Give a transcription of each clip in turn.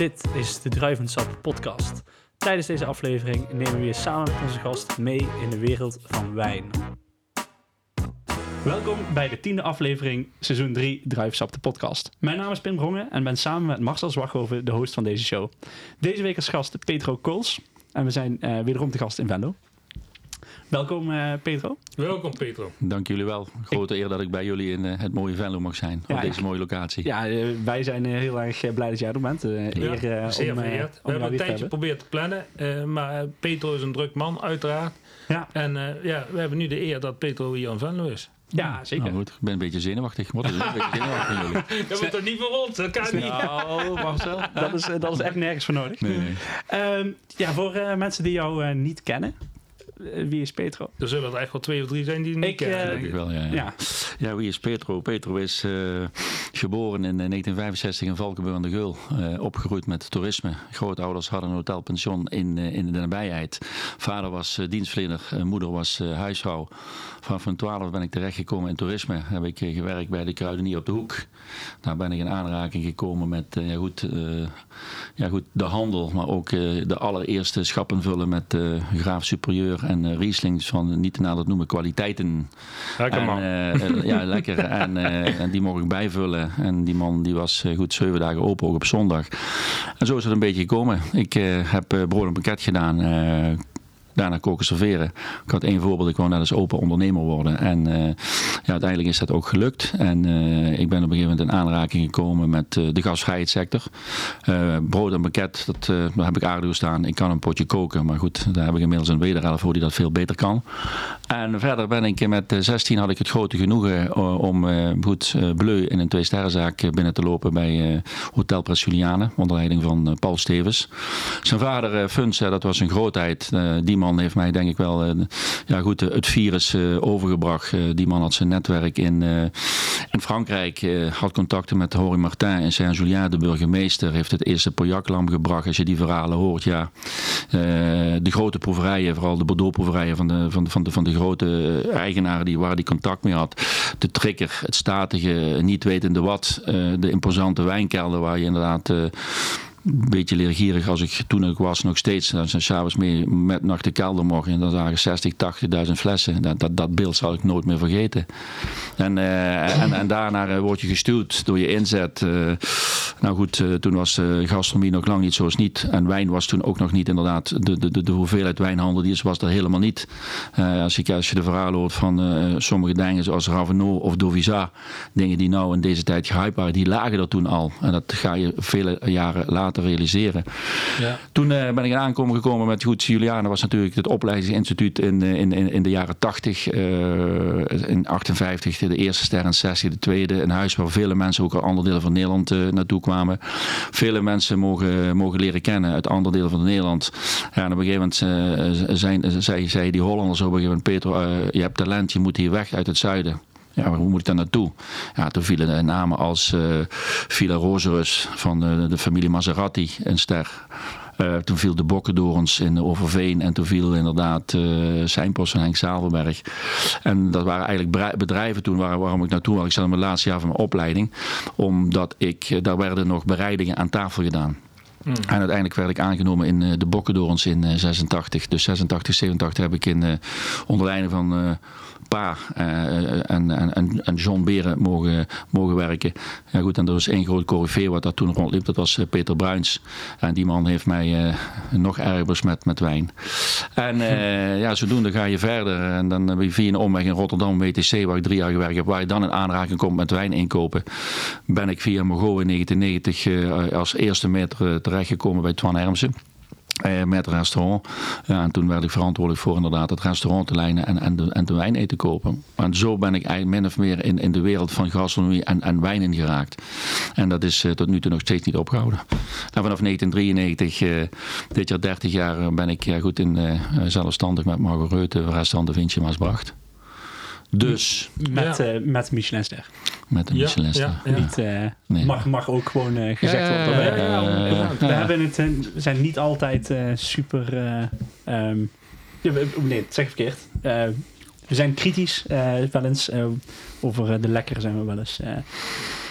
Dit is de Druivensap podcast. Tijdens deze aflevering nemen we weer samen met onze gast mee in de wereld van wijn. Welkom bij de tiende aflevering, seizoen 3, Druivensap de podcast. Mijn naam is Pim Brongen en ben samen met Marcel Zwaghoven de host van deze show. Deze week als gast Petro Kools en we zijn uh, wederom te gast in Venlo. Welkom uh, Petro. Welkom Petro. Dank jullie wel. Grote eer dat ik bij jullie in uh, het mooie Venlo mag zijn. Ja, op deze mooie locatie. Ja, uh, wij zijn heel erg blij dat jij er bent. eer, ja, zeer om, vereerd. we hebben een tijdje geprobeerd te plannen. maar Petro is een druk man, uiteraard. Ja. En ja, we hebben nu de eer dat Petro hier in Venlo is. Ja, zeker. Nou goed, ik ben een beetje zenuwachtig. Wat is een beetje zenuwachtig jullie? Dat wordt toch niet voor ons? Dat kan niet. Nou, Marcel, dat is, dat is echt nergens voor nodig. Nee, nee. Um, ja, voor mensen die jou niet kennen, eh, wie is Petro? Er zullen er echt wel twee of drie zijn die niet ik, kennen. Uh, denk ik wel, ja, ja. ja. ja. wie is Petro? Petro is uh, geboren in 1965 in Valkenburg aan de Geul. Uh, opgegroeid met toerisme. Grootouders hadden een hotelpension in, in de nabijheid. Vader was dienstverlener, moeder was huisvrouw. Vanaf mijn twaalf ben ik terechtgekomen in toerisme. Heb ik gewerkt bij de Kruidenier op de Hoek. Daar ben ik in aanraking gekomen met ja, goed, ja, goed, de handel, maar ook de allereerste schappen vullen met graaf superieur en Rieslings van niet te nader noemen kwaliteiten. Lekker man. En, ja, lekker. en, en, die mocht ik bijvullen. En die man die was goed zeven dagen open, ook op zondag. En zo is het een beetje gekomen. Ik heb brood en pakket gedaan daarna koken serveren. Ik had één voorbeeld, ik wou net eens open ondernemer worden. En uh, ja, uiteindelijk is dat ook gelukt. En uh, ik ben op een gegeven moment in aanraking gekomen met uh, de gasvrijheidssector. brood en pakket, dat, daar heb ik aardig staan. Ik kan een potje koken, maar goed, daar heb ik inmiddels een wederhelft voor die dat veel beter kan. En verder ben ik met 16 had ik het grote genoegen om goed Bleu in een twee-sterrenzaak binnen te lopen bij Hotel Pres Juliane, onder leiding van Paul Stevens. Zijn vader Funs, dat was een grootheid. die man heeft mij denk ik wel uh, ja, goed, het virus uh, overgebracht. Uh, die man had zijn netwerk in, in Frankrijk, had contacten met Henri Martin en Saint-Julien, de burgemeester. Heeft het eerste Pauillac-lam gebracht. Als je die verhalen hoort, ja. de grote proeverijen, vooral de Bordeaux-proeverijen van de, van, de, van, de, van de grote eigenaren die, waar die contact mee had. De trigger, het statige, niet wetende wat. de imposante wijnkelder waar je inderdaad een beetje leergierig als ik toen ik was nog steeds. Dan zijn s'avonds mee met naar de kelder mocht en dan zagen 60, 80.000 flessen. Dat, dat, dat, beeld zal ik nooit meer vergeten. En, uh, en, en, daarna uh, word je gestuurd door je inzet. Nou goed, toen was gastronomie nog lang niet zoals niet. En wijn was toen ook nog niet inderdaad. De, de, de, hoeveelheid wijnhandel die was er helemaal niet. als, ik, als je de verhalen hoort van sommige dingen zoals Ravenot of Dovisa. Dingen die nou in deze tijd gehyped waren, die lagen er toen al. En dat ga je vele jaren later te realiseren. Ja. Toen uh, ben ik in aankomen gekomen met goed, Juliana was natuurlijk het opleidingsinstituut in, eh, in, in, in de jaren 80, uh, eh, in 58 de eerste ster en sessie, de tweede. Een huis waar vele mensen ook uit andere delen van Nederland naartoe kwamen. Vele mensen mogen, mogen leren kennen uit andere delen van Nederland. Ja, en op een gegeven moment zijn, zei, zei die Hollanders op een gegeven moment, Peter, je hebt talent, je moet hier weg uit het zuiden. Ja, maar hoe moet ik daar naartoe? Ja, toen vielen namen als uh, Villa Roserus van de, de familie Maserati, een ster. Uh, toen viel de Bokkendorens in Overveen en toen viel inderdaad uh, Seinpost van Henk Zavelberg. En dat waren eigenlijk bedrijven toen waar, waarom ik naartoe was. Ik zat in mijn laatste jaar van mijn opleiding. Omdat ik, daar werden nog bereidingen aan tafel gedaan. Mm. En uiteindelijk werd ik aangenomen in uh, de Bokkendorens in 86. Dus 86, 87 heb ik in, onder leiding van Pa uh, en, en, en John Beren mogen, mogen werken. Ja, goed, en er was één groot corifee wat daar toen rondliep, dat was uh, Peter Bruins. En die man heeft mij uh, nog erg besmet met wijn. En ja, zodoende ga je verder. En dan via een omweg in Rotterdam, WTC, waar ik drie jaar gewerkt heb, waar je dan in aanraking komt met wijn inkopen, ben ik via Mogo in 1990 als eerste meter terechtgekomen bij Twan Hermsen. Eh, met restaurant. Ja, en toen werd ik verantwoordelijk voor inderdaad het restaurant te lijnen en, en, de, en de wijn eten kopen. En zo ben ik eigenlijk min of meer in, in de wereld van gastronomie en, en wijn ingeraakt. En dat is uh, tot nu toe nog steeds niet opgehouden. En vanaf 1993, uh, eh, dit jaar 30 jaar, ben ik ja, goed in zelfstandig met Margot Reuten, restaurant de Vinci Maasbracht. Dus. Met, ja. uh, met Michelinster. Met een Michelinster. Ja, Niet, uh, nee. mag, mag ook gewoon uh, gezegd worden. We, we, hebben het, we zijn niet altijd super. Um, nee, zeg verkeerd. we zijn kritisch wel eens. over de lekkere zijn we wel eens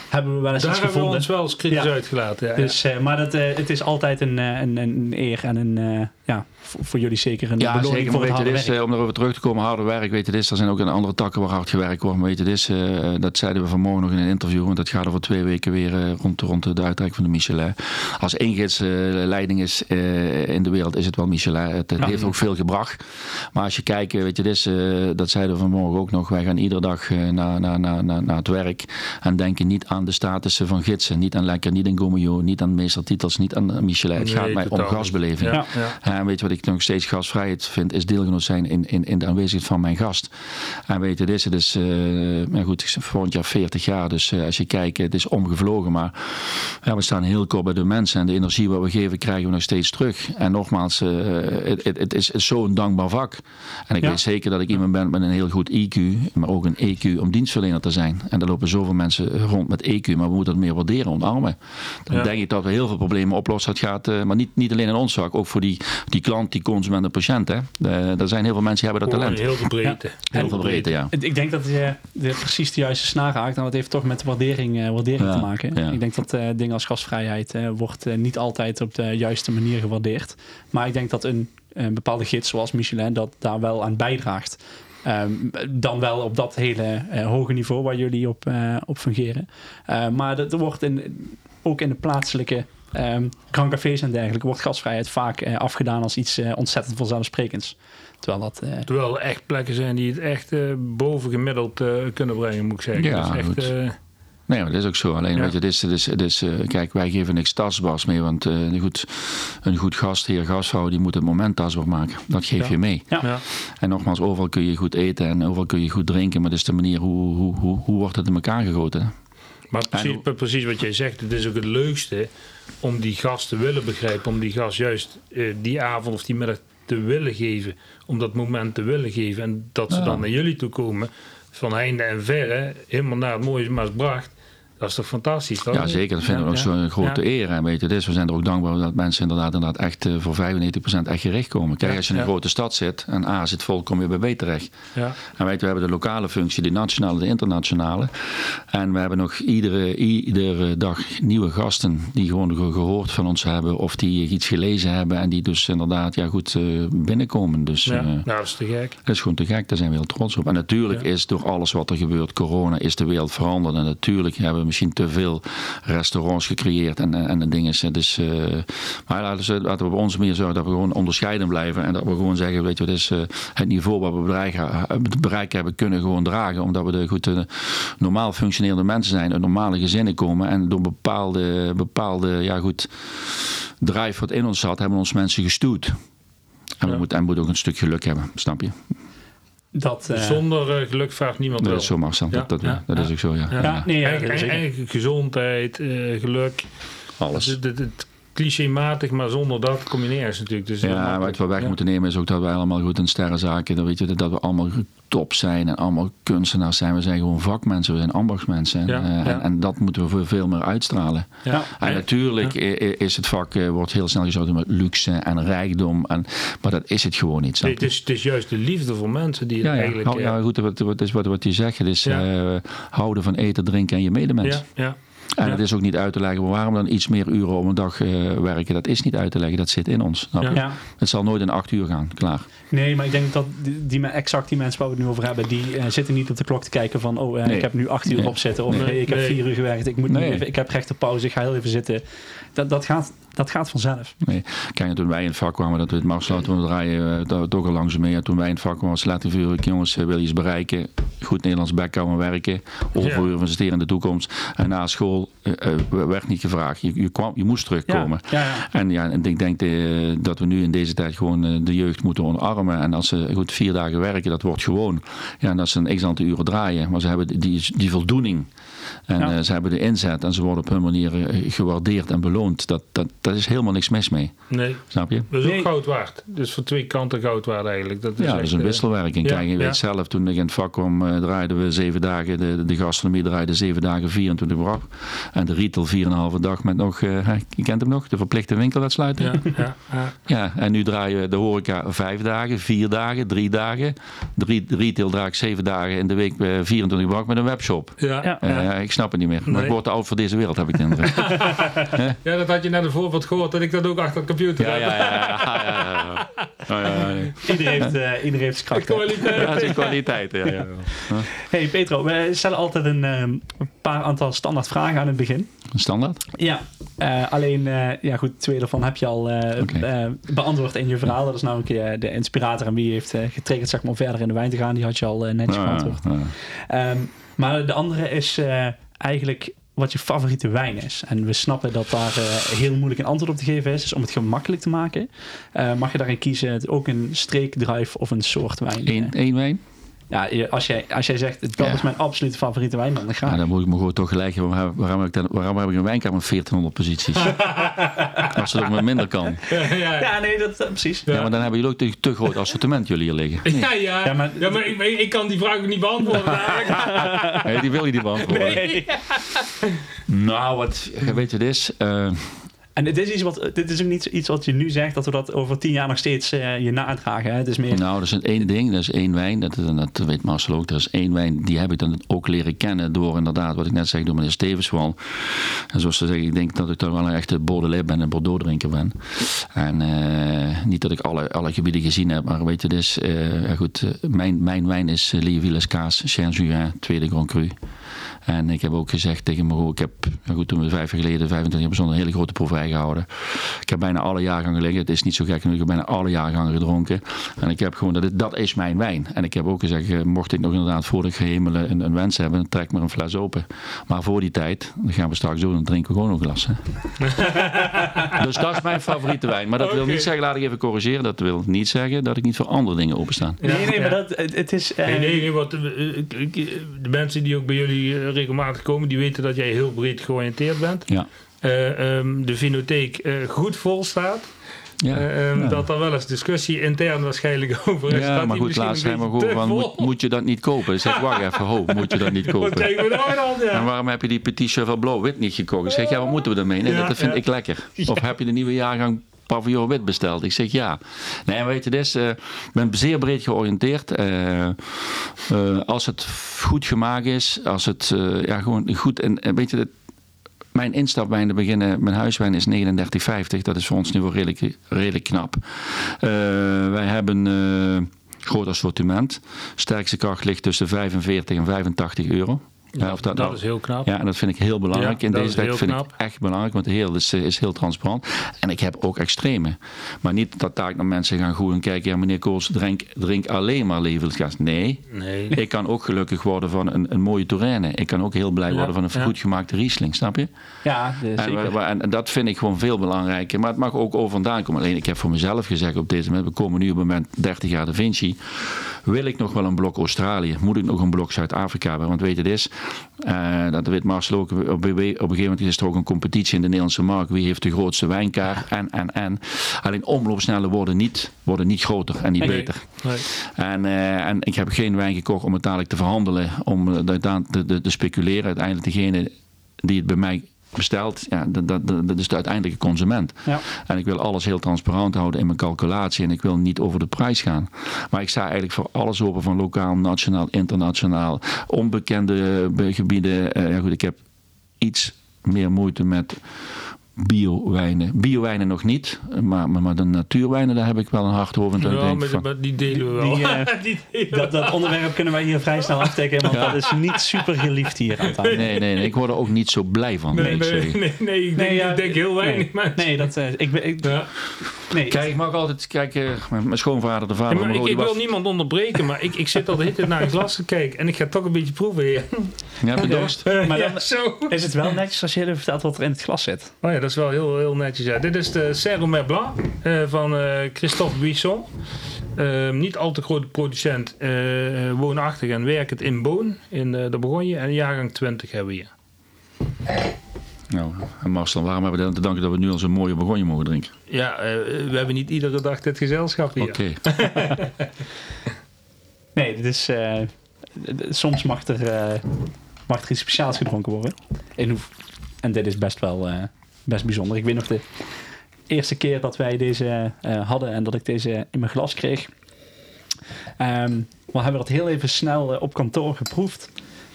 hebben we wel eens Daar iets hebben gevonden. we ons wel eens kritisch Ja. uitgelaten. Ja, Dus, eh, maar dat, eh, het is altijd een, eh, een, een eer en een, eh, ja, voor, voor jullie zeker een Ja, beloning zeker. voor het harde is, werk. eh, om erover terug te komen, harde werk. Weet je, dit is, er zijn ook in andere takken waar hard gewerkt wordt. Maar weet je, dit is, eh, dat zeiden we vanmorgen nog in een interview. Want dat gaat over twee weken weer eh, rond, rond de uitreiking van de Michelin. Als één gids eh, leiding is eh, in de wereld, is het wel Michelin. Het, het Ja. heeft ook veel gebracht. Maar als je kijkt, weet je, dit is, dat zeiden we vanmorgen ook nog. Wij gaan iedere dag naar, naar, naar, naar, naar het werk. En denken niet aan de statussen van gidsen. Niet aan Lekker, niet aan Gomeo, niet aan meestertitels, niet aan Michelin. Het Nee, gaat mij om gasbeleving. Ja, ja. En weet je wat ik nog steeds gasvrijheid vind, is deelgenoot zijn in, in, in de aanwezigheid van mijn gast. En weet je, dit is het is, eh, maar goed, ik ben volgend jaar 40 jaar, dus eh, als je kijkt, het is omgevlogen, maar ja, we staan heel kort bij de mensen en de energie wat we geven krijgen we nog steeds terug. En nogmaals, eh, het, het, het is zo'n dankbaar vak. En ik Ja. weet zeker dat ik iemand ben met een heel goed IQ, maar ook een EQ om dienstverlener te zijn. En er lopen zoveel mensen rond met EQ, maar we moeten het meer waarderen, omarmen. Dan Ja. denk ik dat we heel veel problemen oplossen. Het gaat, maar niet, niet alleen in ons vak, ook voor die, die klant, die consument en patiënt. Hè. Eh, er zijn heel veel mensen die hebben dat talent. heel veel breedte. Heel veel breedte, ja. Ik denk dat je de, precies de juiste snaar raakt. En dat heeft toch met waardering, eh, waardering Ja, te maken. ja. Ik denk dat eh, dingen als gasvrijheid eh, wordt eh, niet altijd op de juiste manier gewaardeerd. Maar ik denk dat een, een bepaalde gids zoals Michelin dat daar wel aan bijdraagt. Ehm, dan wel op dat hele eh, hoge niveau waar jullie op, eh, op fungeren. Eh, maar dat wordt in, ook in de plaatselijke ehm krancafés en dergelijke wordt gasvrijheid vaak eh, afgedaan als iets eh, ontzettend vanzelfsprekends. Terwijl dat eh, Terwijl er echt plekken zijn die het echt eh, bovengemiddeld eh, kunnen brengen, moet ik zeggen. Ja, dat is echt, eh, Nee, maar dat is ook zo. Alleen, Ja. weet je, dit is, dit is, dit is, eh, kijk, wij geven niks tastbaars mee. Want eh, een, goed, een goed gastheer, gastvrouw, die moet het moment tastbaar maken. Dat geef Ja. je mee. Ja. ja. En nogmaals, overal kun je goed eten en overal kun je goed drinken. Maar dat is de manier hoe, hoe, hoe, hoe wordt het in elkaar gegoten. Maar precies, En- precies wat jij zegt, het is ook het leukste om die gast te willen begrijpen. Om die gast juist eh, die avond of die middag te willen geven. Om dat moment te willen geven. En dat ze Ja. dan naar jullie toe komen. Van heinde en verre. Helemaal naar het mooie Maasbracht. Dat is toch fantastisch, toch? Ja, zeker. Dat vinden we ook ja. zo'n grote Ja. eer. En weet je, dus we zijn er ook dankbaar dat mensen inderdaad, inderdaad echt eh, voor 95% echt gericht komen. Kijk, Ja, als je in een ja. grote stad zit en A zit vol, kom je bij B terecht. Ja. En weet je, we hebben de lokale functie, de nationale, de internationale. En we hebben nog iedere, iedere dag nieuwe gasten die gewoon ge- gehoord van ons hebben of die iets gelezen hebben en die dus inderdaad ja, goed eh, binnenkomen. Dus Ja. eh, Nou, dat is te gek. dat is gewoon te gek, daar zijn we heel trots op. En natuurlijk Ja. is door alles wat er gebeurt, corona, is de wereld veranderd. En natuurlijk hebben we misschien te veel restaurants gecreëerd en, en, en dingen. Dus, eh, maar laten we, laten we op onze manier zorgen dat we gewoon onderscheiden blijven. En dat we gewoon zeggen, weet je, wat is, eh, het niveau wat we bereiken, bereikt hebben, kunnen gewoon dragen. Omdat we de goed, eh, normaal functionerende mensen zijn, uit normale gezinnen komen. En door bepaalde, bepaalde ja goed, drive wat in ons zat, hebben ons mensen gestuurd. En we moeten, en we moeten ook een stuk geluk hebben, snap je? Dat... eh, Zonder eh, geluk vraagt niemand Dat wel. is zo, Marcel. Ja, dat dat, ja, dat is ja. ook zo, ja. Ja. Ja, nee, ja, Eigenlijk, eigenlijk gezondheid, eh, geluk. Alles. Het, het, het clichématig, maar zonder dat kom je nergens natuurlijk. Dus Ja, wat we weg Ja. moeten nemen is ook dat wij allemaal goed in sterrenzaken, dat, weet je, dat we allemaal top zijn en allemaal kunstenaars zijn. We zijn gewoon vakmensen, we zijn ambachtsmensen. En, Ja, eh, ja. En, en dat moeten we veel- veel meer uitstralen. Ja. En natuurlijk is het vak, eh, wordt heel snel gezocht met luxe en rijkdom. En, maar dat is het gewoon niet. Nee, het, is, het is juist de liefde voor mensen die ja, het ja. eigenlijk... Hou- eh, ja, goed, wat, wat, is wat, wat je zegt, het is Ja. houden van eten, drinken en je medemens. ja, ja. En Ja. het is ook niet uit te leggen waarom dan iets meer uren om een dag eh, werken. Dat is niet uit te leggen, dat zit in ons. snap je? Ja. ja. Het zal nooit in acht uur gaan, klaar. Nee, maar ik denk dat die, die, exact die mensen waar we het nu over hebben, die eh, zitten niet op de klok te kijken van, oh, eh, Nee. ik heb nu acht uur Nee. op zitten. Of Nee. hey, ik heb Nee. vier uur gewerkt, ik, moet nu even, ik heb rechte pauze, ik ga heel even zitten. Dat, dat, gaat, dat gaat vanzelf. Nee. Kijk, toen wij in het vak kwamen, dat we het Marcel, toen we draaien, eh, dat we toch al langzaam mee. Toen wij in het vak kwamen, laten we jongens, eh, wil je iets bereiken? Goed Nederlands backhouden werken. Overuren investeren in de toekomst. En na school eh, werd niet gevraagd. Je, je, kwam, je moest terugkomen. Ja, ja, ja. En ja, en ik denk dat we nu in deze tijd gewoon de jeugd moeten omarmen. En als ze goed vier dagen werken, dat wordt gewoon. Ja, en dat ze een x aantal uren draaien. Maar ze hebben die, die voldoening. En Ja. eh, ze hebben de inzet en ze worden op hun manier eh, gewaardeerd en beloond. Dat, dat, dat is helemaal niks mis mee. Nee, Snap je? dat is Nee. ook goud waard. Dus voor twee kanten goud waard eigenlijk. Dat is Ja, dat is een eh, wisselwerking. ja, Kijk, je ja. weet zelf, toen ik in het vak kwam, eh, draaiden we zeven dagen. De, de gastronomie draaide zeven dagen, 24 uur af. En de retail 4,5 dag met nog, eh, je kent hem nog, de verplichte winkel uitsluiten. Ja, ja, ja. Ja, en nu draaien we de horeca vijf dagen, vier dagen, drie dagen. De re- de retail draait zeven dagen in de week, eh, 24 uur met een webshop. Ja, Ja. Eh, ik snap het niet meer. Maar Nee. ik word te oud voor deze wereld, heb ik de indruk. Ja, dat had je net een voorbeeld gehoord dat ik dat ook achter de computer ja, heb. ja, ja. ja, ja, ja. Ja, ja, ja. Iedereen heeft, eh, iedereen heeft zijn kwaliteit. Ja, kwaliteit. Ja, ja. Hey Petro, we stellen altijd een ehm, paar aantal standaard vragen aan het begin. Een standaard? Ja, eh, alleen, eh, ja goed, twee daarvan heb je al eh, eh, beantwoord in je verhaal. Dat is namelijk eh, de inspirator en wie heeft eh, getriggerd zeg maar, om verder in de wijn te gaan. Die had je al eh, netjes Ja, beantwoord. ja. Ehm, maar de andere is eh, eigenlijk wat je favoriete wijn is. En we snappen dat daar eh, heel moeilijk een antwoord op te geven is. Dus om het gemakkelijk te maken, eh, mag je daarin kiezen ook een streekdrive of een soort wijn. Eén, wijn? Ja, als jij, als jij zegt, dat Ja. is mijn absolute favoriete wijn, dan ga Ja, ik. dan moet ik me gewoon toch gelijk hebben. Waarom, waarom, heb ik dan, waarom heb ik een wijnkamer met 1400 posities? Als het ook met minder kan. Ja, ja, ja. Ja, nee, dat, eh, precies. Ja, maar dan hebben jullie ook te, te groot assortiment jullie hier liggen. Ja, ja. Ja, maar- ja, maar ik, kan die vraag ook niet beantwoorden. Nee, die wil je niet beantwoorden. Nee. Nou, wat, weet je dit is? eh, En dit is, iets wat, dit is ook niet iets wat je nu zegt, dat we dat over tien jaar nog steeds eh, je nadragen. Hè? Het is meer... nou, dat is een één ding. Dat is één wijn. Dat, dat weet Marcel ook. Er is één wijn. Die heb ik dan ook leren kennen door inderdaad, wat ik net zei, door meneer Stevenswal. En zoals ze zeggen, ik denk dat ik toch wel een echte Baudelaire ben, een Bordeaux drinker ben. En eh, niet dat ik alle, alle gebieden gezien heb, maar weet je, dus, eh, ja goed, eh, mijn, mijn wijn is uh, Léovilles Kaas, Saint-Juin, tweede Grand Cru. En ik heb ook gezegd tegen Maro, ik heb, goed, toen we vijf jaar geleden, 25 jaar bijzonder, een hele grote proeverij Ik heb bijna alle jaargangen liggen. Het is niet zo gek, ik heb bijna alle jaargangen gedronken. En ik heb gewoon, dat, dat is mijn wijn. En ik heb ook gezegd, eh, mocht ik nog inderdaad voor de gehemelen een, een wens hebben, dan trek maar een fles open. Maar voor die tijd, dan gaan we straks doen, dan drinken we gewoon een glas. Hè? dus dat is mijn favoriete wijn. Maar dat wil niet zeggen, laat ik even corrigeren, dat wil niet zeggen dat ik niet voor andere dingen openstaan. Nee, nee, Ja. maar dat, het, is... eh, Nee, nee, nee, want eh, de mensen die ook bij jullie regelmatig komen, die weten dat jij heel breed georiënteerd bent. Ja. Eh, ehm, de vinotheek eh, goed vol staat. Ja. Eh, ehm, Ja. Dat er wel eens discussie intern waarschijnlijk over is. Ja, maar goed, laatst we te van, vol- moet, moet je dat niet kopen? Zeg, wacht even, ho, moet je dat niet Wat kopen? krijgen we nou dan? En waarom heb je die Petit Cheval Blauw-Wit niet gekocht? Ik zeg, ja, wat moeten we daarmee? Nee, Ja, dat vind ik lekker. Of heb je de nieuwe jaargang Pavillon Wit besteld? Ik zeg, ja. Nee, weet je, eh, ik ben zeer breed georiënteerd. Als het goed gemaakt is, als het ja, gewoon goed... En, weet je, mijn instapwijn te beginnen, mijn huiswijn is 39,50. Dat is voor ons nu wel redelijk, redelijk knap. Eh, wij hebben eh groot assortiment. Sterkste kracht ligt tussen 45 en 85 euro. Ja, of Dat nou- is heel knap. ja, en dat vind ik heel belangrijk. Ja, In dat deze is tijd heel vind knap. ik echt belangrijk, want de heel is, is heel transparant. En ik heb ook extreme. Maar niet dat daar naar mensen gaan goed en kijken, ja meneer Kools, drink, drink alleen maar levensgas. Nee, Nee. ik kan ook gelukkig worden van een, een mooie Touraine. Ik kan ook heel blij Ja, worden van een ja. goed gemaakte Riesling, snap je? Ja, En, zeker. en, en dat vind ik gewoon veel belangrijker. Maar het mag ook over vandaan komen. Alleen ik heb voor mezelf gezegd op deze moment, we komen nu op het moment 30 jaar Da Vinci. Wil ik nog wel een blok Australië? Moet ik nog een blok Zuid-Afrika hebben? Want weet je, het is, eh, dat weet Marcel ook, op, op een gegeven moment is er ook een competitie in de Nederlandse markt. Wie heeft de grootste wijnkaart? En, en, en. Alleen omloopsnellen worden niet, worden niet groter en niet Nee. beter. Nee. En, eh, en ik heb geen wijn gekocht om het dadelijk te verhandelen, om eh, te, te, te speculeren. Uiteindelijk degene die het bij mij bestelt, ja, dat, dat, dat dat is de uiteindelijke consument. Ja. En ik wil alles heel transparant houden in mijn calculatie en ik wil niet over de prijs gaan. Maar ik sta eigenlijk voor alles open van lokaal, nationaal, internationaal, onbekende eh, gebieden. Eh, ja goed, ik heb iets meer moeite met biowijnen. Biowijnen nog niet, maar, maar, maar de natuurwijnen, daar heb ik wel een hart over. Ja, denk ik maar, van, maar die delen we wel. Die, eh, Die delen we Dat, dat onderwerp kunnen wij hier vrij snel afdekken, want dat is niet super geliefd hier aan tafel. Nee, nee, nee, ik word er ook niet zo blij van. Nee, nee, nee, nee, ik denk, ja, ik denk heel weinig nee, mensen. Nee, dat, eh, ik, ben- ik, Ja. nee. Kijk, ik mag altijd kijken, mijn mijn schoonvader, de vader maar ik, ik wil was- niemand onderbreken, maar ik, ik zit al de hele tijd naar een glas te kijken en ik ga toch een beetje proeven hier. Ja, heb je dorst? Maar ja, dan zo. is het wel netjes als je even vertelt wat er in het glas zit. Oh ja, dat is wel heel, heel netjes. Ja. Dit is de Saint-Romain Blanc eh, van eh, Christophe Buisson. Eh, niet al te grote producent, eh, woonachtig en werkend in Boon, in eh, de Bourgogne. En jaargang 20 hebben we hier. Nou, en Marcel, waarom hebben we dan te danken dat we nu al zo'n mooie begonje mogen drinken? Ja, eh, we hebben niet iedere dag dit gezelschap hier. Oké. Nee, dit is, eh, soms mag er, eh, mag er iets speciaals gedronken worden. En, dit is best wel eh, best bijzonder. Ik weet nog de eerste keer dat wij deze eh, hadden en dat ik deze in mijn glas kreeg. Ehm we hebben dat heel even snel eh, op kantoor geproefd.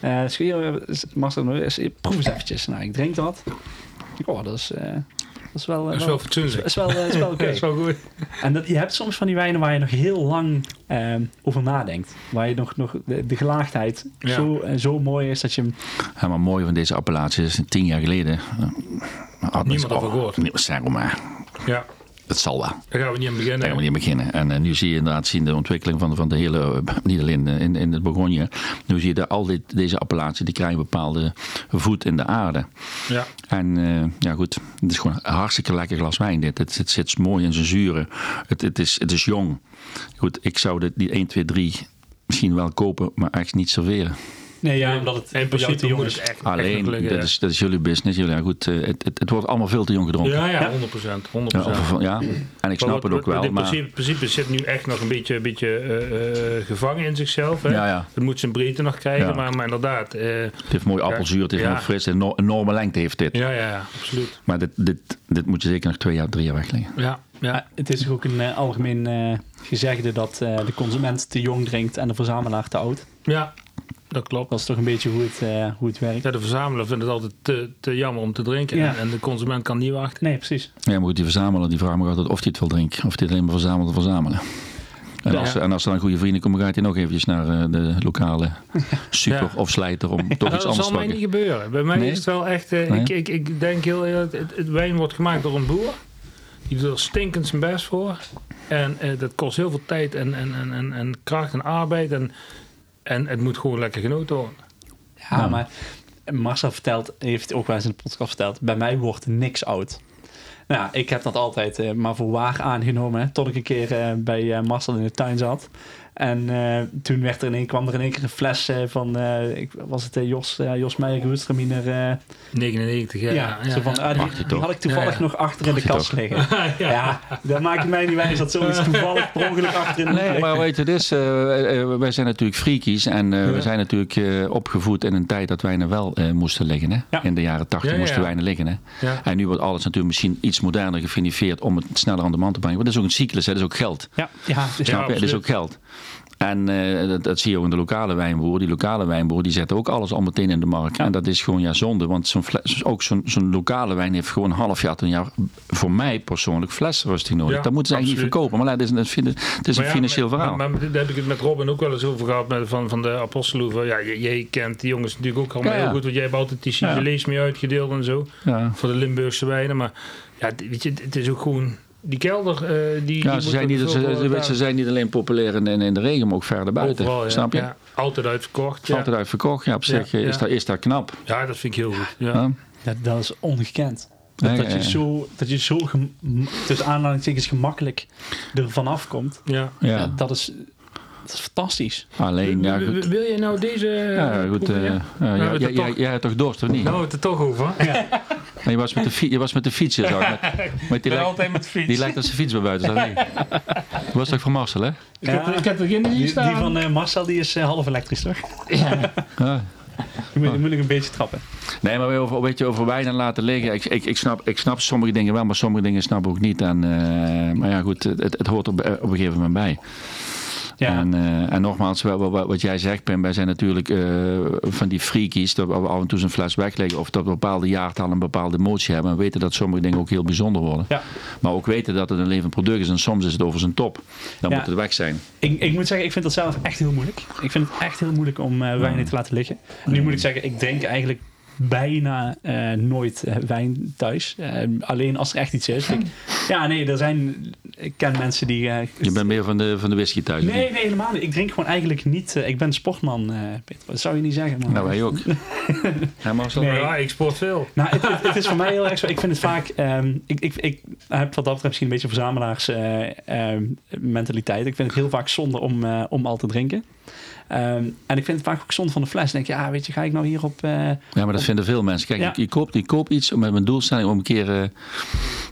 Uh, Marcel, proef eens eventjes. Nou, ik drink dat. Oh, dat is, is wel... eh, Dat is wel fatsoenlijk. dat is wel, eh, is wel oké. Dat is wel goed. En dat, je hebt soms van die wijnen waar je nog heel lang ehm, over nadenkt. Waar je nog, nog de, de gelaagdheid Ja. zo, eh, zo mooi is dat je hem... Ja, maar mooi van deze appellatie is tien jaar geleden. eh, had Niemand over gehoord. Nee, Zeg maar, Ja, het zal wel. daar gaan we niet aan beginnen. Daar gaan we niet aan beginnen. En eh, nu zie je inderdaad zien de ontwikkeling van, van de hele, eh, niet alleen eh, in, in het Bourgogne. Nu zie je dat al dit, deze appellatie, die krijgen een bepaalde voet in de aarde. Ja. En ja goed, het is gewoon een hartstikke lekker glas wijn dit. Het, het zit mooi in zijn zuren. Het, het, is, het is jong. Goed, ik zou dit, die 1, 2, 3 misschien wel kopen, maar echt niet serveren. Nee, ja, omdat het In principe te jong is. echt, Alleen, dat is, dat is jullie business. Jullie, ja, goed, eh, het, het, het wordt allemaal veel te jong gedronken. Ja, ja, Ja. 100 procent. 100 Ja, of- ja. en ik snap het ook wel. In Maar, principe, principe zit nu echt nog een beetje, een beetje eh, eh, gevangen in zichzelf. Hè? ja, ja. Het moet zijn breedte nog krijgen, Ja. maar, maar inderdaad. eh, Het heeft mooi appelzuur, het is Ja. nog fris, een enorme, enorme lengte heeft dit. ja, ja, ja, absoluut. Maar dit, dit, dit moet je zeker nog twee jaar, drie jaar wegleggen. Ja, ja. Het is ook een eh, algemeen eh, gezegde dat eh, de consument te jong drinkt en de verzamelaar te oud. ja, dat klopt. Dat is toch een beetje hoe het, eh, hoe het werkt. Ja, de verzamelaar vindt het altijd te, te jammer om te drinken. Ja. En, en de consument kan niet wachten. Nee, precies. Ja, maar goed, die verzamelaar die vraagt me altijd of hij het wil drinken. Of hij het alleen maar verzamelt te verzamelen. En, Ja. als, en als er dan goede vrienden komen, gaat hij nog eventjes naar eh, de lokale super Ja. of slijter om toch iets dat anders zal te mij pakken. niet gebeuren. Bij mij Nee? is het wel echt... eh, Nee? ik, ik, ik denk heel eerlijk, het, het wijn wordt gemaakt door een boer. Die doet er stinkend zijn best voor. En eh, dat kost heel veel tijd en, en, en, en, en kracht en arbeid. En, en het moet gewoon lekker genoten worden. Ja, Ja. maar Marcel vertelt, heeft ook wel eens in de podcast verteld, bij mij wordt niks oud. Nou, ik heb dat altijd eh, maar voor waar aangenomen, hè, tot ik een keer eh, bij eh, Marcel in de tuin zat. En eh, toen werd er in één, kwam er in één keer een fles eh, van, eh, ik, was het Jos, uh, Jos Meijer Gewürztraminer, eh 99, ja. ja, ja, zo van, ah, die, die had ik toevallig Ja, ja. nog achter in de kast toch? liggen. ja. dat maakt mij niet wijs dat zoiets toevallig per ongeluk achter in de Nee, maar weet je, dit is, eh, eh, wij zijn natuurlijk freakies en eh, Ja. we zijn natuurlijk eh, opgevoed in een tijd dat wijnen wel eh, moesten liggen. Hè? Ja. In de jaren tachtig Ja, ja, moesten ja. wijnen liggen. Hè? Ja. En nu wordt alles natuurlijk misschien iets moderner gefinifeerd om het sneller aan de man te brengen. Want dat is ook een cyclus, hè? dat is ook geld. Ja, ja, dus Snap je? Het is ook geld. En eh, dat, dat zie je ook in de lokale wijnboer. Die lokale wijnboer die zetten ook alles al meteen in de markt. Ja. En dat is gewoon ja zonde. Want zo'n ook zo'n zo'n lokale wijn heeft gewoon een half jaar tot een jaar voor mij persoonlijk flesrusting nodig. Ja, dat moeten ze eigenlijk niet verkopen. Maar ja, het is een, het is Maar financieel verhaal. Maar, maar daar heb ik het met Robin ook wel eens over gehad. Met, van, van de Aposteloeven. Ja, jij kent die jongens natuurlijk ook allemaal heel goed. Want jij hebt altijd die. Civilees mee uitgedeeld en zo. Voor de Limburgse wijnen. Maar ja, weet je, het is ook gewoon... Die kelder, eh, die, Ja, die ze zijn, niet, ze, zijn niet alleen populair in, in, de regen, maar ook verder buiten. Overal, ja. Snap je? Ja, altijd uitverkocht. Ja. Altijd uitverkocht. Ja, op zich Ja, eh, is, ja. dat, is dat knap. ja, dat vind ik heel goed. Ja. Ja. dat, dat is ongekend. Dat, dat, je zo, dat je zo, gem- tussen aanhalingstekens, gemakkelijk er vanaf komt. Ja. Ja, dat, is, dat is fantastisch. Alleen, ja Wil- goed. Wil je nou deze... Ja, goed eh, proberen? ja, ja, het jij- er jij- toch- jij hebt toch dorst of niet? Nou, het er toch over. Maar je, was met de fi- je was met de fiets, je zag. Met, met die, lek- altijd met fiets. die lijkt als zijn fiets bij buiten. Je? Dat was toch van Marcel, hè? Ik, heb, Ja. ik heb er geen Die, die staan. van eh, Marcel die is eh, half elektrisch, toch? Ja. Die moet, die moet ik een beetje trappen. Nee, maar over, weet je, over wijnen laten liggen. Ik, ik, ik, snap, ik snap sommige dingen wel, maar sommige dingen snap ik ook niet. En, eh, maar ja, goed, het, het hoort op, op een gegeven moment bij. Ja, En, eh, en nogmaals, wat, jij zegt, Pim, wij zijn natuurlijk eh, van die freakies, dat we af en toe zo'n fles wegleggen of dat we bepaalde jaartallen een bepaalde emotie hebben. En weten dat sommige dingen ook heel bijzonder worden. ja. Maar ook weten dat het een levend product is en soms is het over zijn top. Dan Ja. moet het weg zijn. Ik, ik moet zeggen, ik vind dat zelf echt heel moeilijk. Ik vind het echt heel moeilijk om eh, wijnen te laten liggen. Nu moet ik zeggen, ik drink eigenlijk bijna eh, nooit eh, wijn thuis. Eh, alleen als er echt iets is. Ik, ja, nee, er zijn... Ik ken mensen die... eh, Je bent meer van de, van de whisky thuis. Nee, nee, helemaal niet. Ik drink gewoon eigenlijk niet... ik ben sportman, eh, Peter. Dat zou je niet zeggen, maar... Nou, wij ook. Ja? Nee. Ja, ik sport veel. Nou, het, het, het is voor mij heel erg zo. Ik vind het vaak. ehm, ik, ik, ik heb wat dat betreft misschien een beetje verzamelaars eh, ehm, mentaliteit. Ik vind het heel vaak zonde om, eh, om al te drinken. Ehm, en ik vind het vaak ook zonde van de fles. Dan denk je, ja, weet je, ga ik nou hierop. eh Ja, maar dat vinden veel mensen. Kijk, Ja. ik, ik, koop, ik koop iets met mijn doelstelling om een keer eh,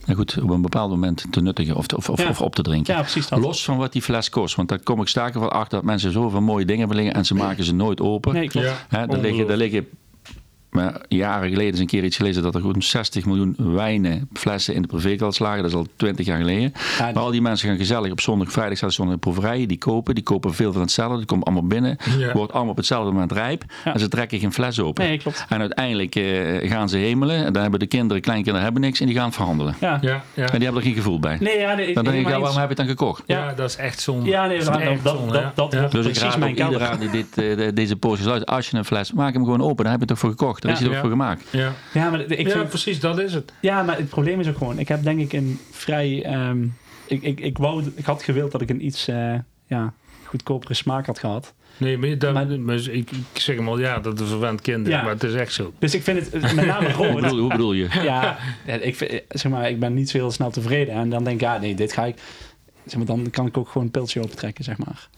nou goed, op een bepaald moment te nuttigen of, te- of, of, Ja. of op te drinken. ja, precies dat. Los van wat die fles kost. Want daar kom ik sterker van achter dat mensen zoveel mooie dingen willen en ze maken ze nooit open. Nee, klopt. Ja, Hè, er, liggen, er liggen maar jaren geleden is een keer iets gelezen dat er gewoon 60 miljoen wijnen, flessen in de privékast lagen. Dat is al 20 jaar geleden. Ja, maar al die mensen gaan gezellig op zondag, vrijdag staat zondag in proeverijen. Die kopen, die kopen veel van hetzelfde. Die komen allemaal binnen. Ja. Wordt allemaal op hetzelfde moment rijp. Ja. En ze trekken geen fles open. Nee, klopt. En uiteindelijk eh, gaan ze hemelen. En dan hebben de kinderen, kleinkinderen hebben niks. En die gaan verhandelen. Ja. Ja, ja. En die hebben er geen gevoel bij. Nee, ja, nee, dan denk ik, iets- waarom heb je het dan gekocht? Ja, dat is echt zonde. Ja, nee, dat dat, is echt dat, zonde, dat, ja. dat Dus ik precies raad mijn iedereen die dit, eh, de- deze post luistert. Als je een fles, maak hem gewoon open. Daar heb je het toch voor gekocht. Daar is toch Ja. voor gemaakt. Ja. Ja, maar ik ja, vind, precies, dat is het. ja, maar het probleem is ook gewoon, ik heb denk ik een vrij, ehm, ik, ik, ik, wou, ik had gewild dat ik een iets eh, ja, goedkopere smaak had gehad. Nee, maar, dat, Maar- maar ik, ik zeg hem al, ja, dat is een verwend kind, Ja. maar het is echt zo. Dus ik vind het, met name Hoe rood, bedoel, hoe bedoel je? ja, ja, ik, vind, zeg maar, ik ben niet zo heel snel tevreden. En dan denk ik, ja, nee, dit ga ik... Zeg maar, dan kan ik ook gewoon een pilsje opentrekken, zeg maar.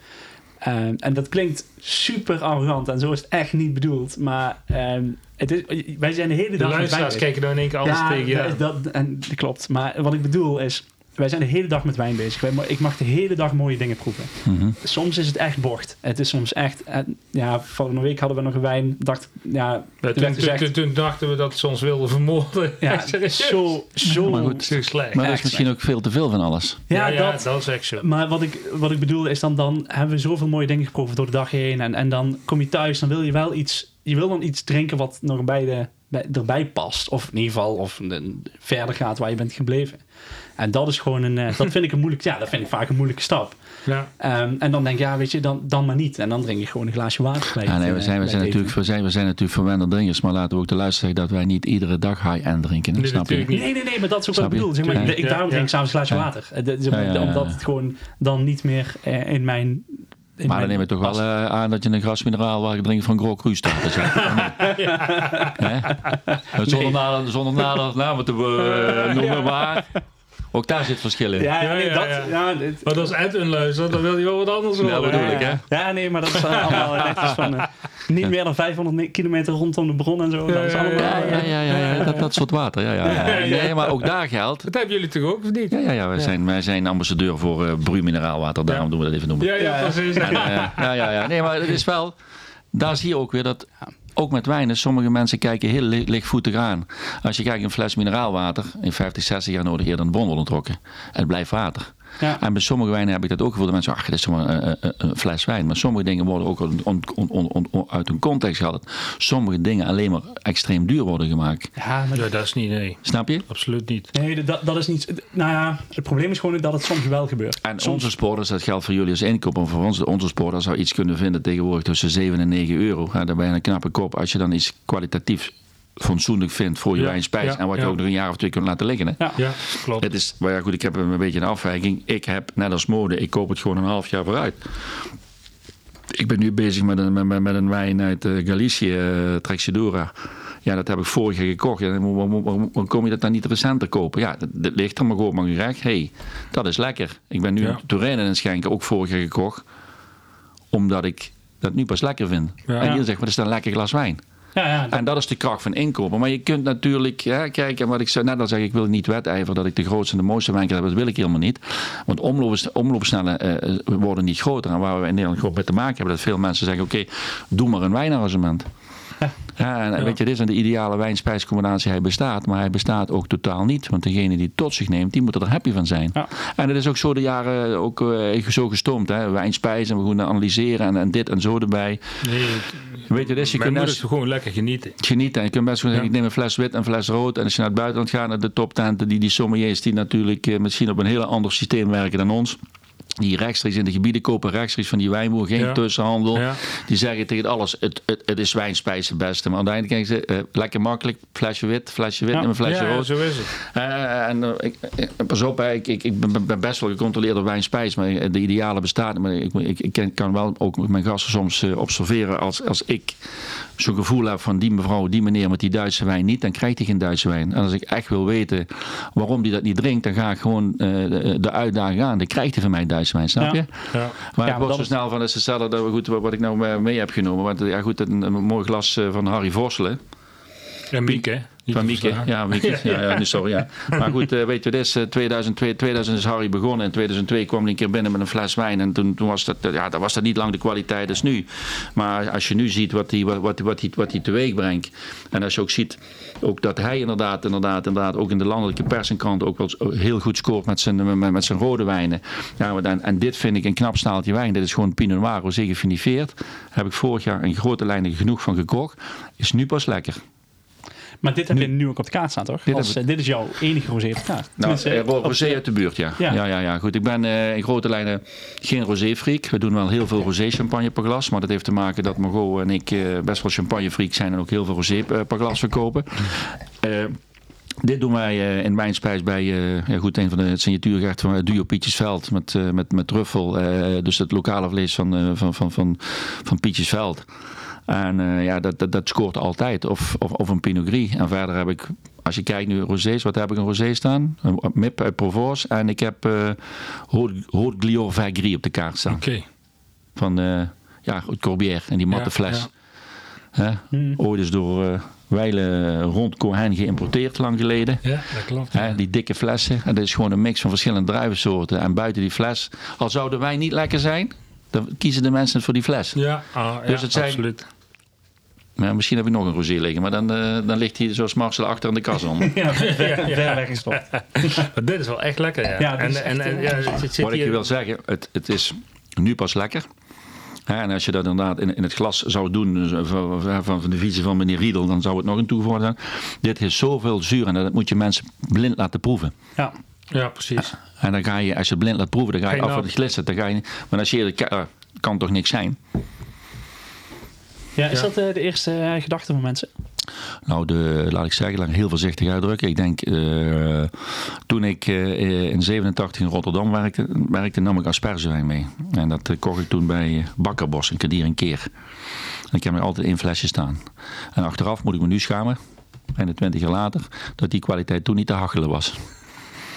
Ehm, en dat klinkt super arrogant en zo is het echt niet bedoeld. Maar ehm, het is, wij zijn de hele De dag met luisteraars kijken dan in één keer alles ja, tegen dat, dat, en, dat klopt. Maar wat ik bedoel is, wij zijn de hele dag met wijn bezig. Wij, ik mag de hele dag mooie dingen proeven. Mhm. Soms is het echt bocht. Het is soms echt... en, ja, vorige week hadden we nog een wijn. Dacht, ja, toen, gezegd- toen, toen dachten we dat ze ons wilden vermoorden. ja, zo, zo... Maar goed. Zo slecht. Maar dat is misschien ook veel te veel van alles. ja, ja, dat, dat is echt zo. Maar wat ik, wat ik bedoel is dan, dan hebben we zoveel mooie dingen geproefd door de dag heen. En, en dan kom je thuis, dan wil je wel iets... Je wil dan iets drinken wat nog bij de, bij, erbij past. Of in ieder geval of verder gaat waar je bent gebleven. En dat is gewoon een... eh, dat vind ik een moeilijk... Ja, dat vind ik vaak een moeilijke stap. Ja. Ehm, en dan denk ik, ja, weet je, dan, dan maar niet. En dan drink je gewoon een glaasje water. bij Ja, nee, we eh, zijn, we zijn, natuurlijk, we, zijn, we zijn natuurlijk verwende drinkers. Maar laten we ook de luisteraar zeggen dat wij niet iedere dag high-end drinken. Nee, snap je? Nee, nee, nee, maar dat is ook wat ik je? bedoel. Zeg maar, Ja. ik, daarom Ja, drink ik ja. s'avonds een glaasje Ja. water. Eh, dat- zeg maar, Ja, ja, ja, Omdat ja. het gewoon dan niet meer in mijn... In Maar dan neem je toch wel aan dat je een gras mineraalwater drinkt van Gros Cru staat. Dus? Zonder nader, zonder nader namen te noemen, maar ook daar zit verschil in. Ja, Ja, nee, ja, dat, ja. ja, dit- Maar als Ed een luistert, dan wil hij wel wat anders horen. Ja, bedoel ja, ik, hè? Ja, nee, maar dat is eh, allemaal netjes van... eh, niet meer dan 500 kilometer rondom de bron en zo. Dat is Ja, ja, allemaal... Ja, ja, ja, ja, ja, dat, dat soort water. Ja, ja, ja. Nee, maar ook daar geldt. Dat hebben jullie toch ook, of niet? Ja, ja, ja, wij, Zijn, wij zijn ambassadeur voor uh, Bru mineraalwater, daarom Ja. doen we dat even noemen. Ja, ja, precies. Eh, ja, ja, ja. Nee, maar het is wel. Daar zie je ook weer dat. Ook met wijnen, sommige mensen kijken heel li- lichtvoetig aan. Als je kijkt een fles mineraalwater, in 50, 60 jaar nodig eerder een bron wordt ontrokken. En het blijft water. Ja. En bij sommige wijnen heb ik dat ook gevoeld. Dat mensen, ach, dit is maar een, een, een fles wijn. Maar sommige dingen worden ook on- on- on- on- on- uit hun context gehaald. Sommige dingen alleen maar extreem duur worden gemaakt. Ja, maar Ja, dat is niet, nee. Snap je? Absoluut niet. nee, dat, dat is niet... Nou ja, het probleem is gewoon dat het soms wel gebeurt. En soms, onze sporters, dat geldt voor jullie als inkoop. En voor ons, onze sporter zou iets kunnen vinden tegenwoordig tussen 7 en 9 euro. Ja, dan ben je een knappe kop. Als je dan iets kwalitatief fatsoenlijk vindt voor je Ja, en wat je ja. ook nog een jaar of twee kunt laten liggen. Hè? Ja. Ja, klopt. Het is, maar ja, goed, ik heb een beetje een afwijking. Ik heb, net als mode, ik koop het gewoon een half jaar vooruit. Ik ben nu bezig met een, met, met- een wijn uit eh, Galicië, eh Trexidura. Ja, dat heb ik vorig jaar gekocht. Ja, waarom, kom je dat dan niet recenter kopen? Ja, dat, dat ligt er maar gewoon maar gerecht. hey, dat is lekker. Ik ben nu Turijn het schenken, ook vorig jaar gekocht. Omdat ik dat nu pas lekker vind. En hier zegt, maar dat is een lekker glas wijn. En dat is de kracht van inkopen. Maar je kunt natuurlijk, ja, kijk, wat ik net al zeg, ik wil niet wedijveren dat ik de grootste en de mooiste wijnkelder heb. Dat wil ik helemaal niet. Want omloop- omloopsnellen eh, worden niet groter. En waar we in Nederland gewoon mee te maken hebben, dat veel mensen zeggen, oké, doe maar een wijnarrangement. Ja, en Ja. weet je, dit is een de ideale wijn-spijscombinatie. Hij bestaat, maar hij bestaat ook totaal niet. Want degene die het tot zich neemt, die moet er happy van zijn. Ja. En het is ook zo de jaren ook eh, zo gestoomd. Hè? Wijn-spijs en we gaan analyseren en, en dit en zo erbij. Nee, Weet je, dus je kunt best is gewoon lekker genieten. genieten. En je kunt best gewoon zeggen, Ja. ik neem een fles wit en een fles rood. En als je naar het buitenland gaat, naar de toptenten, die, die sommeliers die natuurlijk eh, misschien op een heel ander systeem werken dan ons. Die rechtstreeks in de gebieden kopen, rechtstreeks van die wijnboer, geen Ja. tussenhandel. Ja. Die zeggen tegen alles, het, het, het is wijnspijs het beste. Maar uiteindelijk denken ze, eh, lekker makkelijk, flesje wit, flesje wit Ja. en een flesje Ja, rood. zo is het. Eh, en, eh, ik, pas op, hè, ik, ik, ik ben- best wel gecontroleerd op wijnspijs, maar de ideale bestaat. Maar ik, ik, kan wel ook mijn gasten soms observeren als, als ik zo'n gevoel heb van die mevrouw, die meneer met die Duitse wijn niet, dan krijgt hij geen Duitse wijn. En als ik echt wil weten waarom die dat niet drinkt, dan ga ik gewoon eh, de, uitdaging aan. Dan krijgt hij van mij Duitse wijn, snap Ja. je? Ja. Maar ik word zo is- snel van, is hetzelfde dat we goed, wat ik nou mee- heb genomen. Want ja, goed, een, een mooi glas eh, van Harry Vosselen. En Miek, hè? Van Mieke, ja, Mieke. Ja, ja, nee, sorry, ja. Maar goed, eh, weet je, is eh, 2002, 2000 is Harry begonnen. In 2002 kwam hij een keer binnen met een fles wijn. En toen, toen was dat, eh, ja, dat was dat niet lang de kwaliteit als nu. Maar als je nu ziet wat hij wat, wat, wat, hij- wat hij teweeg brengt. En als je ook ziet ook dat hij inderdaad, inderdaad, inderdaad ook in de landelijke pers en krant ook wel heel goed scoort met zijn, met, met zijn rode wijnen. Ja, en, en dit vind ik een knap staaltje wijn. Dit is gewoon Pinot Noir rosé gefinifeerd. Heb ik vorig jaar in grote lijnen genoeg van gekocht. Is nu pas lekker. Maar dit heb je nu ook op de kaart staan, toch? Dit Als, eh, dit is jouw enige rosé op de kaart. Nou, eh, rosé uit de buurt, ja. Ja. Ja, ja, ja, goed. Ik ben eh, in grote lijnen geen rosé-freak. We doen wel heel veel rosé-champagne per glas. Maar dat heeft te maken dat Margot en ik best wel champagne-freak zijn en ook heel veel rosé per glas verkopen. Dit doen wij eh, in Wijnspijs bij ja, goed, een van de signatuurgerechten van duo Pietjesveld met, eh, met, met truffel. dus het lokale vlees van, van, van, van, van Pietjesveld. En eh, ja, dat, dat, dat scoort altijd. Of, of, of een Pinot Gris. En verder heb ik, als je kijkt nu rosés, wat heb ik een rosé staan? Een MIP uit Provence. En ik heb eh Haute Glior Vergris op de kaart staan. Oké. Van eh ja, het Corbière en die matte Ja, fles. ja. Hè? Ooit is door eh Weile rond Cohen geïmporteerd lang geleden. Ja, dat klopt. Hè, die dikke flessen. En dat is gewoon een mix van verschillende druivensoorten. En buiten die fles, al zou de wijn niet lekker zijn, dan kiezen de mensen voor die fles. Ja, ah, Dus ja, het zijn- absoluut. Maar misschien heb ik nog een rosé liggen, maar dan, eh, dan ligt hij zoals Marcel achter in de kas om. Ja, ver, weggestopt. Maar dit is wel echt lekker, ja. Ja, is en, en, echt, en, eh, ja, het, het zit Wat ik je wil zeggen, het, het is nu pas lekker. Hè, en als je dat inderdaad in, in het glas zou doen dus, eh, van, van, van de visie van meneer Riedel, dan zou het nog een toevoeging zijn. Dit heeft zoveel zuur en dat moet je mensen blind laten proeven. Ja. Ja, precies. En dan ga je, als je het blind laat proeven, dan ga je Geen af wat het glistert. Dan ga je, maar als je eerlijk kijkt, eh, kan toch niks zijn. ja, is Ja. dat eh, de eerste eh, gedachte van mensen? Nou, de, laat ik zeggen, laat ik heel voorzichtig uitdrukken. Ik denk, eh, toen ik eh, in 87 in Rotterdam werkte, werkte nam ik aspergewijn mee. En dat kocht ik toen bij Bakkerbos, een keer een keer. En ik heb er altijd één flesje staan. En achteraf moet ik me nu schamen, bijna 20 jaar later, dat die kwaliteit toen niet te hachelen was.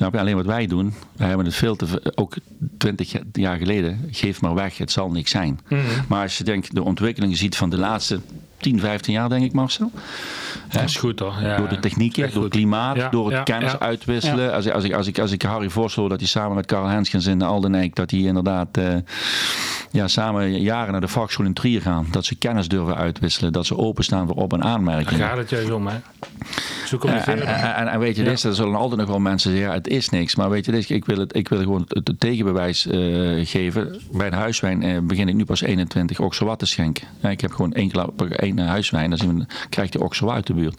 Nou, alleen wat wij doen, wij hebben het veel te, ook 20 jaar geleden, geef maar weg, het zal niks zijn. Maar als je denkt, de ontwikkeling ziet van de laatste 10, 15 jaar, denk ik Marcel. Dat is goed hoor. Ja, Door de technieken, door het klimaat, Ja, door het ja, kennis uitwisselen. Als, ik- als, ik, als, ik, als ik Harry voorstel dat hij samen met Karl Henskens in Aldenijk, dat die inderdaad eh, ja, samen jaren naar de vakschool in Trier gaan. Dat ze kennis durven uitwisselen, dat ze openstaan voor op- en Daar aanmerkingen. gaat het juist om, hè. Zoek om En, je en, en, en weet je, dit, er zullen altijd nog wel mensen zeggen, ja, het is niks. Maar weet je, ik, wil het, ik wil gewoon het, tegenbewijs eh, geven. Bij huiswijn eh, begin ik nu pas 21 Oxowat te schenken. Ik heb gewoon één, één eh, huiswijn, dan krijg je Oxowat uit de buurt.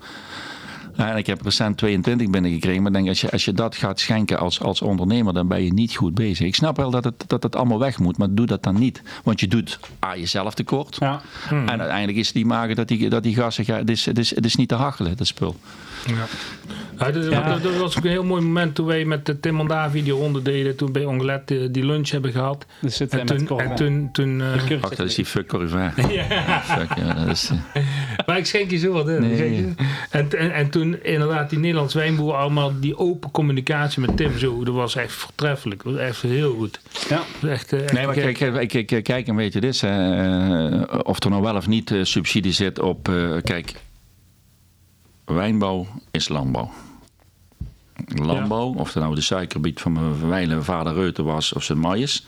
En ik heb recent 22 binnengekregen. Maar denk, als je, als je dat gaat schenken als, als ondernemer, dan ben je niet goed bezig. Ik snap wel dat het, dat het allemaal weg moet, maar doe dat dan niet. Want je doet A, jezelf tekort. Ja. Hmm. En uiteindelijk is die maken dat die, dat die gasten, gaan- het is, het, is, het is niet te hachelen, dat spul. Ja. Ja, dat, Ja. dat- dat was ook een heel mooi moment toen wij met de Tim en Davi die ronde deden. Toen bij Ongelet die, die lunch hebben gehad. Dus eh, En met toen, en toen, toen eh, Ach, zit dat is die fuck ja. Fuck, ja, dat is, eh, Maar ik schenk je zo wat in. Nee. En, en, en toen inderdaad die Nederlands wijnboer allemaal die open communicatie met Tim zo. Dat was echt voortreffelijk. Dat was echt heel goed. Ja. Echt, eh, echt Nee, maar kijk, kijk, kijk, kijk, een beetje dit. is, eh, of er nou wel of niet eh, subsidie zit op... eh, kijk, wijnbouw is landbouw. Landbouw, of het nou de suikerbiet van mijn wijle vader Reuten was of zijn maïs.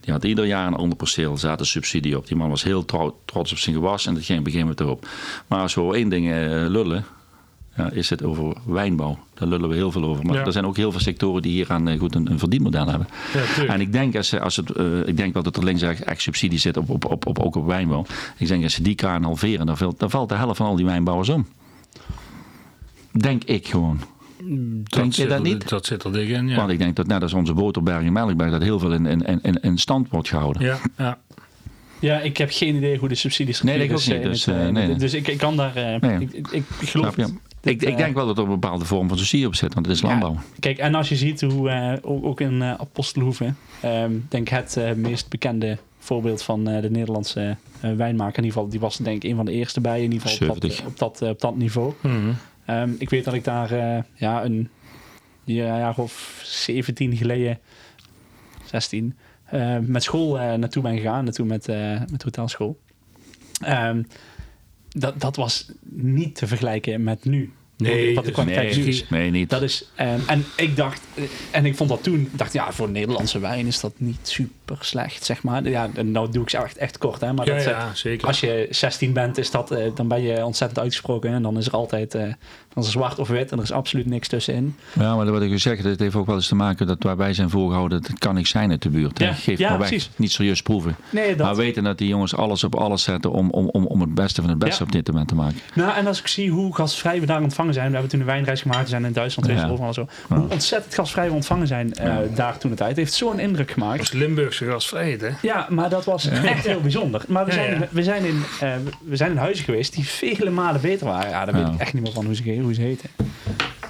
Die had ieder jaar een ander perceel, zaten subsidie op. Die man was heel trouw- trots op zijn gewas en dat ging gegeven moment erop. Maar als we één ding eh, lullen, ja, is het over wijnbouw. Daar lullen we heel veel over. Maar Ja. er zijn ook heel veel sectoren die hieraan eh, goed een, een verdienmodel hebben. Ja. En ik denk, als, ze- als het, eh, ik denk wel dat er links echt, subsidie zit, op, op, op, op, ook op wijnbouw. Ik denk, als ze die kraan halveren, dan valt de helft van al die wijnbouwers om. Denk ik gewoon. denk je zit dat er- niet? Dat zit er dik in, ja. Want ik denk dat net als onze boterberg en melkberg, dat heel veel in, in, in, in stand wordt gehouden. Ja, ja. Ja, ik heb geen idee hoe de subsidies Nee, ik ook niet, dus, het, eh, eh, nee. dus ik, ik kan daar... eh, Nee. ik, ik, ik geloof Snap je? het. Dit, Ik, ik denk wel dat er een bepaalde vorm van subsidie op zit, want het is Ja. landbouw. Kijk, en als je ziet hoe, eh, ook, ook in eh Apostelhoeven, ehm, denk ik het meest bekende voorbeeld van eh, de Nederlandse eh, wijnmaker. In ieder geval, die was denk ik een van de eerste bij, in ieder geval op dat, 70. op dat, op dat niveau. Mhm. Ehm, ik weet dat ik daar eh, ja, een ja, jaar of 17 geleden, 16, eh, met school eh, naartoe ben gegaan. Naartoe met, met hotelschool. Ehm, dat, dat was niet te vergelijken met nu. Nee, wat de kwaliteit Nee, is. nee, niet. Dat is, ehm, en ik dacht, eh, en ik vond dat toen, ik dacht ja, voor Nederlandse wijn is dat niet super slecht, zeg maar. Ja, en nou doe ik ze echt, echt kort, hè. Maar Ja, dat, eh, ja, zeker. als je 16 bent, is dat, eh, dan ben je ontzettend uitgesproken. En dan is er altijd, eh, dan is er zwart of wit en er is absoluut niks tussenin. Ja, maar wat ik wil zeggen, dat heeft ook wel eens te maken dat waar wij zijn voorgehouden, dat kan niks zijn uit de buurt. hè. Ja, Geef ja, maar weg. precies. Niet serieus proeven. Nee, dat. Maar weten dat die jongens alles op alles zetten om, om, om, om het beste van het beste op dit moment te maken. Nou, en als ik zie hoe gastvrij we daar ontvangen zijn. We hebben toen een wijnreis gemaakt. We zijn in Duitsland geweest, Ja. overal zo. Hoe ontzettend gastvrij we ontvangen zijn eh, daar toen de tijd. heeft zo'n indruk gemaakt. Dat is Limburgse gasvrijheid, hè? Ja, maar dat was echt heel bijzonder. Maar we zijn, ja. We, zijn in, eh, we zijn in huizen geweest die vele malen beter waren. Ja, daar weet Ja. ik echt niet meer van hoe ze, hoe ze heten.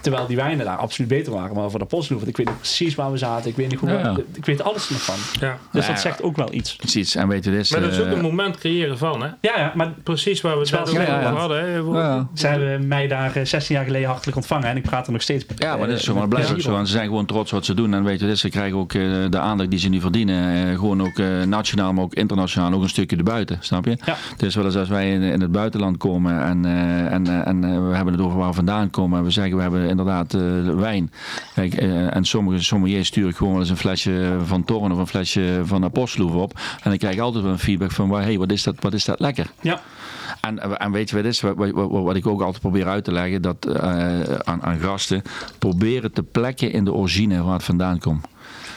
Terwijl die wijnen daar absoluut beter waren. Maar voor de Postloef, ik weet nog precies waar we zaten. Ik weet, niet hoe Ja. we- ik weet alles nog van. Ja. Dus dat zegt ook wel iets. Precies. En weet je, dit is... Maar dat is ook eh, een moment creëren van, hè? Ja, ja maar Precies waar we het over ja. hadden, hè? Hoe- ja. ze hebben mij daar eh, 16 jaar geleden hartelijk ontvangen. En ik praat er nog steeds Ja, maar dat is eh, zo. Maar blijft ook zo. ze zijn gewoon trots wat ze doen. En weet je, dus ze krijgen ook eh, de aandacht die ze nu verdienen. eh, gewoon ook eh, nationaal, maar ook internationaal. Ook een stukje erbuiten. Snap je? Ja. Dus wel eens als wij in, in het buitenland komen en, eh, en, eh, en eh, we hebben het over waar we vandaan komen. En we zeggen we hebben inderdaad eh, wijn. Kijk, eh, en sommige sommeliers sturen gewoon wel eens een flesje van Torren of een flesje van Apostloef op. En dan krijg ik altijd wel een feedback van, hey, wat is dat, wat is dat lekker? Ja, En, en weet je wat is? Wat, wat, wat- ik ook altijd probeer uit te leggen dat, eh, aan, aan gasten. Proberen te plekken in de origine waar het vandaan komt.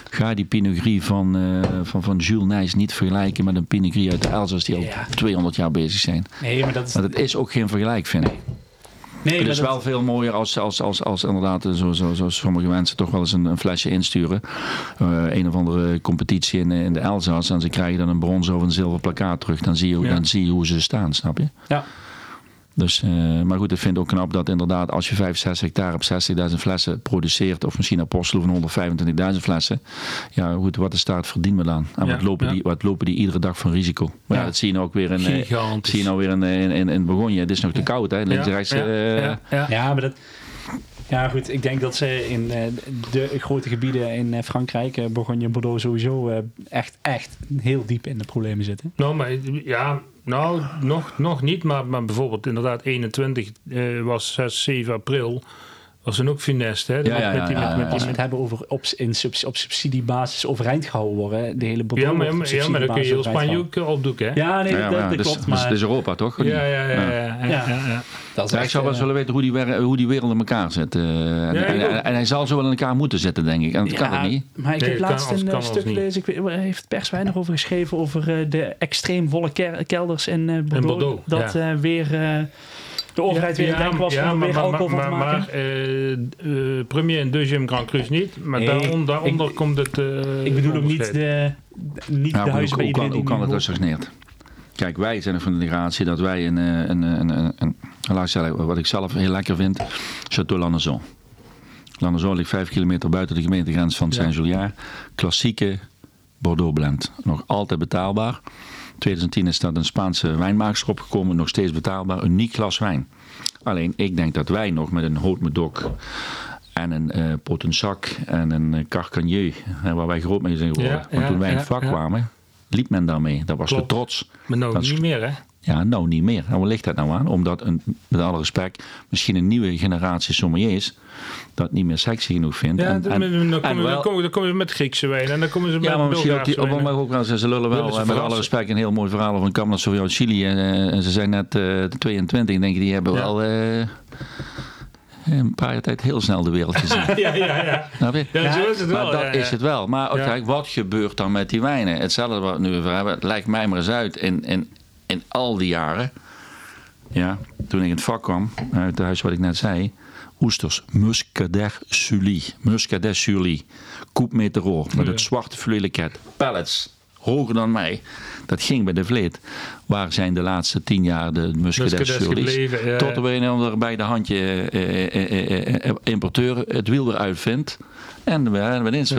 Ga die Pinot Gris van, eh, van, van Jules Nijs niet vergelijken met een Pinot Gris uit de Elzas die al Ja. 200 jaar bezig zijn. nee, maar dat is... Want het is ook geen vergelijk, vind ik. Nee, is dat- wel veel mooier als, als, als, als inderdaad, eh, zo, zo, zo sommige mensen toch wel eens een, een flesje insturen. Eh, een of andere competitie in, in de Elzas. En ze krijgen dan een bronzen of een zilver plakkaat terug. Dan zie je, Ja. dan zie je hoe ze staan, snap je? Ja. Dus, eh, maar goed, ik vind het ook knap dat inderdaad als je 65 hectare op 60.000 flessen produceert, of misschien apostel van 125.000 flessen, ja goed, wat is daar het verdienmodel aan? En Ja, wat, lopen ja. die, wat lopen die iedere dag van risico? Maar ja, Ja. dat zie je nou ook weer in, eh, Gigantisch. zie je nou weer in, in, in, in Begonje. Het is nog te koud, hè? Links rechts. ja, eh, ja, ja. Ja, maar dat... Ja, goed. Ik denk dat ze in eh, de grote gebieden in eh, Frankrijk, eh, Bourgogne en Bordeaux sowieso echt, echt heel diep in de problemen zitten. Nou, maar ja, nou, nog, nog niet. Maar, maar bijvoorbeeld inderdaad 21 eh, was 6, 7 april. Was dan ook finest, hè? Ja, ja, met die, ja, met, ja, met Als we het hebben over op, in subs- op subsidiebasis overeind gehouden worden, de hele ja, maar, ja, maar dan kun je heel Spanje ook eh, opdoeken, hè? Ja, nee, ja, dat, dus, klopt. dus Maar het is Europa, toch? Ja, ja, ja. ja, ja, Ja. ja, ja. dat is ik zou wel eens eh, willen weten hoe die, hoe die wereld in elkaar zit. eh, en, Ja, ik en, ook. en, en hij zal zo wel in elkaar moeten zitten, denk ik. En dat kan ja, het niet. Maar ik Nee, heb laatst een kan stuk gelezen, ik weet, heeft pers weinig over geschreven, over eh, de extreem volle kelders in eh, Bordeaux. Bordeaux, dat eh, weer eh, de overheid weer denken was om er weer alcohol van maar, te maar, maken. eh, eh, premier en deuxième Grand Cru niet. Maar daaronder, daaronder ik- komt het eh, ik bedoel ook niet de, niet de hoe, huizen hoe, bij kan, iedereen hoe kan die het nu dus gestagneerd? Kijk, wij zijn nog van de generatie dat wij een, een, een, een, een, laat ik zeggen, wat ik zelf heel lekker vind, Château Lanazon. Lanazon ligt vijf kilometer buiten de gemeentegrens van Ja. Saint-Juliard. Klassieke Bordeaux blend. Nog altijd betaalbaar. 2010 is dat een Spaanse wijnmaakster opgekomen. Nog steeds betaalbaar. Uniek glas wijn. Alleen, ik denk dat wij nog met een Haute Medoc en een eh Potensac en een eh, Carcagnier, hè, waar wij groot mee zijn geworden. Ja, Want toen wij in het vak kwamen, liep men daarmee. Dat was Klopt. de trots. Maar nou Dat is- niet meer, hè? Ja, nou niet meer. En waar ligt dat nou aan? Omdat, een, met alle respect, misschien een nieuwe generatie sommeliers dat niet meer sexy genoeg vindt. Ja, En- dan, en- dan, en komen, wel- dan, komen, dan komen ze met Griekse wijn en dan komen ze met ja, maar misschien ook, die, wijn. maar ook wel, ze, lullen wel, ze eh, met alle respect, een heel mooi verhaal over een Cabernet Sauvignon Chili. En, eh, en ze zijn net eh 22, denk ik, die hebben Ja. wel eh, een paar jaar tijd heel snel de wereld gezien. Ja, ja, ja. Snap je? Ja, zo is het wel. Maar dat ja, is het wel. Maar ook, kijk, wat gebeurt dan met die wijnen? Hetzelfde wat we nu over hebben. Het lijkt mij maar eens uit in, in, in al die jaren. Ja, toen ik in het vak kwam, uit het huis wat ik net zei. Oesters, Muscadet Sully. Muscadet Sully. Meteor. Met Ja. het zwarte fluweleket. Pallets. Hoger dan mij. Dat ging bij de Vleet. Waar zijn de laatste tien jaar de Muscadet Muscadet Sully's? gebleven, ja, Tot er weer een ander bij de handje eh, eh, eh, eh, importeur het wiel weer uitvindt. En we hebben ineens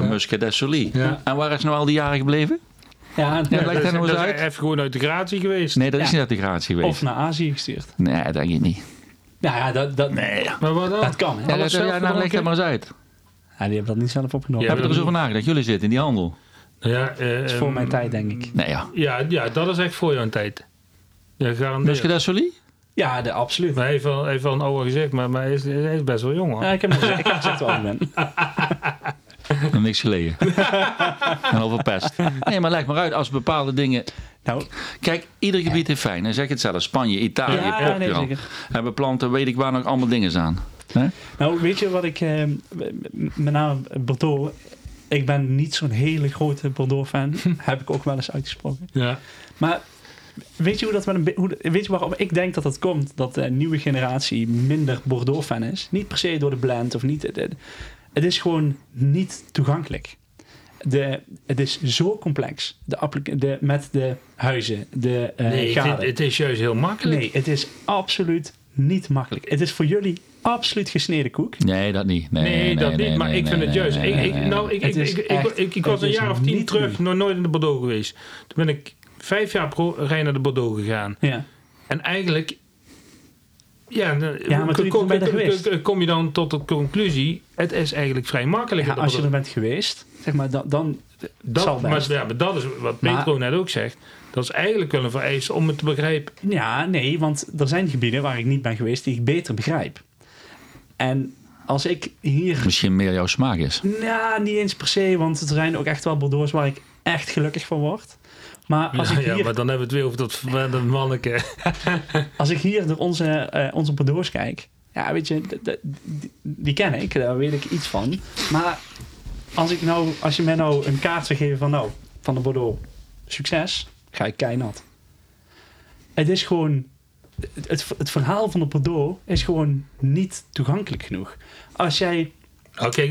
Sully. Ja. En waar is nou al die jaren gebleven? Ja, en- Ja, Ja, lijkt dat, dat nou is, eens dat is uit? even gewoon uit de gratie geweest. Nee, dat is niet uit de gratie geweest. of naar Azië gestuurd. Nee, dat denk ik niet. Nou ja, dat, dat, Nee. Maar wat dan? dat kan. Hè? Ja, dat, ja, nou, leg dat maar eens uit. Ja, die hebben dat niet zelf opgenomen. Ja, Heb je er eens over nagedacht? Jullie zitten in die handel. Ja, eh, dat is voor ehm, mijn tijd, denk ik. Nee, ja. Ja, ja, dat is echt voor jouw tijd. Ja, garandeerd. Muscadet Sully? Ja, de, absoluut. Maar hij heeft wel, hij heeft wel een oude gezicht, maar, maar hij, is, hij is best wel jong hoor. Ja, ik heb hem gezegd, ik heb gezegd wel ben. Nog niks gelegen. en al verpest. Nee, maar leg maar uit als bepaalde dingen... Nou, Kijk, ieder gebied heeft fijn. Dan zeg ik het zelf. Spanje, Italië, ja, ja, nee, Portugal. zeker. hebben planten, weet ik waar nog allemaal dingen staan. Hè? Nou, weet je wat ik, eh, met name Bordeaux, ik ben niet zo'n hele grote Bordeaux-fan. heb ik ook wel eens uitgesproken. Ja. Maar weet je, hoe dat met een, hoe, weet je waarom ik denk dat dat komt? Dat de nieuwe generatie minder Bordeaux-fan is. Niet per se door de blend of niet. Het, het is gewoon niet toegankelijk. De, het is zo complex. De, de, met de huizen, de eh Nee, vind- het is juist heel makkelijk. Nee, het is absoluut niet makkelijk. Het is voor jullie absoluut gesneden koek. Nee, dat niet. Nee, Nee, dat nee, niet, maar nee, ik vind nee, het juist. nee, Ik, ik, nou, ik, Het ik, ik, ik, echt- ik, ik was het een jaar of tien terug nog nooit in de Bordeaux geweest. Toen ben ik vijf jaar pro rij naar de Bordeaux gegaan. Ja. En eigenlijk... Ja, dan- Ja, maar toen- kom, ben je er kom- geweest. kom- kom je dan tot de conclusie... het is eigenlijk vrij makkelijk. Ja, als je er bent geweest, zeg maar, dan, dan zal dat, maar, best. ja, maar dat is wat Maar- Petro net ook zegt. Dat is eigenlijk wel een vereiste om het te begrijpen. Ja, nee, want er zijn gebieden waar ik niet ben geweest die ik beter begrijp. En als ik hier... Misschien meer jouw smaak is. Ja, niet eens per se, want er zijn ook echt wel Bordeaux waar ik echt gelukkig van word. Maar als, Ja, ik, ja, hier, maar dan hebben we het weer over dat verwende manneke. als ik hier door onze, eh, onze Bordeaux kijk... Ja, weet je, die, die ken ik, daar weet ik iets van. Maar als, ik nou, als je mij nou een kaart zou geven van nou, van de Bordeaux, succes, ga ik keihard. Het is gewoon... Het, het, het verhaal van de Bordeaux is gewoon niet toegankelijk genoeg. Als jij... Oké,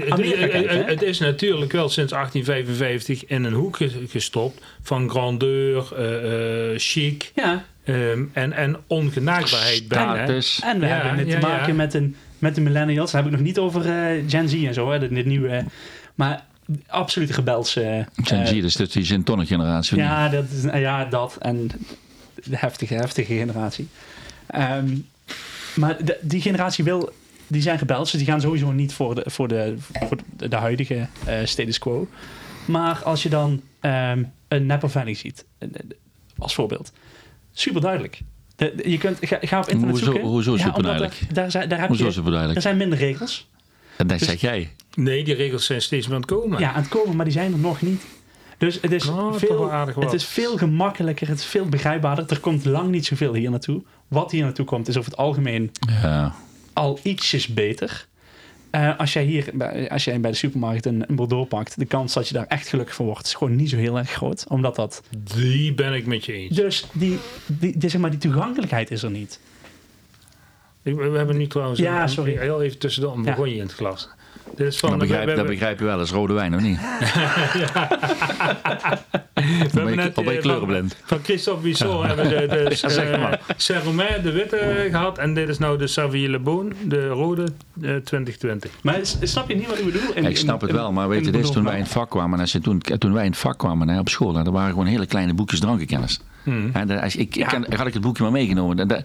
het, is natuurlijk wel sinds 1855 in een hoek ge- gestopt van grandeur, eh, eh, chic Ja, ehm, en, en ongenaakbaarheid bijna. En we Ja, hebben het ja, te maken ja. met, een, met de millennials. Daar heb ik nog niet over eh, Gen Z en zo, hè, dit, dit nieuwe. Maar absoluut rebelse. Gen Z, dus dat is die gin tonic generatie. ja, dat is, ja, dat. En de heftige, heftige generatie. Ehm, maar de- die generatie wil... Die zijn rebels, dus die gaan sowieso niet voor de, voor de, voor de, de huidige eh, status quo. Maar als je dan ehm, een Napa Valley ziet, eh, als voorbeeld. Super duidelijk. De- de- je kunt, ga, ga op internet Hoezo- zoeken. hoezo Ja, omdat superduidelijk? er- Daar, zijn, daar, heb Hoezo je, er duidelijk? zijn minder regels. En dat dus- zeg jij. Nee, die regels zijn steeds meer aan het komen. Ja, aan het komen, maar die zijn er nog niet. Dus het is, Oh, veel, wel aardig wat. het is veel gemakkelijker, het is veel begrijpbaarder. Er komt lang niet zoveel hier naartoe. Wat hier naartoe komt is over het algemeen Ja. Al ietsjes beter. Eh, als jij hier bij- als jij bij de supermarkt een, een Bordeaux pakt, de kans dat je daar echt gelukkig van wordt, is gewoon niet zo heel erg groot. Omdat dat. Die ben ik met je eens. Dus die, die, die, zeg maar, die toegankelijkheid is er niet. We hebben nu trouwens Ja, een- sorry. heel even tussendoor een Ja. begonje in het glas. Dit is van, Dat begrijp, we- dat we- begrijp je wel, dat is rode wijn, of niet? we hebben ben je, net, ben je eh, van- kleurenblind? Van Christophe hebben we de, de zeg maar. Saint-Romain, de witte, gehad. En dit is nou de Saville Le Bon, de rode eh, 2020. Maar snap je niet wat ik bedoel? In- Ja, ik snap in- het wel, maar weet je, dit is toen wij in het vak kwamen. Als je toen, toen wij in het vak kwamen hè, op school, hè, er waren gewoon hele kleine boekjes drankenkennis. Hmm. Hè, dat- als, ik, ik Ja. ken- had ik het boekje maar meegenomen. Dat- dat-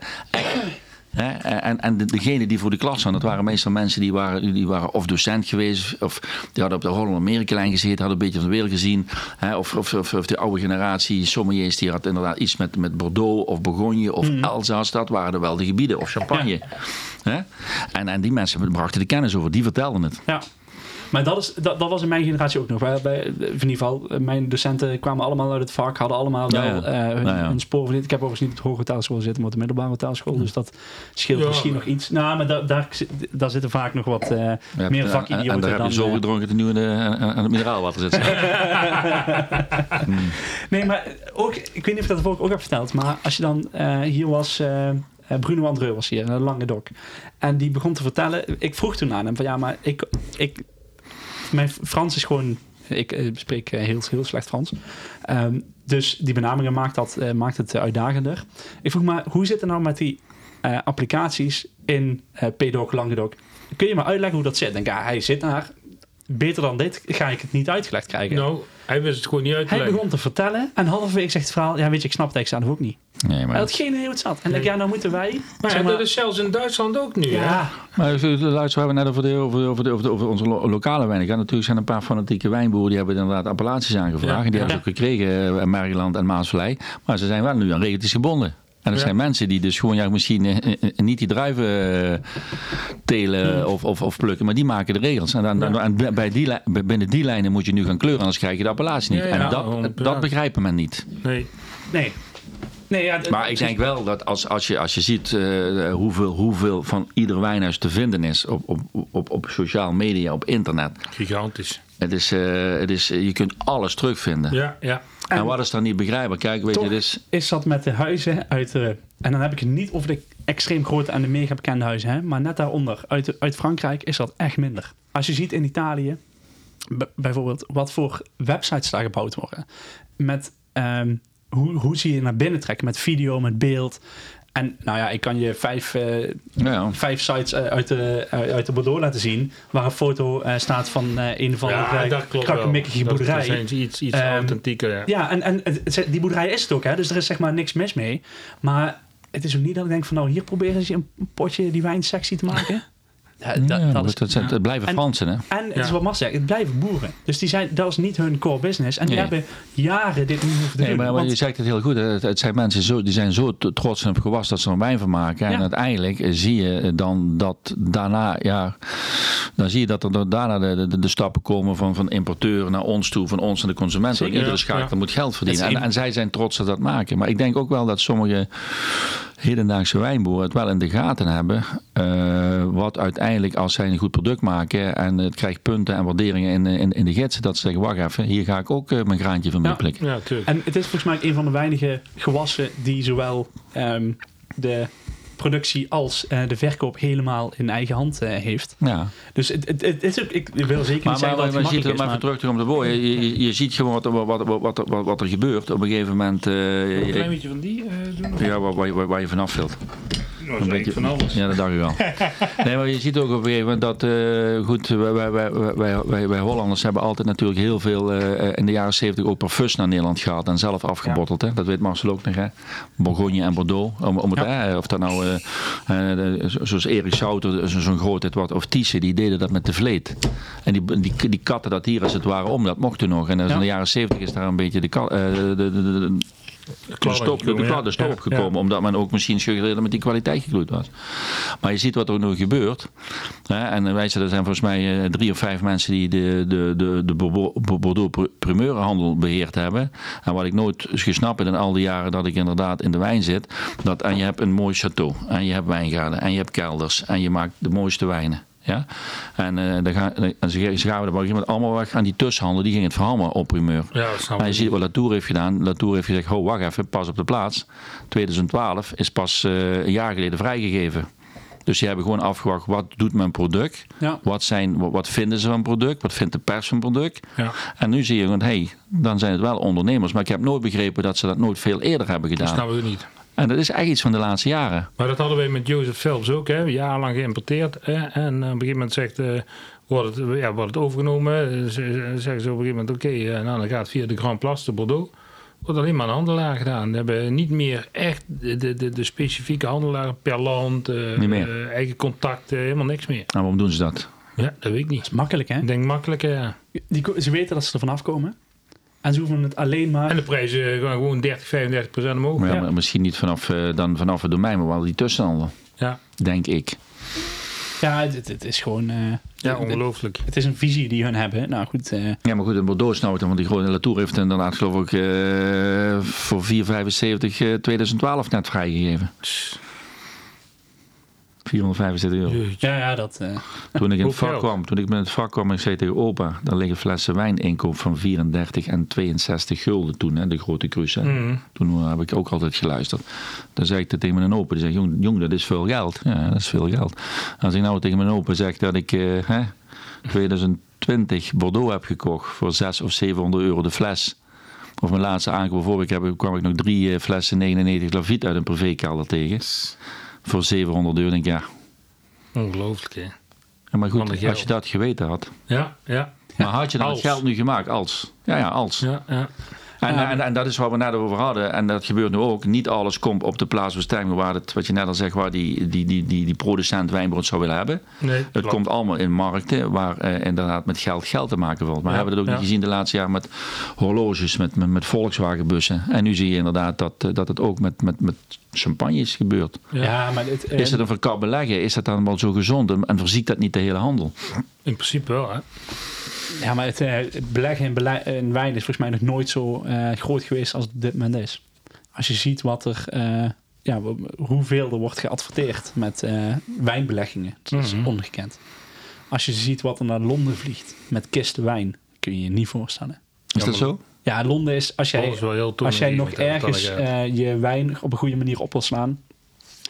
hè, en en de, degene die voor de klas hadden, dat waren meestal mensen die waren, die waren of docent geweest, of die hadden op de Holland-Amerika-lijn gezeten, hadden een beetje van de wereld gezien. Hè, of, of, of, de oude generatie sommeliers, die had inderdaad iets met, met Bordeaux of Bourgogne of. Alsace. Dat waren er wel de gebieden, of Champagne. Hè? En, en die mensen brachten de kennis over, die vertelden het. Ja. Maar dat, is, dat, dat was in mijn generatie ook nog. Wij, wij, in ieder geval, eh, mijn docenten kwamen allemaal uit het vak, hadden allemaal wel Ja, ja. eh, hun, verdiend. Ik heb overigens niet op de hoge taalschool zitten, maar op de middelbare taalschool. Dus dat scheelt Ja. misschien nog iets. Nou, maar da, daar, zit- daar zitten vaak nog wat eh, meer en- vakidioten En daar heb dan... je zo gedronken dat nu aan het mineraalwater zit. Nee, maar ook, ik weet niet of ik dat vorige ook heb verteld, maar als je dan eh, hier was, Bruno Andreu was hier, een lange dok. En die begon te vertellen, ik vroeg toen aan hem van ja, maar ik, ik mijn Frans is gewoon, ik eh, spreek eh, heel, heel slecht Frans. Ehm, dus die benamingen maakt, dat, eh, maakt het uitdagender. Ik vroeg maar, hoe zit het nou met die eh, applicaties in eh PDoc, Languedoc? Kun je me uitleggen hoe dat zit? Denk, ja, hij zit daar. Beter dan dit ga ik het niet uitgelegd krijgen. Nou, hij wist het gewoon niet uit te Hij leggen. begon te vertellen en halverwege zegt het verhaal... Ja, weet je, ik snap het eigenlijk zelf ook niet. Nee, Hij maar, had geen idee hoe het zat. En ik denk, ja, nou moeten wij... Maar, zeg ja, maar- dat is zelfs in Duitsland ook nu. hè? ja, maar de luisteraar hebben net over, de, over, de, over, de, over, de- over onze lo- lokale wijn. gehad. Natuurlijk zijn er een paar fanatieke wijnboeren die hebben inderdaad appellaties aangevraagd. Ja, en die ja. hebben ze ook gekregen, eh, in Maryland en Maasvlei. Maar ze zijn wel nu aan regeltjes gebonden. En er Ja. zijn mensen die dus gewoon ja, misschien eh, eh, eh, niet die druiven telen of, of, of plukken, maar die maken de regels. En, dan, Ja. en bij die, binnen die lijnen moet je nu gaan kleuren, anders krijg je de appellatie niet. Ja, en dat, 100%. dat begrijpen men niet. Nee. Nee. Nee, ja, Maar ik denk wel dat als, als, je, als je ziet hoeveel, hoeveel van ieder wijnhuis te vinden is op, op, op, op sociaal media, op internet. Gigantisch. Het is, het is, je kunt alles terugvinden. Ja, ja. En wat is dan niet begrijpelijk? Kijk, weet je, het is... is dat met de huizen uit de... En dan heb ik het niet over de extreem grote en de mega bekende huizen. Hè, maar net daaronder, uit, uit Frankrijk, is dat echt minder. Als je ziet in Italië, bijvoorbeeld, wat voor websites daar gebouwd worden. Met ehm, hoe, hoe zie je naar binnen trekken, met video, met beeld. En nou ja, ik kan je vijf, eh, Ja, vijf sites eh, uit, de, uit uit de Bordeaux laten zien. Waar een foto eh, staat van eh, een van ja, de dat klopt wel. krakkemikkige Dat- boerderij. Dat zijn iets, iets Ehm, authentieker, ja. Ja, en, en het- die boerderij is het ook, hè? dus er is zeg maar niks mis mee. Maar het is ook niet dat ik denk van, nou, hier proberen ze een potje die wijn sexy te maken. Ja, dat, ja, dat is, dat, zijn- het blijven En- Fransen, hè? en het is wat Mas zegt, het blijven boeren. Dus die zijn, dat is niet hun core business. En die Nee. hebben jaren dit niet hoeven te Nee, doen. maar, want- je zegt het heel goed. Het, het zijn mensen zo, die zijn zo trots op gewas dat ze er wijn van maken. En Ja. uiteindelijk eh, zie je dan dat daarna, ja, dan zie je dat er daarna de, de, de stappen komen van, van importeur naar ons toe, van ons naar de consument. Zeker, Want iedere schakel Ja. moet geld verdienen. En, en zij zijn trots dat dat maken. Maar ik denk ook wel dat sommige hedendaagse wijnboeren het wel in de gaten hebben. eh, wat uiteindelijk, als zij een goed product maken en het krijgt punten en waarderingen in, in, in de gidsen, dat ze zeggen, wacht even, hier ga ik ook eh, mijn graantje van meeplikken. Ja. En het is volgens mij een van de weinige gewassen die zowel ehm, de productie als eh, de verkoop helemaal in eigen hand eh, heeft. Ja. Dus het, het, het is ook, ik wil zeker niet Maar, zeggen maar, dat maar, het ziet is, maar maar even terug om de boy. Je, je, je ziet gewoon wat, er- wat, wat, wat, wat, er gebeurt. Op een gegeven moment, eh, Een je- klein beetje van die eh, doen. ja, waar, waar, waar, waar je vanaf wilt. Nou, dat van alles. Ja, dat dacht ik al. Nee, maar je ziet ook op een gegeven moment dat, eh, goed, wij, wij, wij, wij, Hollanders hebben altijd natuurlijk heel veel eh, in de jaren 70 ook parfums naar Nederland gehad en zelf afgebotteld. Hè? Dat weet Marcel ook nog, hè? Bourgogne en Bordeaux. Om, om het, of dat nou, eh, zoals Erik Souter, zo- zo'n grootheid wat, of Thyssen, die deden dat met de vleet. En die, die, die katten dat hier als het ware om, dat mocht toen nog. En Ja. in de jaren 70 is daar een beetje de, de, de, de, de stop, de, de, ja. de stop Ja, opgekomen, omdat men ook misschien suggereerde met die kwaliteit gegloeid was. Maar je ziet wat er nu gebeurt. Hè, en wij zijn, er zijn volgens mij eh, drie of vijf mensen die de, de, de, de Bordeaux- Bordeaux primeurenhandel beheerd hebben. En wat ik nooit gesnapt heb in al die jaren dat ik inderdaad in de wijn zit. Dat, en je hebt een mooi château. En je hebt wijngaarden. En je hebt kelders. En je maakt de mooiste wijnen. Ja? En, eh dan gaan, en ze, ze gaan op een gegeven moment allemaal weg aan die tussenhandel. Die ging het verhammen op primeur. Ja, dat Maar je ziet wat Latour heeft gedaan. Latour heeft gezegd, ho, wacht even, pas op de plaats. 2012 is pas eh, een jaar geleden vrijgegeven. Dus die hebben gewoon afgewacht, wat doet mijn product? Ja. Wat, zijn, wat, wat vinden ze van product? Wat vindt de pers van product? Ja. En nu zie je gewoon, hé, hey, dan zijn het wel ondernemers. Maar ik heb nooit begrepen dat ze dat nooit veel eerder hebben Dat gedaan. snap ik niet. En dat is echt iets van de laatste jaren. Maar dat hadden wij met Jozef Phelps ook, hè, jarenlang geïmporteerd. Hè, en op een gegeven moment zegt, eh, wordt, het, ja, wordt het overgenomen. Eh, ze- zeggen ze op een gegeven moment, oké, eh, nou, dan gaat het via de Grand Place de Bordeaux. Wordt alleen maar een handelaar gedaan. We hebben niet meer echt de, de, de, de specifieke handelaar per land, eh, Niet meer. eh, eigen contacten, helemaal niks meer. En waarom doen ze dat? Ja, dat weet ik niet. dat is makkelijk, hè? Ik denk makkelijk, ja. Die, ze weten dat ze er vanaf komen. En ze hoeven het alleen maar... En de prijzen gaan gewoon 30, 35 procent omhoog. Maar ja, Ja. maar misschien niet vanaf, eh, dan vanaf het domein, maar wel die tussenhandel. Ja, Denk ik. Ja, het, het- het is gewoon... eh, ja ongelooflijk. het is een visie die hun hebben. Nou goed, eh, Ja, maar goed, in Bordeaux want die grote Latour heeft inderdaad geloof ik eh, voor 4,75 eh 2012 net vrijgegeven. 475 euro. Ja, ja, dat... eh, Toen ik in het vak kwam, toen ik met het vak kwam, ik zei tegen opa, daar liggen flessen wijn inkoop van 34 en 62 gulden toen, hè, de grote cruise. hè. Mhm. Toen heb ik ook altijd geluisterd. Dan zei ik tegen mijn opa, die zei, jong, jong, dat is veel geld. Ja, dat is veel geld. Als ik nou tegen mijn opa zeg dat ik eh, hè, 2020 Bordeaux heb gekocht voor 600 of 700 euro de fles. Of mijn laatste aankoop bijvoorbeeld, ik heb, kwam ik nog drie eh, flessen 99 Lafitte uit een privékelder tegen. Voor 700 euro. denk ik, ja. Ongelooflijk, hè. Ja, Maar goed, als je dat geweten had. Ja, ja. Maar had je dan Als. het geld nu gemaakt als? Ja, ja, als. Ja, ja. En, Ja. en, en dat is waar we net over hadden. En dat gebeurt nu ook. Niet alles komt op de plaatsbestemming waar het, wat je net al zegt, waar die, die, die, die, die producent wijnbrood zou willen hebben. Nee, Het klopt. komt allemaal in markten waar eh, inderdaad met geld geld te maken valt. Maar Ja, we hebben het ook ja. niet gezien de laatste jaren met horloges, met, met, met Volkswagenbussen. En nu zie je inderdaad dat, eh, dat het ook met, met, met champagne is gebeurd. Ja. Maar het, eh, Is het een verkap beleggen? Is dat dan wel zo gezond? En en verziekt dat niet de hele handel? In principe wel, hè. Ja, maar het, eh, beleggen in, bele- in wijn is volgens mij nog nooit zo eh, groot geweest als het op dit moment is. Als je ziet wat er, eh, ja, hoeveel er wordt geadverteerd met eh, wijnbeleggingen, dat is Mhm. ongekend. Als je ziet wat er naar Londen vliegt met kisten wijn, kun je je niet voorstellen. Is dat zo? Ja, Londen is, als jij, is als jij nog ergens je wijn op een goede manier op wil slaan,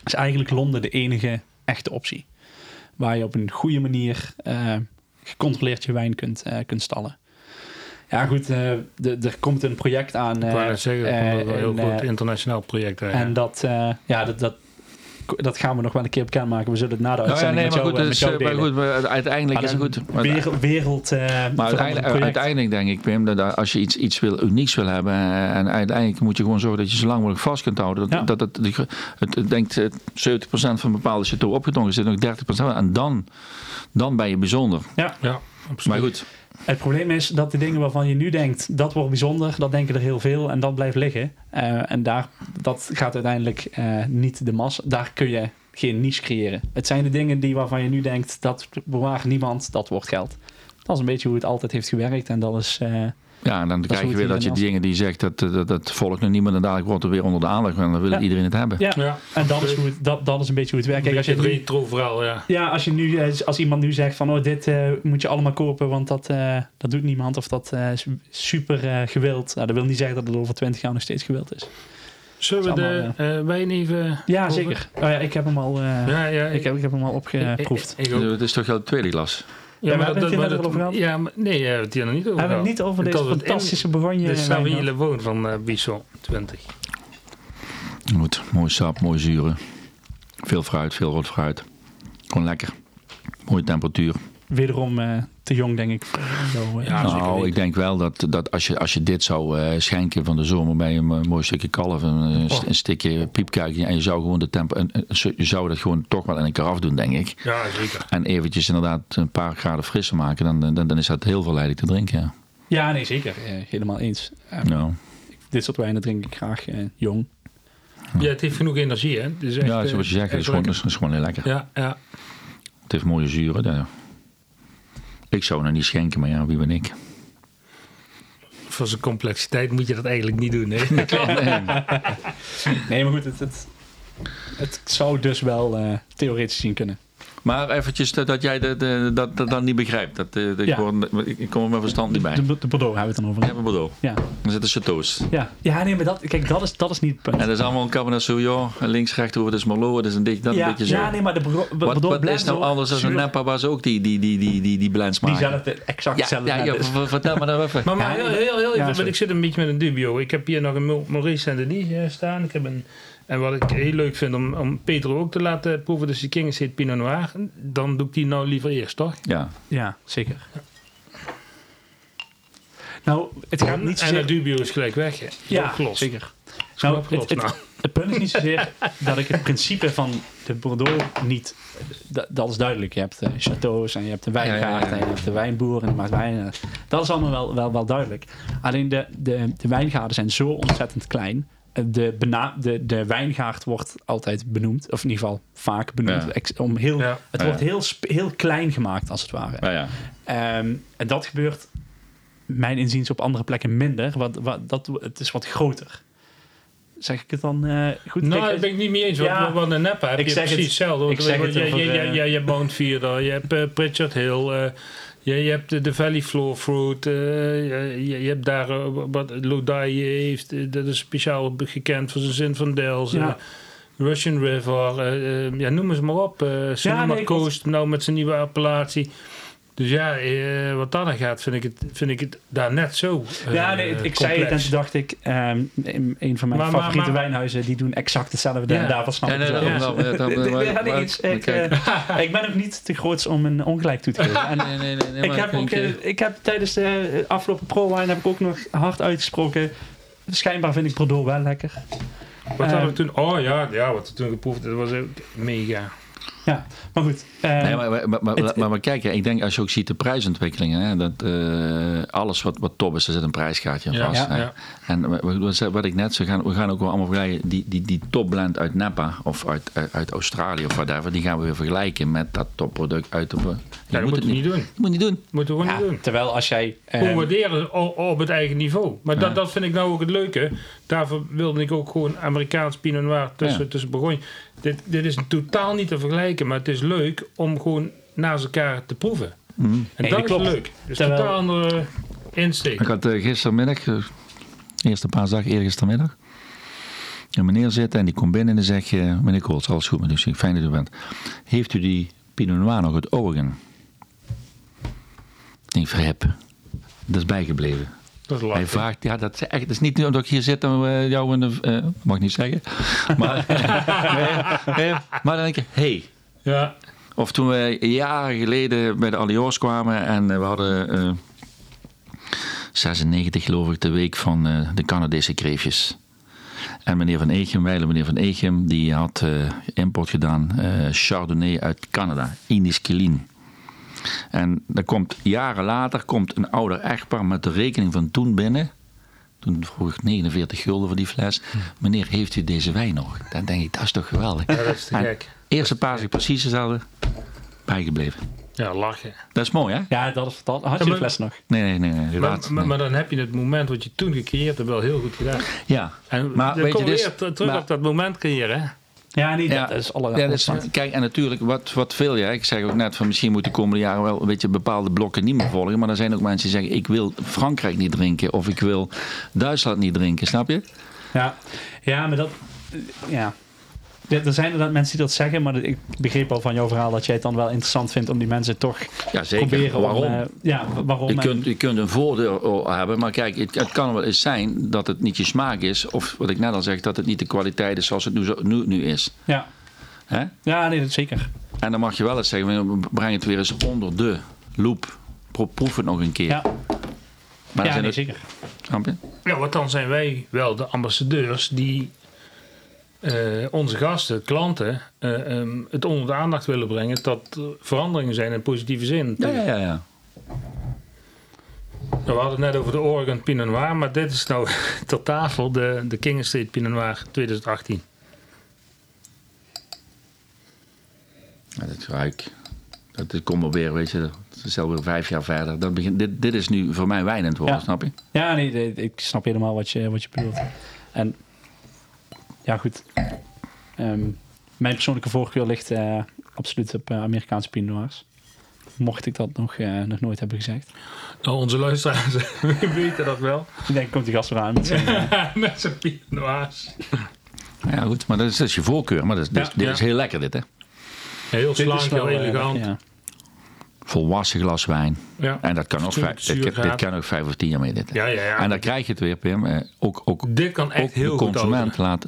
is eigenlijk Londen de enige echte optie. Waar je op een goede manier eh, gecontroleerd je wijn kunt, eh, kunt stallen. Ja, goed, eh, er komt een project aan. Ik wou eh, zeggen, eh, een heel en, groot eh, internationaal project. hè. en dat, eh, ja, dat, dat, dat gaan we nog wel een keer bekendmaken. We zullen het na de Nou ja, uitzending nee, maar met goed, jou, dus, met jou maar goed maar uiteindelijk ja, is goed. een Maar- wereld, wereld eh, Maar uiteindelijk, project. uiteindelijk denk ik, Pim, dat als je iets, iets wil, unieks wil hebben. En uiteindelijk moet je gewoon zorgen dat je zo lang mogelijk vast kunt houden. Dat, Ja. dat, het, het, het denkt eh, 70% van bepaalde chateau opgedrongen, zit nog 30%. En dan, dan ben je bijzonder. Ja. Ja, absoluut. Maar goed, Het probleem is dat de dingen waarvan je nu denkt, dat wordt bijzonder, dat denken er heel veel en dat blijft liggen. Eh, en daar, dat gaat uiteindelijk eh, niet de mas. Daar kun je geen niche creëren. Het zijn de dingen die waarvan je nu denkt, dat bewaart niemand, dat wordt geld. Dat is een beetje hoe het altijd heeft gewerkt en dat is... eh, ja, en dan is krijg je weer dat je die dingen die zegt, dat, dat, dat volgt nog niemand. En dadelijk wordt er weer onder de aandacht. En dan wil Ja. iedereen het hebben. ja, Ja, en dat is, hoe het, dat, dat is een beetje hoe het werkt. Kijk, als je nu, retro verhaal, ja. ja, als, je nu, eh, als iemand nu zegt van, oh, dit eh, moet je allemaal kopen, want dat, eh, dat doet niemand of dat eh, is super eh, gewild. Nou, dat wil niet zeggen dat het over 20 jaar nog steeds gewild is. Zullen we de eh, wijn even... Ja, over? zeker. Oh, ja, ik heb hem al, eh, Ja, ja. ik heb, ik heb hem al opgeproefd. Ik, ik. Het is toch wel het tweede glas? Ja, maar hebben we het hier maar net al over gehad? Ja, maar, nee, we hebben het hier nog niet over We hebben het gehad. niet over Het deze het fantastische Bourgogne. De wijn Savigny gehad. Le Bon van eh Bisson 20. Goed, mooi sap, mooi zuren. Veel fruit, veel rood fruit. Gewoon lekker. Mooie temperatuur. Wederom eh, te jong, denk ik. Zo, eh, Ja, nou, ik denk wel dat, dat als, je, als je dit zou eh, schenken van de zomer bij een mooi stukje kalf, een, een st- Oh. een stukje piepkuikje en je zou gewoon de tempo, een- een- je zou dat gewoon toch wel in een karaf doen, denk ik. Ja, zeker. En eventjes inderdaad een paar graden frisser maken, dan, dan, dan is dat heel verleidelijk te drinken. Ja. Ja, nee, zeker. Eh, helemaal eens. Nou, Dit soort wijnen drink ik graag jong. Ja, het heeft genoeg energie, hè. Het is echt, ja, zoals je zegt, het echt is gewoon, het is gewoon heel lekker. Ja, ja. Het heeft mooie zuren. ja. Ik zou nou niet schenken, maar ja, wie ben ik? Voor zijn complexiteit moet je dat eigenlijk niet doen, hè. Nee, maar goed, het, het, het zou dus wel eh, theoretisch zien kunnen. Maar eventjes dat, dat jij de, de, dat, dat dan niet begrijpt. Dat, eh, dat ik, Ja. gewoon- ik, ik kom er mijn verstand niet bij. De, de Bordeaux hebben we het dan over. Ja, maar Bordeaux. Ja, Dan zitten chateaus. ja. ja nee, maar dat, kijk, dat is, dat is niet het punt. En dat is allemaal een Cabernet Sauvignon. Links, rechts, over het is Merlot. Dat is een beetje, dat ja, een beetje zo. ja, nee, maar de Bordeaux, wat Bordeaux wat is nou anders dan een Napa waar ze ook die, die, die, die, die, die blends maken? Diezelfde, exact ja, hetzelfde. ja, vertel me nou even. Maar, maar Ja, heel, heel, heel even, want ik zit een beetje met een dubio. Ik heb hier nog een Maurice Saint-Denis eh, staan. Ik heb een, en wat ik heel leuk vind om, om Pedro ook te laten proeven, dus die King heet Pinot Noir. Dan doe ik die nou liever eerst, toch? Ja, Ja, zeker. Nou, het gaat niet en zozeer... het dubio is gelijk weg. hè. Ja, zeker. Nou, opgelost, het, het, nou. het punt is niet zozeer dat ik het principe van de Bordeaux niet... Dat, dat is duidelijk. Je hebt de chateaus en je hebt de wijngaard Ja, ja, ja. en je hebt de wijnboer en die maakt wijn. Dat is allemaal wel, wel, wel duidelijk. Alleen de, de, de wijngaarden zijn zo ontzettend klein. De, bena de, de wijngaard wordt altijd benoemd. Of in ieder geval vaak benoemd. Ja. Ex- Om heel, Ja. Het Ja. wordt heel, sp- heel klein gemaakt, als het ware. ja, ja. Ehm, en dat gebeurt, mijn inziens, op andere plekken minder. Wat, wat, dat, het is wat groter. Zeg ik het dan eh, goed? Nou, Kijk, daar ben ik niet mee eens. Want, Ja. want een Napa heb Ik je zeg precies het- hetzelfde. Want ik zeg je, het je, over, je, eh, je, je hebt Mount Feeder, je hebt eh, Pritchard Hill, eh, je, je hebt de, Valley Floor Fruit, eh, je, je, hebt daar eh, wat Lodi heeft, eh, dat is speciaal gekend voor zijn zin van Dels. Ja. Russian River, ja, noem eens maar op. nee, klopt. Coast, nou met zijn nieuwe appellatie. Dus ja, eh, wat dat dan gaat, vind ik het, vind ik het daar net zo. eh, ja, nee, ik zei het en toen dacht ik, ehm, een een van mijn Maar- favoriete maar- wijnhuizen, die doen exact hetzelfde. Ja. En daarvan snap Ja, ik het ik, eh, ik ben ook niet te groot om een ongelijk toe te geven. En Nee, nee, nee, nee, ik, heb ook, ik heb tijdens de afgelopen pro-wine heb ik ook nog hard uitgesproken schijnbaar vind ik Bordeaux wel lekker. Wat hadden we toen? Oh ja, ja, wat we toen geproefd dat was ook mega. Ja, maar goed. eh, Nee, maar, maar, maar, maar, het- maar, maar kijk, ik denk als je ook ziet de prijsontwikkelingen, hè, dat eh, alles wat, wat top is, er zit een prijskaartje aan Ja, vast. ja, hè. ja. En wat, wat- ik net zo gaan, we gaan ook wel allemaal vergelijken, die, die, die topblend uit Napa of uit, uit, uit Australië of whatever, die gaan we weer vergelijken met dat topproduct uit de. Je Ja, dat moet je niet doen. Dat moet je niet doen. Moeten we gewoon ja, niet doen. terwijl als jij... eh, Gewoon waarderen op het eigen niveau. Maar Ja. dat, dat vind ik nou ook het leuke. Daarvoor wilde ik ook gewoon Amerikaans Pinot Noir tussen, Ja. tussen Bourgogne. Dit, dit is totaal niet te vergelijken, maar het is leuk om gewoon naast elkaar te proeven. Mhm. En dat dat is klopt. leuk. Dus Terwijl- totaal andere insteek. Ik had eh, gistermiddag, eh, eerste paasdag, eergistermiddag, een meneer zitten en die komt binnen en die zegt, eh, meneer Kools, alles goed met u, fijn dat u bent. Heeft u die Pinot Noir nog uit Oregon? Ik denk, verhip. Dat is bijgebleven. Dat is Hij vraagt, ja, dat is echt, dat is niet omdat ik hier zit en we jou in de, eh, mag ik niet zeggen. Maar, nee, nee, maar dan denk ik, hey. Ja, Of toen we jaren geleden bij de Allianz kwamen en eh, we hadden eh 96 geloof ik de week van eh, de Canadese kreefjes. En meneer Van Egem, Weile meneer Van Egem, die had eh, import gedaan eh, Chardonnay uit Canada, Iniskelin. En dan komt jaren later komt een ouder echtpaar met de rekening van toen binnen. Toen vroeg ik 49 gulden voor die fles. Meneer, heeft u deze wijn nog? Dan denk ik, dat is toch geweldig. ja, dat is te En gek. Eerste paas precies hetzelfde. Bijgebleven. Ja, lachen. Dat is mooi, hè? ja, dat is fantastisch. Had je Ja, de fles nog? Nee, nee, nee. nee, Maar, maar, nee. maar dan heb je het moment wat je toen gecreëerd hebt wel heel goed gedaan. ja. En Maar dan weet je, kom je dus- terug maar- op dat moment creëren. Hè? Ja, niet. Ja, dat is alle Ja, dat is- alles kijk, en natuurlijk, wat, wat veel je. Ik zeg ook net van misschien moet de komende jaren wel een beetje bepaalde blokken niet meer volgen. Maar er zijn ook mensen die zeggen: ik wil Frankrijk niet drinken. Of ik wil Duitsland niet drinken. Snap je? Ja, ja maar dat... Ja. Ja, Er zijn inderdaad mensen die dat zeggen, maar ik begreep al van jouw verhaal dat jij het dan wel interessant vindt om die mensen toch Ja, zeker. proberen Waarom? om... eh, ja, waarom? Je en- kunt, je kunt een voordeel hebben, maar kijk, het, het kan wel eens zijn dat het niet je smaak is. Of wat ik net al zeg, dat het niet de kwaliteit is zoals het nu, zo- nu, nu is. Ja. Hè? ja, nee, dat zeker. En dan mag je wel eens zeggen, breng het weer eens onder de loep. Pro- Proef het nog een keer. Ja, maar ja zijn nee, het, zeker. Ja, want dan zijn wij wel de ambassadeurs die eh, onze gasten, klanten, eh, ehm, het onder de aandacht willen brengen dat er veranderingen zijn in positieve zin. Ja, ja, ja. ja. Nou, we hadden het net over de Oregon Pinot Noir, maar dit is nou ter tafel de, de King Estate Pinot Noir 2018. Ja, dat ruik. Dat dat komt alweer, weet je, dat is alweer vijf jaar verder. Dat begint, dit, dit is nu voor mij wijn aan het worden, Ja. snap je? Ja, nee, nee, ik snap helemaal wat je, wat je bedoelt. En ja, goed. Ehm, mijn persoonlijke voorkeur ligt eh, absoluut op eh, Amerikaanse Pinot Noirs. Mocht ik dat nog, eh, nog nooit hebben gezegd. Nou, onze luisteraars weten dat wel. Ik denk, komt die gast weer aan met zijn... Met zijn Pinot Noirs. Ja, goed, maar dat is, dat is je voorkeur. Maar dat is, dit, Ja, dit ja. is heel lekker, dit, hè? Heel slank, heel elegant. ja. Volwassen glas wijn. Ja. En dat kan ook vijf, dit, kan ook vijf of tien jaar mee, dit. Ja, ja, ja. En dan krijg je het weer, Pim. eh, Ook, ook, Dit kan echt ook heel de goed consument ouderen. laat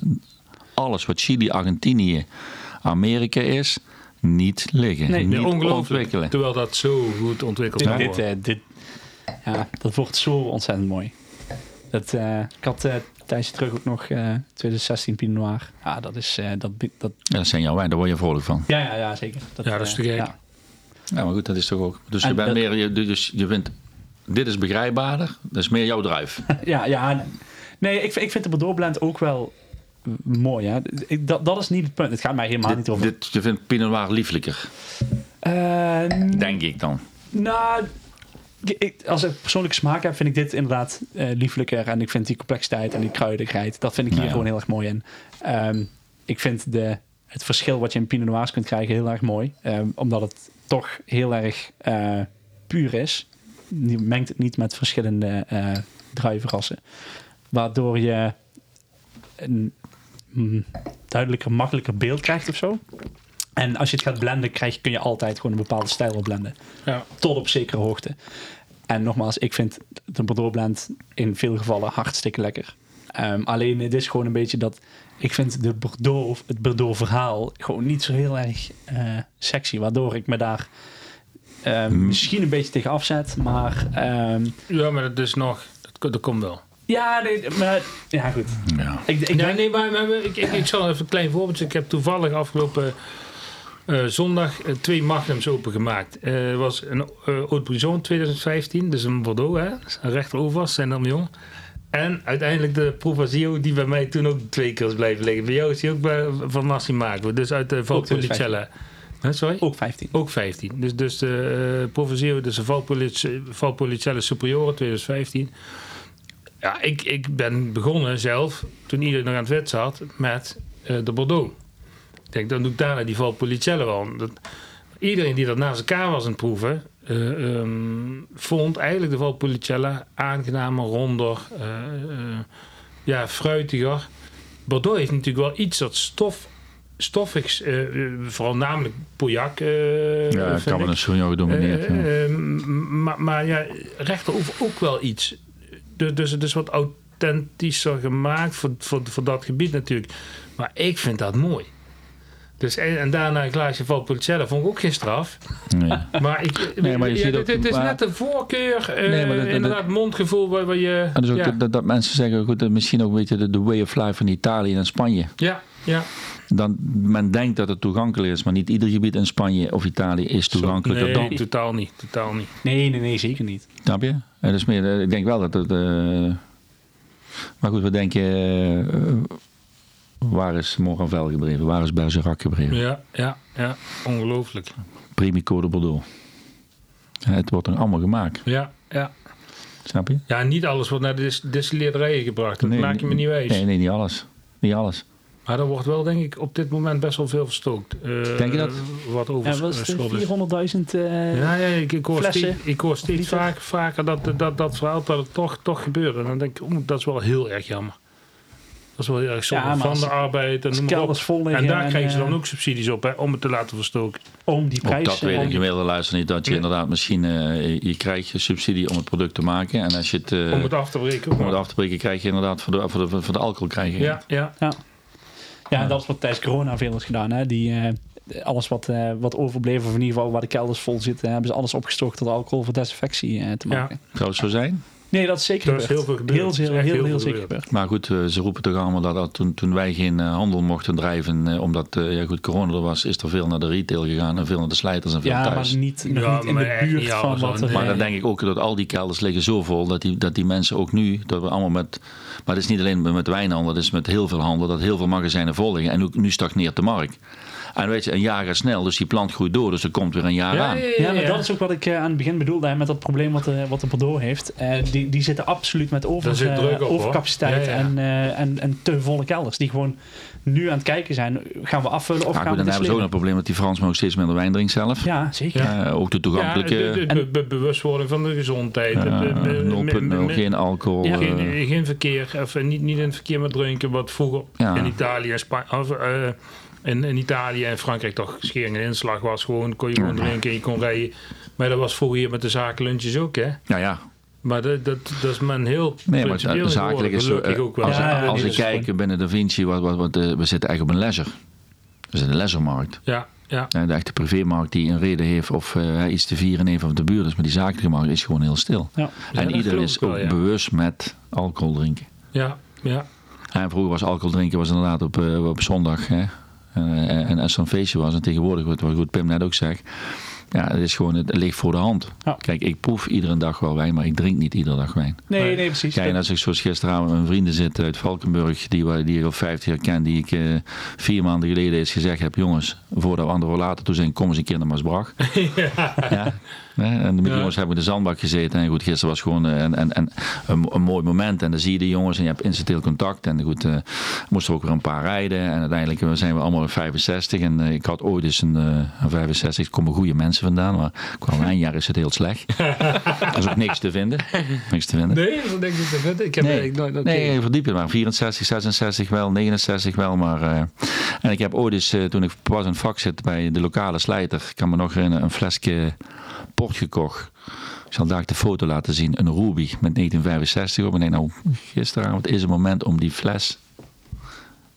alles wat Chili, Argentinië, Amerika is, niet liggen. Nee, niet ontwikkelen. Terwijl dat zo goed ontwikkeld Dit, kan dit, eh, dit, ja, dat wordt zo ontzettend mooi. Dat, eh, ik had eh tijdens terug ook nog eh 2016 Pinot Noir. Ja, dat is... eh, dat, dat, Ja, dat zijn jouw wijn, daar word je vrolijk van. ja, ja, ja, zeker. Ja, dat is te gek. ja. Ja, maar goed, dat is toch ook. Dus je En bent dat- meer, je, dus je vindt, dit is begrijpbaarder, dat is meer jouw druif. ja, ja. Nee, ik, vind- ik vind de Bordeaux blend ook wel mooi. Hè? Dat, dat is niet het punt. Het gaat mij helemaal niet dit, over... dit, je vindt Pinot Noir lieflijker, Eh, denk ik dan. Nou, ik, als ik persoonlijke smaak heb, vind ik dit inderdaad eh, lieflijker. En ik vind die complexiteit en die kruidigheid, dat vind ik hier ja. gewoon heel erg mooi in. Ehm, ik vind de, het verschil wat je in Pinot Noirs kunt krijgen heel erg mooi. Ehm, omdat het toch heel erg eh, puur is. Je mengt het niet met verschillende eh druivenrassen. Waardoor je een mm, duidelijker, makkelijker beeld krijgt of zo. En als je het gaat blenden, krijg, kun je altijd gewoon een bepaalde stijl op blenden Ja. tot op zekere hoogte. En nogmaals, ik vind de Bordeaux blend in veel gevallen hartstikke lekker. Ehm, alleen het is gewoon een beetje dat ik vind de Bordeaux, het Bordeaux verhaal gewoon niet zo heel erg eh, sexy. Waardoor ik me daar ehm, Hmm. misschien een beetje tegen afzet. Maar ehm, ja, maar dat is nog... Dat, dat komt wel. Ja, nee, maar... Ja, goed. Ja. Ik, ik Ja, nee, maar, maar ik, ik, ik zal even een klein voorbeeld. Ik heb toevallig afgelopen eh, zondag eh, twee magnums opengemaakt. Het was een uh, Haute Brison 2015, dus een Bordeaux, hè? een rechterover, zijn jong. En uiteindelijk de Provazio, die bij mij toen ook twee keer is blijven liggen. Bij jou is die ook bij, van Massimago, dus uit de Valpolicella. Hè, sorry? Ook 15. Ook 15. Dus, dus de uh, dus de Valpolice- Valpolicella Superiore 2015. Ja, ik, ik ben begonnen zelf, toen iedereen nog aan het wet zat, met eh, de Bordeaux. Ik denk, dan doe ik daarna die Valpolicella wel. Dat, iedereen die dat naast elkaar was aan het proeven, ehm, vond eigenlijk de Valpolicella aangenamer, ronder, eh, eh, ja, fruitiger. Bordeaux heeft natuurlijk wel iets dat stof, stoffigs, vooral namelijk Pauillac. eh, Ja. Cabernet Sauvignon gedomineerd. ja. Eh, eh, m- maar, maar ja, rechterover ook wel iets. Dus, dus het is wat authentischer gemaakt voor, voor, voor dat gebied natuurlijk. Maar ik vind dat mooi. Dus, en, en daarna een glaasje Valpolicella vond ik ook geen straf. Nee. Maar, ik, Nee, maar je ja, ziet het, ook- het is maar- net de voorkeur, eh, Nee, maar dat- dat- inderdaad mondgevoel waar, waar je... En dus ook ja, dat, dat mensen zeggen, goed, dat misschien ook weet je, de, de way of life van Italië en Spanje. ja, ja. Dan, men denkt dat het toegankelijk is, maar niet ieder gebied in Spanje of Italië is toegankelijker nee, dan. totaal niet. Totaal niet. Nee, nee, nee, zeker niet. Snap je? En dus meer, eh, ik denk wel dat het. eh, maar goed, we denken. eh, waar is Morganvel gebleven? Waar is Bergerac gebleven? Ja, ja, ja. Ongelooflijk. Primico de Bordeaux. Ja, Het wordt dan allemaal gemaakt. Ja, ja. Snap je? Ja, niet alles wordt naar de dis- distilleerderijen gebracht. Dat maak je me niet wijs. Nee, nee, niet alles. Niet alles. Maar er wordt wel, denk ik, op dit moment best wel veel verstookt. Eh, Denk je dat? Wat Ja, over was is. 400.000... eh, Ja, ja ik, ik hoor flessen? steeds, ik hoor steeds vaak, vaker dat, dat, dat verhaal dat het toch, toch gebeurt. En dan denk ik, dat is wel heel erg jammer. Dat is wel heel erg zonde Ja, van de arbeid en als noem maar op. kelders vol En daar krijgen ze eh, dan ook subsidies op hè, om het te laten verstoken. Om die prijs... dat weet ik gemiddelde luister niet. Dat je Ja. inderdaad misschien. eh, je krijgt je subsidie om het product te maken. En als je het. eh, om het af te breken. om het af te breken, krijg je inderdaad voor de, voor de, voor de alcohol krijg je. Ja, ja. Ja, dat is wat tijdens corona veel is gedaan. Hè? Die, eh, alles wat, eh, wat overbleef, of in ieder geval waar de kelders vol zitten, hebben ze alles opgestoken tot alcohol voor desinfectie te Ja. maken. Zou het zo zijn? Nee, dat is zeker Dat is gebeurd. heel veel gebeurd. Heel, heel, echt heel, heel heel, veel zeker gebeurd. Maar goed, eh, ze roepen toch allemaal dat, dat toen, toen wij geen eh, handel mochten drijven, eh, omdat eh, ja, goed, corona er was, is er veel naar de retail gegaan en veel naar de slijters en veel Ja, thuis. maar niet, nog Ja, niet in maar de buurt van wat er... Maar dan denk ik ook dat al die kelders liggen zo vol dat die, dat die mensen ook nu, dat we allemaal met, maar het is niet alleen met wijnhandel, het is met heel veel handel, dat heel veel magazijnen vol liggen en ook, nu stagneert de markt. En weet je, een jaar gaat snel, dus die plant groeit door, dus er komt weer een jaar Ja, aan. ja, Ja, maar dat is ook wat ik eh, aan het begin bedoelde hè, met dat probleem wat de, wat de Bordeaux heeft. Eh, die, die zitten absoluut met over, zit eh, op, overcapaciteit Ja, ja. En, eh, en, en te volle kelders. Die gewoon nu aan het kijken zijn. Gaan we afvullen of gaan goed, we dan hebben ze ook het probleem dat die Fransman ook steeds minder wijn drinkt zelf. Ja, zeker. Ja. Eh, ook de Ja, toegankelijke de, de- de be- bewustwording van de gezondheid. eh, de- 0.0, me- me- geen alcohol. Ja. eh, Geen, geen verkeer, of eh, niet, niet in het verkeer met drinken, wat vroeger Ja. in Italië en Spanje, eh, in, in Italië en Frankrijk toch schering en inslag was. Gewoon, kon je gewoon Ja. drinken en je kon rijden. Maar dat was vroeger hier met de zakenlunches ook, hè. ja, ja. Maar dat, dat, dat is men heel Nee, maar zakelijk is zo. eh, ook wel. Als, Ja, ja, als ik kijk binnen Da Vinci, wat, wat, wat, eh, we zitten eigenlijk op een leisure. We zitten in een leisuremarkt. Ja, ja. Eh, De echte privémarkt die een reden heeft of eh, iets te vieren heeft of de buurt is, maar die zakelijke markt is gewoon heel stil. Ja. Ja, en iedereen geloof is wel, ook ja. bewust met alcohol drinken. ja, ja. En vroeger was alcohol drinken was inderdaad op, op zondag. Hè? Eh, en als er een feestje was, en tegenwoordig, wat, wat goed Pim net ook zegt, ja, het is gewoon, het ligt voor de hand. Ja. Kijk, ik proef iedere dag wel wijn, maar ik drink niet iedere dag wijn. Nee, Nee. precies. Kijk, en als ik zoals gisteravond met mijn vrienden zit uit Valkenburg, die, die ik al 50 jaar ken, die ik eh, vier maanden geleden eens gezegd heb, jongens, voordat we anderhalf later toe zijn, kom eens een keer naar Maasbracht. ja. hè, En Ja. jongens hebben we in de zandbak gezeten. En goed, gisteren was gewoon eh, een, een, een, een, een mooi moment. En dan zie je de jongens en je hebt incidenteel contact. En goed, eh moesten er ook weer een paar rijden. En uiteindelijk eh, zijn we allemaal 65. En eh, ik had ooit eens een, eh, een 65. Er komen goede mensen vandaan. Maar qua wijnjaar is het heel slecht. er is ook niks te vinden. Niks te vinden. Nee, dat denk ik te vinden. Ik heb Nee, eigenlijk nooit... nee, oké. verdiep je maar. 64, 66 wel, 69 wel. Maar, eh, en ik heb ooit eens, eh, toen ik pas in het vak zit bij de lokale slijter, ik kan me nog herinneren, een flesje gekocht. Ik zal daar de foto laten zien. Een Ruby met 1965 op. En ik denk, nou, gisteravond is het moment om die fles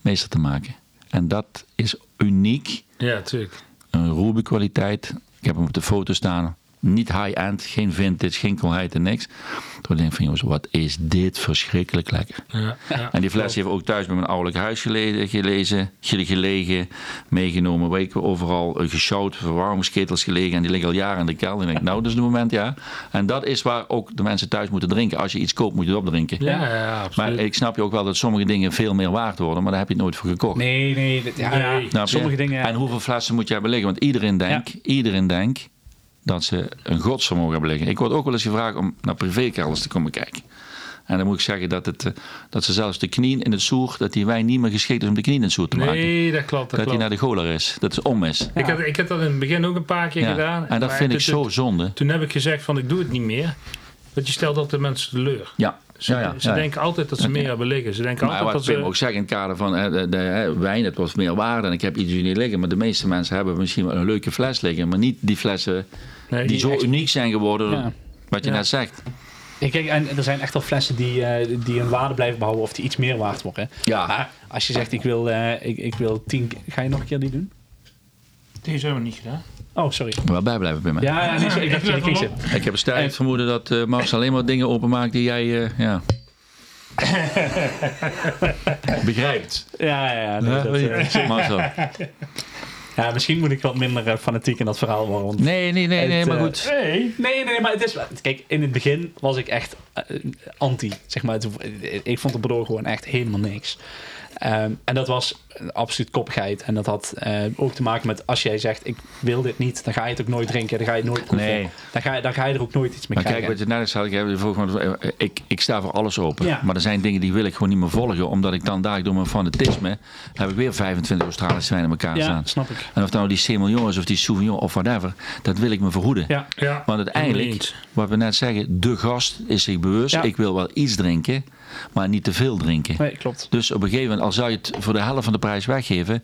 meester te maken. En dat is uniek. Ja, tuurlijk. Een Ruby kwaliteit. Ik heb hem op de foto staan. Niet high-end, geen vintage, geen kwaliteit en niks. Toen denk ik van jongens, wat is dit verschrikkelijk lekker. Ja, ja. En die fles heeft ook thuis bij mijn ouderlijk huis gele- gelezen, gele- gelegen, meegenomen. Ik, overal uh, gesjouwd, verwarmingsketels gelegen. En die liggen al jaren in de kelder. En ik denk, nou, dat is het moment, ja. En dat is waar ook de mensen thuis moeten drinken. Als je iets koopt, moet je het opdrinken. Ja, ja, absoluut. Maar ik snap je ook wel dat sommige dingen veel meer waard worden, maar daar heb je het nooit voor gekocht. Nee, nee. dit- Ja, Nee. Sommige dingen... ja. En hoeveel flessen moet je hebben liggen? Want iedereen denkt, iedereen denkt dat ze een godsvermogen hebben liggen. Ik word ook wel eens gevraagd om naar privékelders te komen kijken. En dan moet ik zeggen dat, het, eh, dat ze zelfs de knieën in het soer, dat die wijn niet meer geschikt is om de knieën in het soer te maken. nee, dat klopt. Dat Dat hij naar de goler is. Dat het om is. Ik, had, ik heb dat in het begin ook een paar keer Ja. gedaan. En dat vind ik zo zonde. Toen heb ik gezegd van ik doe het niet meer. Want je stelt altijd mensen teleur. Ja, Ze, ja, ja. ze ja. denken altijd dat ze meer hebben liggen. Ze denken Maar altijd wat dat Pim ze... ook zegt in het kader van eh, de, de, hè, wijn, het was meer waarde en ik heb iets hier niet liggen. Maar de meeste mensen hebben misschien wel een leuke fles liggen, maar niet die flessen Nee, die zo echt- uniek zijn geworden, Ja. wat je Ja. net zegt. Ja, Kijk, en er zijn echt wel flessen die, eh, die hun waarde blijven behouden of die iets meer waard worden. Ja. Maar als je zegt, ik wil, eh, ik, ik wil tien... Ga je nog een keer die doen? Deze hebben we niet gedaan. Oh, sorry. Wel bijblijven bij mij. Ja, ja nee, sorry, ik dacht kiezen. Ik heb een sterk En- vermoeden dat eh Mars alleen maar dingen openmaakt die jij, eh, ja... Begrijpt. Ja, ja, ja. nee, dat, eh, Marcel. ja, misschien moet ik wat minder fanatiek in dat verhaal worden. Nee, nee, nee, nee, Het, maar goed. Nee. Nee, nee, maar het is... Kijk, in het begin was ik echt anti, zeg maar. Het- Ik vond de Bordeaux gewoon echt helemaal niks. Ehm, en dat was absoluut koppigheid. En dat had eh, ook te maken met als jij zegt, ik wil dit niet, dan ga je het ook nooit drinken. Dan ga je het nooit proeven. Nee. Dan, ga je, dan ga je er ook nooit iets mee Maar kijk, krijgen. wat je net zei, ik, volgens eh, ik, ik sta voor alles open. Ja. Maar er zijn dingen die wil ik gewoon niet meer volgen. Omdat ik dan daar door mijn fanatisme... heb ik weer 25 Australische wijnen in elkaar ja, staan. snap ik. En of nou die Semillon is of die Sauvignon of whatever. Dat wil ik me verhoeden. Ja, Ja. Want uiteindelijk, wat we net zeggen, de gast is zich bewust. Ja. Ik wil wel iets drinken, maar niet te veel drinken. nee, klopt. Dus op een gegeven moment, al zou je het voor de helft van de prijs weggeven.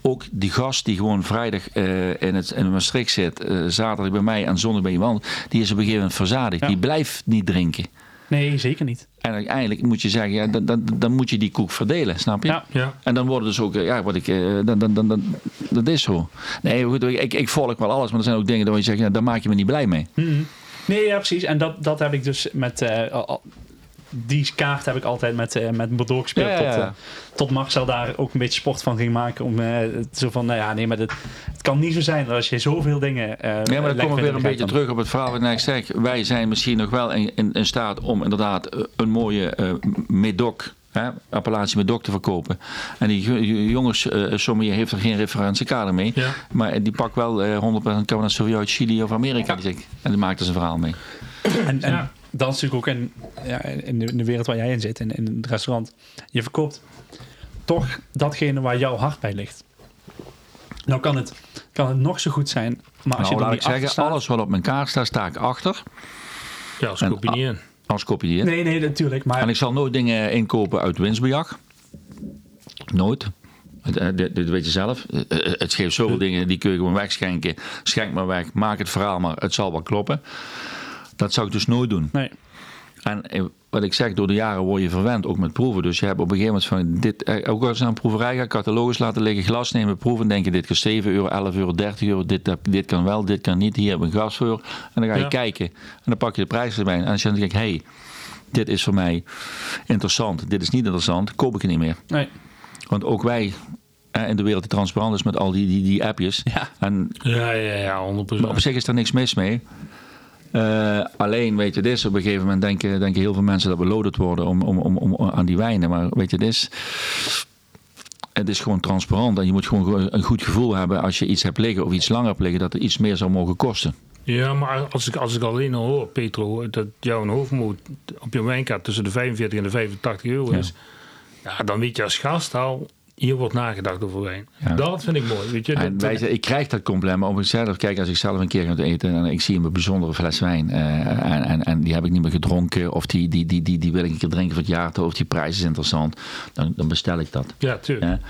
Ook die gast die gewoon vrijdag eh, in, het, in Maastricht zit, eh, zaterdag bij mij en zondag bij iemand, die is op een gegeven moment verzadigd. Ja. Die blijft niet drinken. Nee, zeker niet. En uiteindelijk moet je zeggen, ja, dan, dan, dan moet je die koek verdelen, snap je? Ja. Ja. En dan worden dus ook, eh, ja, wat ik, eh, dan, dan, dan, dan, dat is zo. Nee, goed, ik, ik volg wel alles, maar er zijn ook dingen waar je zegt, ja, daar maak je me niet blij mee. Mhm. Nee, ja, precies. En dat, dat heb ik dus met... eh, die kaart heb ik altijd met, eh met Bordeaux gespeeld. Ja, ja, ja. Tot, eh, tot Marcel daar ook een beetje sport van ging maken. Om eh, het zo van, nou ja, nee, maar dit, het kan niet zo zijn dat als je zoveel dingen... eh Nee, maar dan legt kom ik weer met een beetje dan- terug op het verhaal wat ik zeg. Wij zijn misschien nog wel in, in, in staat om inderdaad een mooie eh Medoc, hè, appellatie Medoc te verkopen. En die jo- jo- jongens, eh sommige heeft er geen referentiekader mee. Ja. Maar die pakt wel eh 100% Cabernet Sauvignon uit Chili of Amerika. En die maakt er zijn verhaal mee. En, en Ja. Dat is natuurlijk ook in, ja, in, de, in de wereld waar jij in zit, in, in het restaurant. Je verkoopt toch datgene waar jouw hart bij ligt. Nou kan het, kan het nog zo goed zijn, maar als Nou, je er laat niet ik zeggen, staat... alles wat op mijn kaart staat, sta ik achter. Ja, als kopie niet in. Als kopie Nee, nee, natuurlijk. Maar En ik zal nooit dingen inkopen uit winstbejag. Nooit. Eh, Dit, dit weet je zelf. Eh, eh, Het geeft zoveel dingen, die kun je gewoon wegschenken. Schenk maar weg, maak het verhaal maar, het zal wel kloppen. Dat zou ik dus nooit doen. nee. En eh, wat ik zeg, door de jaren word je verwend, ook met proeven. Dus je hebt op een gegeven moment van, dit, eh, ook als je naar een proeverij gaat, catalogus laten liggen, glas nemen, proeven. denk je, dit kost 7 euro, 11 euro, 30 euro. Dit, dit kan wel, dit kan niet. Hier heb ik een glas voor. En dan ga je Ja. kijken. En dan pak je de prijs erbij. En als je dan denkt, hey, dit is voor mij interessant. Dit is niet interessant. Koop ik het niet meer. nee. Want ook wij, eh, in de wereld die transparant is met al die, die, die appjes. Ja. En Ja, ja, ja, 100%. maar op zich is daar niks mis mee. Eh, alleen, weet je, dit is op een gegeven moment denken, denken heel veel mensen dat we loaded worden om, om, om, om, aan die wijnen. Maar weet je, dit is, het is gewoon transparant. En je moet gewoon een goed gevoel hebben als je iets hebt liggen of iets langer hebt liggen, dat het iets meer zou mogen kosten. Ja, maar als ik, als ik alleen al hoor, Petro, dat jouw hoofdmoot op je wijnkaart tussen de 45 en de 85 euro is. Ja, dan weet je als gast al, hier wordt nagedacht over wijn. Ja. Dat vind ik mooi. Weet je, En wij, ik krijg dat compliment, maar op zichzelf, kijk, als ik zelf een keer ga eten en ik zie een bijzondere fles wijn eh, en, en, en die heb ik niet meer gedronken of die, die, die, die, die wil ik een keer drinken voor het jaar of die prijs is interessant, dan, dan bestel ik dat. ja, tuurlijk. Ja.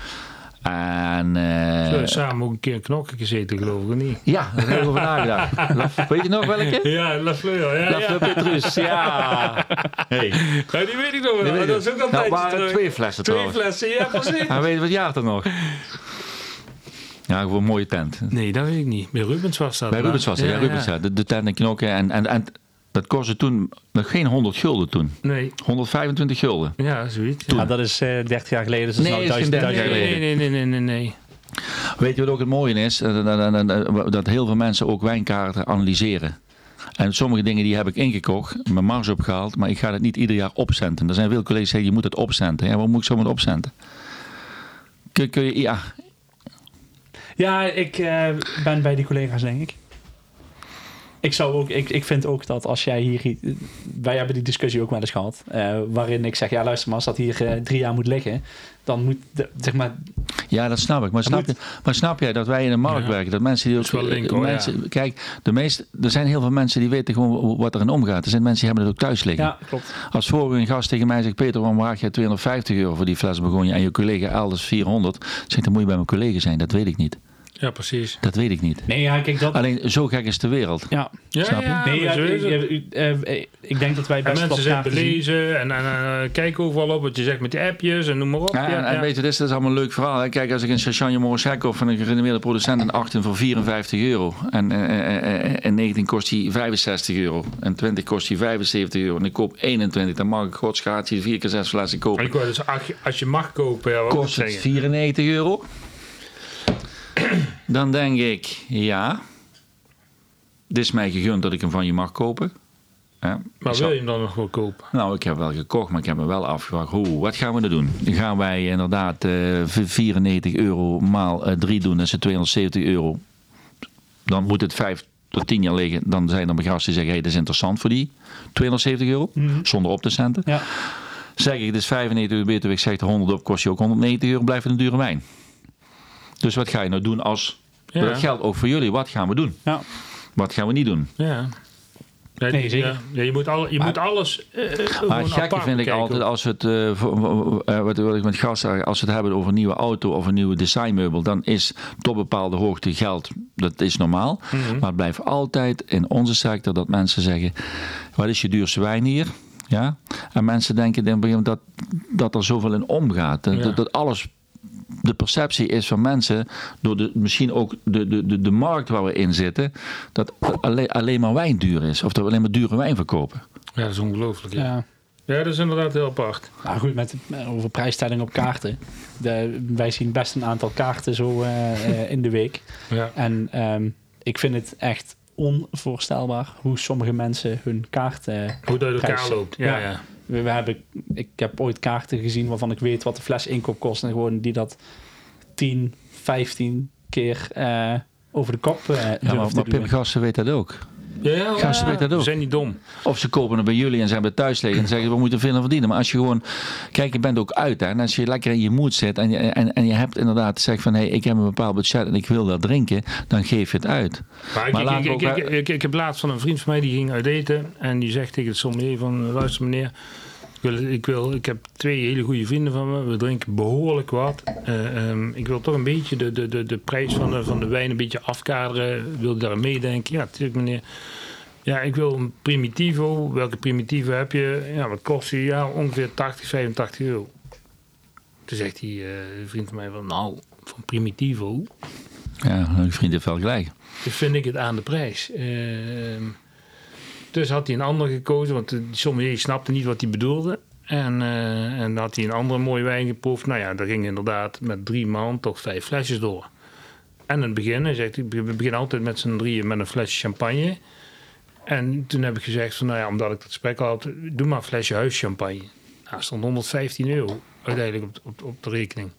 En, eh, We hebben samen ook een keer een knokken gezeten, geloof ik, niet? ja, daar heb ik over nagedacht. Weet je nog welke? Ja, La Fleur. Ja, La ja. Petrus, ja. Hey. Ja, die weet ik nog wel. Dat is ook al Nou, tijdje waren terug. twee flessen Twee trouwens. flessen, ja, precies. Hij weet wat jaar dan nog. Ja, gewoon een mooie tent. Nee, dat weet ik niet. Bij Rubens was dat. Bij Rubens was ja, Rubens, ja. De, de tent en knokken. En, en, en dat kostte toen nog geen 100 gulden toen. Nee, 125 gulden. ja, zoiets. Ja, dat is eh 30 jaar geleden, dus dat is Nee, nou dat is geen 1000 30 jaar geleden. Nee, nee, nee, nee, nee, nee. Weet je wat ook het mooie is? Eh, Dat, dat- dat- dat heel veel mensen ook wijnkaarten analyseren. En sommige dingen die heb ik ingekocht, mijn marge opgehaald, maar ik ga het niet ieder jaar opcenten. Er zijn veel collega's die zeggen, je moet het opcenten. Ja, waarom moet ik zo met opcenten? Kun, kun je, ja, Ja, ik eh, ben bij die collega's, denk ik. Ik, zou ook, ik, ik vind ook dat als jij hier... Wij hebben die discussie ook wel eens gehad. eh, waarin ik zeg, ja luister maar, als dat hier eh, drie jaar moet liggen... dan moet, de, zeg maar... Ja, dat snap ik. Maar snap, moet- je, maar snap jij dat wij in de markt Ja. werken? Dat mensen die ook. Dat is wel link, hoor, mensen, Kijk, de meest, er zijn heel veel mensen die weten gewoon wat erin omgaat. Er zijn mensen die hebben het ook thuis liggen. Ja, klopt. Als vorige een gast tegen mij zegt: Peter, waarom vraag jij 250 euro voor die fles begonia en je collega elders 400? Zegt dan moet je bij mijn collega zijn. Dat weet ik niet. Ja, precies. Dat weet ik niet. Nee, ja, kijk, dat... Alleen zo gek is de wereld. Ja, Ja, Snap je? ja, nee, ja, maar zo is het. ik, eh, eh, ik denk dat wij En best mensen belezen en, en, en, eh, kijken overal op wat je zegt met die appjes en noem maar op. Ja, en, en weet je, dit is, dit is allemaal een leuk verhaal. Hè? Kijk, als ik een Chachanje Morosek koop van een gerenommeerde producent in 18 voor 54 euro. En in 19 kost hij 65 euro. En 20 kost hij 75 euro. En ik koop 21. Dan mag ik godsgratie vier keer zes flessen En kopen. ik wou dus, als je, als je mag kopen, ja, Kost het zeggen? 94 euro? Dan denk ik, ja. Dit is mij gegund dat ik hem van je mag kopen. Ja, Maar zal- wil je hem dan nog wel kopen? nou, ik heb wel gekocht, maar ik heb me wel afgevraagd. Hoe, wat gaan we er doen? Gaan wij inderdaad eh, v- 94 euro maal eh, 3 doen, dat is het 270 euro. Dan moet het 5 tot 10 jaar liggen. Dan zijn er gasten die zeggen, hey, dat is interessant voor die 270 euro, zonder op te centen. Ja. Zeg ik, het is 95 euro beter, ik zeg er 100 op, kost je ook 190 euro, blijft het een dure wijn. Dus wat ga je nou doen als... Ja. Dat geldt ook voor jullie. Wat gaan we doen? Ja. Wat gaan we niet doen? Ja. Ja, Nee, zeker. Ja, ja, je moet, al, je Maar- moet alles. eh, Maar het gekke vind ik altijd als we het, eh, wat, wat ik met gasten zeg, als we het hebben over een nieuwe auto of een nieuwe designmeubel, dan is tot bepaalde hoogte geld, dat is normaal. Mhm. Maar het blijft altijd in onze sector dat mensen zeggen, wat is je duurste wijn hier? Ja? En mensen denken een gegeven moment dat, dat er zoveel in omgaat. Dat, Ja. dat, dat alles de perceptie is van mensen, door de, misschien ook de, de, de, de markt waar we in zitten, dat alleen, alleen maar wijn duur is. Of dat we alleen maar dure wijn verkopen. Ja, dat is ongelooflijk. Ja. Ja. ja, dat is inderdaad heel apart. Nou goed, met, over prijsstelling op kaarten. De, wij zien best een aantal kaarten zo eh, eh, in de week. Ja. En ehm, ik vind het echt onvoorstelbaar hoe sommige mensen hun kaarten... Hoe dat uit elkaar loopt. Ja, Ja. ja. We, we hebben, ik heb ooit kaarten gezien waarvan ik weet wat de fles inkoop kost. En gewoon die dat 10, 15 keer eh, over de kop eh Ja, maar. Pim Gasten weet dat ook. Ja, Gasten dat ook. zijn niet dom. Of ze kopen het bij jullie en zijn bij thuis liggen en zeggen we moeten veel aan verdienen. Maar als je gewoon, kijk je bent ook uit hè. En als je lekker in je moed zit en je, en, en je hebt inderdaad zegt van hé hey, ik heb een bepaald budget en ik wil dat drinken. Dan geef je het uit. Maar, Maar ik, ik, ook ik, ik heb laatst van een vriend van mij die ging uit eten. En die zegt tegen de sommelier van luister meneer. Ik, wil, ik, wil, ik heb twee hele goede vrienden van me. We drinken behoorlijk wat. Eh, ehm, ik wil toch een beetje de, de, de, de prijs van de, van de wijn een beetje afkaderen. Wil daar meedenken? Ja, natuurlijk meneer. Ja, ik wil een Primitivo. Welke Primitivo heb je? Ja, wat kost die? Ja, ongeveer 80, 85 euro. Toen zegt die eh, vriend van mij van nou, van Primitivo. Ja, mijn vriend heeft wel gelijk. Dus vind ik het aan de prijs. Ehm, dus had hij een ander gekozen, want de sommelier snapte niet wat hij bedoelde. En, eh, en had hij een andere mooie wijn geproefd. Nou ja, daar ging inderdaad met drie man toch vijf flesjes door. En in het begin, hij zegt, we beginnen altijd met z'n drieën met een flesje champagne. En toen heb ik gezegd, van, nou ja, omdat ik dat gesprek al had, doe maar een flesje huischampagne. Nou, stond 115 euro uiteindelijk op, op de rekening.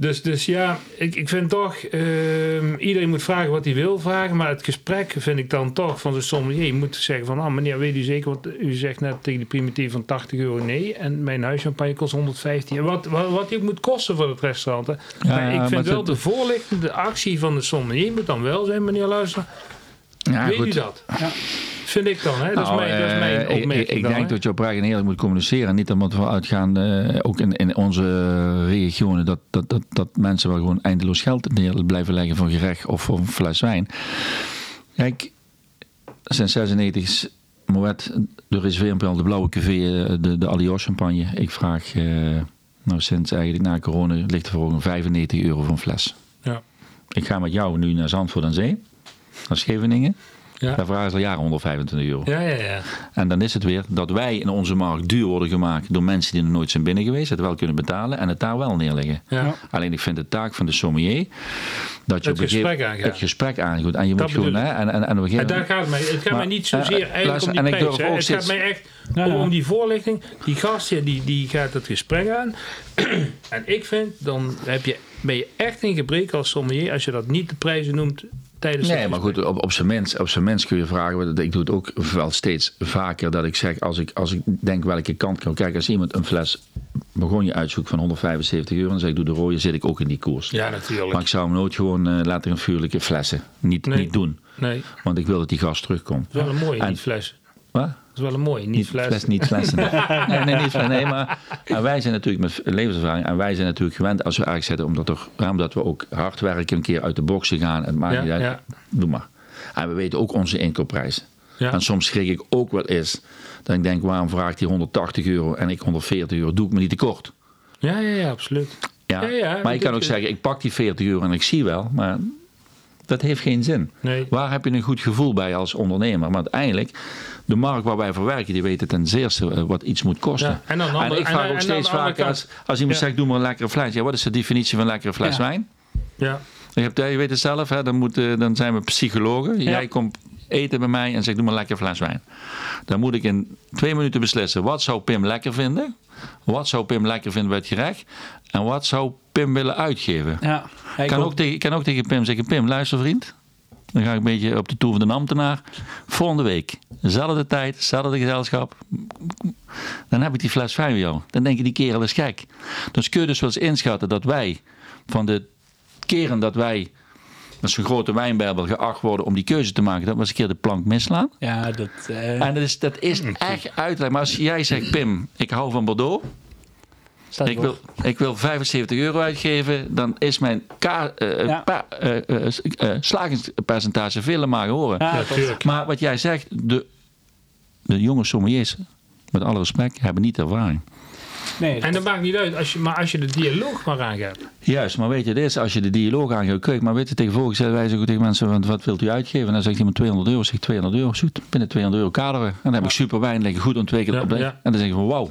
Dus, dus ja, ik, ik vind toch, ehm, iedereen moet vragen wat hij wil vragen. Maar het gesprek vind ik dan toch van de sommelier. Je moet zeggen van, ah meneer, weet u zeker, want u zegt net tegen de primitief van 80 euro nee. En mijn huischampagne kost 115. En wat, wat, wat die ook moet kosten voor het restaurant. Hè. maar ik maar vind wel het- de voorlichtende actie van de sommelier moet dan wel zijn, meneer luister. Ja, weet goed. u dat? Ja. Vind ik dan, hè? Dat, Nou, is mijn, dat is eh, mijn ik- opmerking Ik, ik dan, denk hè. dat je oprecht en eerlijk moet communiceren. Niet omdat we uitgaan, eh, ook in, in onze regionen, dat, dat, dat, dat mensen wel gewoon eindeloos geld neer blijven leggen voor gerecht of voor een fles wijn. Kijk, sinds 96 Moet, de reserveerpel, de blauwe café, eh, de, de Allios champagne. Ik vraag, eh, nou sinds eigenlijk na corona ligt er voor ongeveer 95 euro voor een fles. Ja. Ik ga met jou nu naar Zandvoort aan Zee. Naar Scheveningen. Ja. Daar vragen ze al jaren 125 euro. Ja, ja, ja. En dan is het weer dat wij in onze markt duur worden gemaakt door mensen die er nooit zijn binnen geweest, het wel kunnen betalen en het daar wel neerleggen. ja. Alleen ik vind de taak van de sommelier dat je Het op gesprek aangaat. het gesprek aangaat. En je Dat moet gewoon, hè, en, en, en op een En daar gaat het mij. Het gaat Maar, mij niet zozeer eh, eigenlijk luister, om die en ik prijs. Het gaat mij echt Ja, om, ja. om die voorlichting. Die gast die, die gaat het gesprek aan. en ik vind, dan heb je, ben je echt in gebrek als sommelier als je dat niet de prijzen noemt tijdens Nee, maar goed, op, op zijn mens, op zijn mens kun je vragen. Ik doe het ook wel steeds vaker dat ik zeg, als ik, als ik denk welke kant kan. Kijk, als iemand een fles begon je uitzoekt van 175 euro, dan zeg ik doe de rode, zit ik ook in die koers. Ja, natuurlijk. Maar ik zou hem nooit gewoon eh, laten vuurlijke flessen. Niet, Nee. niet doen. nee, Want ik wil dat die gast terugkomt. wel een mooie, En- niet fles. Wat? Is wel een mooie, niet, Niet fles. fles, niet flessen. nee, nee, niet. Nee, maar en wij zijn natuurlijk met levenservaring. En wij zijn natuurlijk gewend als we eigenlijk zetten, omdat, er, omdat we ook hard werken, een keer uit de boxen gaan. Het maakt Ja, ja. Doe maar. En we weten ook onze inkoopprijs. Ja. En soms schrik ik ook wel eens. Dat ik denk, waarom vraagt hij 180 euro en ik 140 euro? Doe ik me niet tekort? Ja, ja, ja, absoluut. Ja. Ja, ja, maar maar je kan ook zeggen, ik pak die 40 euro en ik zie wel. Maar dat heeft geen zin. Nee. Waar heb je een goed gevoel bij als ondernemer? Maar uiteindelijk, de markt waar wij voor werken, die weten ten zeerste eh, wat iets moet kosten. Ja, en andere- ik en vraag dan- ook en dan steeds vaker, als, als iemand Ja. zegt, doe maar een lekkere fles. Ja, wat is de definitie van een lekkere fles Ja. wijn? Ja, Je, hebt, je weet het zelf, hè, dan, moet, dan zijn we psychologen. Jij komt eten bij mij en zegt, doe maar een lekkere fles wijn. Dan moet ik in twee minuten beslissen, wat zou Pim lekker vinden? Wat zou Pim lekker vinden bij het gerecht? En wat zou Pim willen uitgeven? Ja, Ik kan ook, tegen, kan ook tegen Pim zeggen: Pim, luister vriend. Dan ga ik een beetje op de toer van de ambtenaar. Volgende week, dezelfde tijd, hetzelfde gezelschap. Dan heb ik die fles wijn bij jou. Dan denk je, die kerel is gek. Dus kun je dus wel eens inschatten dat wij, van de keren dat wij met zo'n grote wijnbijbel geacht worden om die keuze te maken, dat we eens een keer de plank mislaan. Ja, dat... eh, En dat is, dat is echt uitleg. Maar als jij zegt, Pim, ik hou van Bordeaux. Ik wil, ik wil 75 euro uitgeven, dan is mijn ka- eh, Ja. pa- eh, eh, eh, slagingspercentage vele malen horen. Ja. Maar wat jij zegt, de, de jonge sommeliers, met alle respect, hebben niet ervaring. nee, En dat maakt niet uit, als je, maar als je de dialoog maar aangaat. Juist, maar weet je, dit is als je de dialoog aangaat. Kijk, maar weet je, tegenwoordig zeggen wij zeggen tegen mensen, wat, wat wilt u uitgeven? En dan zegt iemand 200 euro. Zeg ik 200 euro, zoet, binnen 200 euro kaderen. En dan heb ik super wijn, liggen goed ontwikkeld. Ja, op de- ja. En dan zeg ik van, wauw,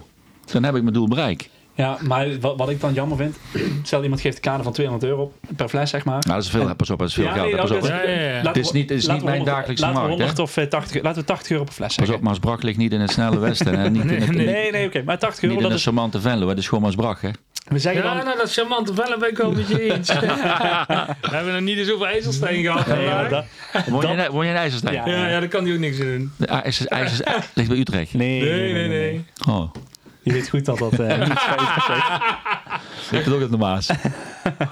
dan heb ik mijn doel bereikt. Ja, maar wat, wat ik dan jammer vind, stel iemand geeft een kader van 200 euro per fles, zeg maar. Nou, dat is veel, pas op, dat is veel Ja, geld. nee, pas op. dat Ja, ja, ja. Dit is we- niet- dit is niet we mijn 100 dagelijkse laten we markt, hè? 100 of eh, 80, laten we 80 euro per fles Pas zeggen. op, Maasbrach ligt niet in het snelle westen. Hè? Niet, in het, Nee, Nee, nee, oké. Maar 80 euro, niet in dat een is... charmante Venlo. Het is gewoon Maasbrach, hè? We zeggen Ja, dan... nou, dat charmante vellen ben ik wel met je eens. we hebben nog niet eens over IJsselstein gehad Nee, vandaag. dat- Woon je, in- woon je in IJsselstein? Ja. Ja, ja, daar kan hij ook niks in doen. De IJssers, IJssers, ligt bij Utrecht. nee, Nee, nee, nee. Oh, Je weet goed dat dat eh, niet ligt het ook op de Maas?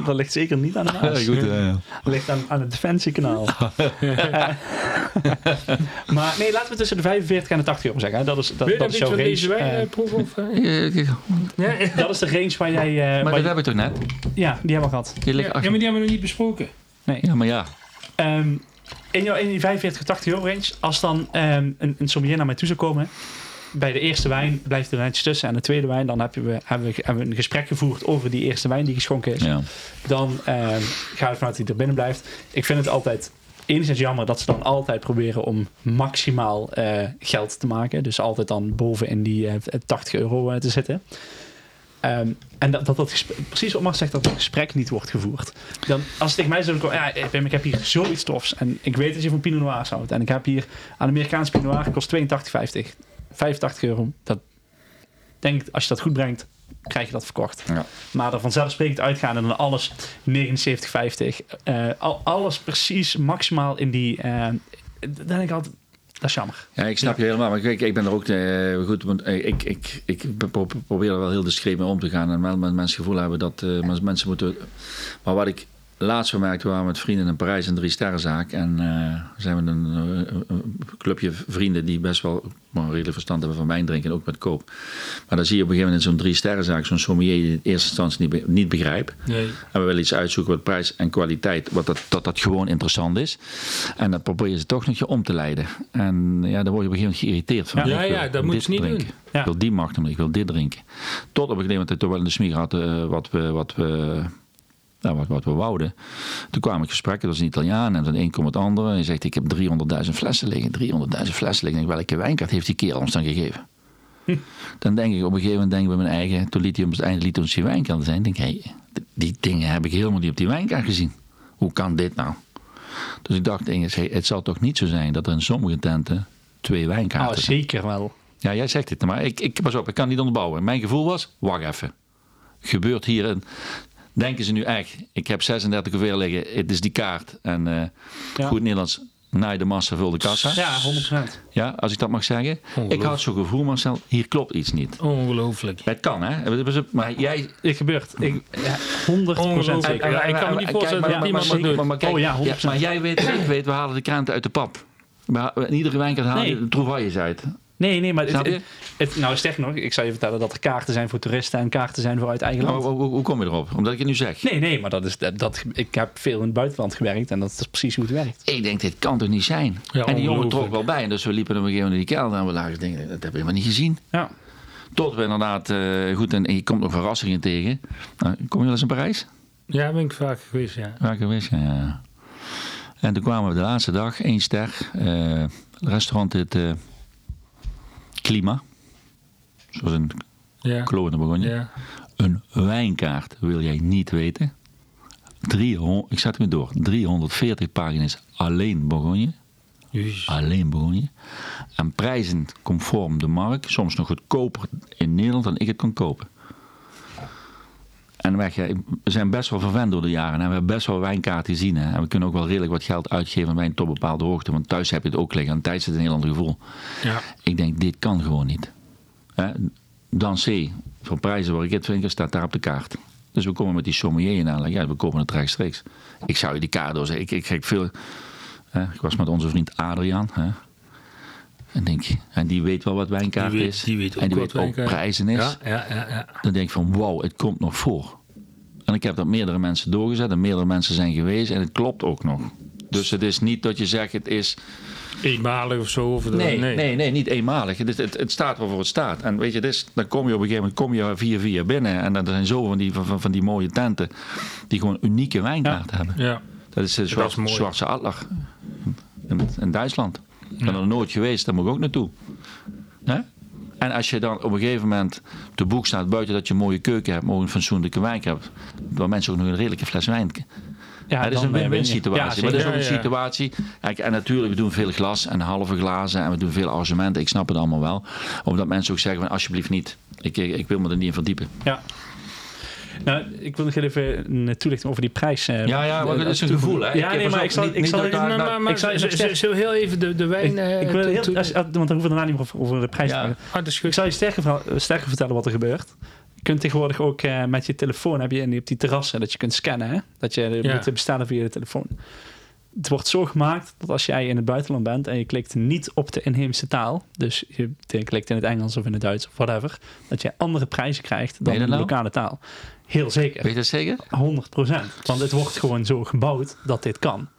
Dat ligt zeker niet aan de Maas. goed, eh. Dat ligt aan, aan het Defensiekanaal. Eh, maar nee, laten we tussen de 45 en de 80 euro zeggen. hè. Dat is, dat, dat is jouw deze range. wijn eh, proeven? Of, ja, dat is de range waar jij... eh, Maar waar dat je- heb ik toch net? ja, die hebben we gehad. Die ligt ja, achter- maar die hebben we nog niet besproken. Nee. Ja, maar ja. Ehm, in, jouw, in die 45, 80 euro range, als dan ehm, een, een sommelier naar mij toe zou komen, bij de eerste wijn blijft er netjes tussen en de tweede wijn, dan heb je, we, hebben, we, hebben we een gesprek gevoerd over die eerste wijn die geschonken is. ja. Dan ehm ga ik vanuit dat hij er binnen blijft. Ik vind het altijd enigszins jammer dat ze dan altijd proberen om maximaal eh, geld te maken. Dus altijd dan boven in die eh, 80 euro eh, te zitten. Ehm, en dat dat, dat gesprek, precies wat Mark zegt, dat het gesprek niet wordt gevoerd. Dan, als het tegen mij zou komen, ja, eh, Pim, ik heb hier zoiets tofs. En ik weet dat je van Pinot Noir houdt. En ik heb hier een Amerikaans Pinot Noir, kost 82,50. 85 euro. Dat denk ik, als je dat goed brengt, krijg je dat verkocht. Ja. Maar er vanzelfsprekend uitgaan en dan alles 79,50. eh, al, alles precies maximaal in die... eh, dan denk ik altijd, dat is jammer. Ja, ik snap je helemaal. Maar kijk, ik ben er ook eh, goed. Want ik, ik, ik pro- probeer er wel heel discreet mee om te gaan. En wel met mensen het gevoel hebben dat men- mensen moeten. Maar wat ik laatst vermerkte, we waren met vrienden in Parijs een drie sterrenzaak. En eh zijn we een, eh, een clubje vrienden die best wel maar redelijk verstand hebben van wijn drinken. Ook met koop. Maar dan zie je op een gegeven moment in zo'n drie sterrenzaak zo'n sommelier die in eerste instantie niet, niet begrijpt. Nee. En we willen iets uitzoeken wat prijs en kwaliteit, wat dat, dat dat gewoon interessant is. En dat probeer je ze toch nog je om te leiden. En ja, dan word je op een gegeven moment geïrriteerd van. Ja, ik ja, dat moet je niet drinken. doen. Ja. Ik wil die macht, ik wil dit drinken. Tot op een gegeven moment toch wel in de smieger had eh, wat we... Wat we Nou, wat, wat we wouden. Toen kwamen ik gesprekken, dat was een Italiaan en dan een komt het andere. En hij zegt, ik heb 300.000 flessen liggen. 300.000 flessen liggen. Ik denk, welke wijnkaart heeft die kerel ons dan gegeven? Dan denk ik op een gegeven moment denk ik bij mijn eigen, toen liet hij op het einde liet ons die wijnkaart zijn. denk ik, hey, die dingen heb ik helemaal niet op die wijnkaart gezien. Hoe kan dit nou? Dus ik dacht, hey, het zal toch niet zo zijn dat er in sommige tenten twee wijnkaarten Oh, zijn. zeker wel. Ja, jij zegt het, maar ik, ik, pas op, ik kan niet onderbouwen. Mijn gevoel was, wacht even. Gebeurt hier een... Denken ze nu echt, ik heb 36 hoeveel liggen, het is die kaart. En eh, Ja. goed Nederlands, naai de massa, vul de kassa. Ja, 100%. Ja, als ik dat mag zeggen. Ik had zo'n gevoel, Marcel, hier klopt iets niet. Ongelooflijk. Het kan, hè? Maar jij... Het gebeurt. Ik, ja, 100% Ongelooflijk. ik kan me niet voorstellen dat maar- iemand maar- dat doet. maar- maar kijk, Oh ja, 100%. ja, maar jij weet, ik weet, we halen de krenten uit de pap. We ha- In iedere wijnkaart halen Nee. je de trouvailles uit. Nee, nee, maar het, het, het- nou sterker nog, ik zou je vertellen dat er kaarten zijn voor toeristen en kaarten zijn voor uit eigen land. hoe, hoe- hoe kom je erop? Omdat ik het nu zeg. Nee, nee, maar dat is, dat, dat, ik heb veel in het buitenland gewerkt en dat is precies hoe het werkt. Ik denk, dit kan toch niet zijn? Ja, en die jongen trok wel bij. En dus we liepen op een gegeven moment in die kelder en we lagen dingen. Dat hebben we helemaal niet gezien. Ja. Tot we inderdaad, eh, goed, en, en je komt nog verrassingen tegen. Nou, kom je wel eens in Parijs? Ja, ben ik vaak geweest, ja. Waar geweest, ja, ja. En toen kwamen we de laatste dag, één ster. eh, restaurant het eh Klima. Zoals in Ja. Je. Ja. Een wijnkaart wil jij niet weten. 300, ik zet hem door. 340 pagina's alleen Bourgogne. Jezus. Alleen Bourgogne. En prijzen conform de markt. Soms nog goedkoper in Nederland dan ik het kon kopen. En weg, we zijn best wel verwend door de jaren. En we hebben best wel wijnkaarten gezien. Hè. En we kunnen ook wel redelijk wat geld uitgeven aan wijn tot bepaalde hoogte. Want thuis heb je het ook liggen. En thuis zit een heel ander gevoel. Ja. Ik denk, dit kan gewoon niet. Hè? Dansé, voor prijzen waar ik het vind, staat daar op de kaart. Dus we komen met die sommelier in aanleg. Ja, we komen het rechtstreeks. Ik zou je die kaart doorzetten. Ik, ik, ik, veel, hè, ik was met onze vriend Adriaan. Hè? En denk en die weet wel wat wijnkaart Die weet- is. die weet ook en die wat weet ook prijzen is. Ja, ja, ja. Dan denk ik van, wauw, het komt nog voor. En ik heb dat meerdere mensen doorgezet. En meerdere mensen zijn geweest. En het klopt ook nog. Dus het is niet dat je zegt, het is... Eenmalig of zo. Of de- Nee, nee. nee, niet eenmalig. Het, het, het staat waarvoor het staat. En weet je, dan kom je op een gegeven moment kom je via via binnen. En dan er zijn zoveel van die, van, van die mooie tenten die gewoon unieke wijnkaarten hebben. Ja. Dat is de is Zwart, mooi. Zwartse Adler in, in Duitsland. Ik ben er nooit geweest, daar moet ik ook naartoe. Hè? En als je dan op een gegeven moment te boek staat, buiten dat je een mooie keuken hebt, maar een fatsoenlijke wijn hebt, waar mensen ook nog een redelijke fles wijn Ja, het is een win-win Ja, situatie. maar dat is ook een situatie. Kijk, en natuurlijk, we doen veel glas en halve glazen en we doen veel arrangementen. Ik snap het allemaal wel. Omdat mensen ook zeggen van alsjeblieft niet. Ik, ik, ik wil me er niet in verdiepen. Ja. Nou, ik wil nog heel even een toelichting over die prijs. eh, Ja, ja, maar eh, dat is een gevoel, hè. Ja, Ik- nee, maar ik zal, niet- ik niet zal daar- Maar, nou, maar, maar ik je zo, heel even de, de wijn... ik, eh, ik wil heel, als, want dan hoeven we daarna niet meer over, over de prijs Ja. te praten. Ah, Ik zal je sterker, sterker vertellen wat er gebeurt. Je kunt tegenwoordig ook eh, met je telefoon, heb je in op die terrassen, dat je kunt scannen. Hè? Dat je Ja. moet bestellen via je telefoon. Het wordt zo gemaakt dat als jij in het buitenland bent en je klikt niet op de inheemse taal, dus je klikt in het Engels of in het Duits of whatever, dat je andere prijzen krijgt dan in de nou? lokale taal. Heel zeker. Weet je dat zeker? 100% Want het wordt gewoon zo gebouwd dat dit kan.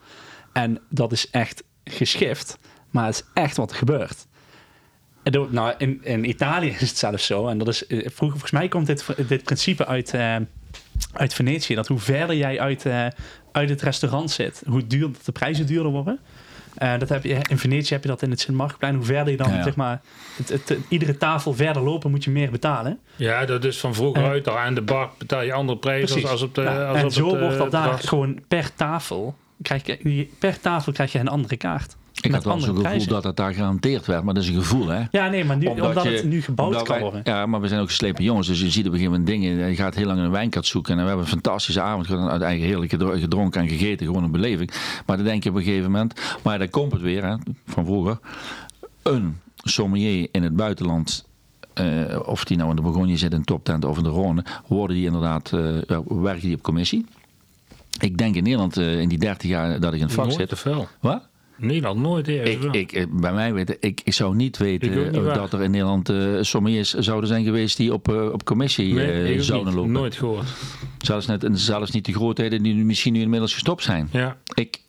En dat is echt geschift, maar het is echt wat er gebeurt. En nou, in, in Italië is het zelfs zo. En dat is, eh, vroeger, volgens mij komt dit, dit principe uit, eh, uit Venetië. Dat hoe verder jij uit, eh, uit het restaurant zit, hoe duur de prijzen duurder worden. Eh, dat heb je, in Venetië heb je dat in het Sint-Marktplein. Hoe verder je dan, Ja, ja. zeg maar, het, het, iedere tafel verder lopen, moet je meer betalen. Ja, dat is van vroeger Eh. uit. al. Aan de bar betaal je andere prijzen als, als op de... Ja, als en op zo het, eh, wordt dat daar gewoon per tafel. Krijg je, per tafel krijg je een andere kaart. Ik had wel zo'n gevoel prijzen. dat het daar gegarandeerd werd, maar dat is een gevoel, hè? Ja, nee, maar nu, omdat, je- het nu gebouwd omdat kan wij- worden. Ja, maar we zijn ook geslepen jongens, dus je ziet op een gegeven moment dingen. Je gaat heel lang in een wijnkat zoeken en we hebben een fantastische avond gedaan, uit eigen heerlijk gedro- gedronken en gegeten, gewoon een beleving. Maar dan denk je op een gegeven moment, maar dan komt het weer, hè, van vroeger. Een sommelier in het buitenland, eh, of die nou in de Bourgogne zit, in Toptent of in de Rhône, worden die inderdaad, eh, werken die op commissie. Ik denk in Nederland, eh, in die 30 jaar dat ik in het vak Nooit zit. te veel. Wat? Nederland nooit Ik, ik, eh, bij mij weten, ik, ik zou niet weten niet eh, dat er in Nederland eh sommeliers zouden zijn geweest die op, op commissie Nee, ik ook zouden niet. lopen. Nooit gehoord. Zelfs, net, en zelfs niet de grootheden die nu misschien nu inmiddels gestopt zijn. Ja. Ik,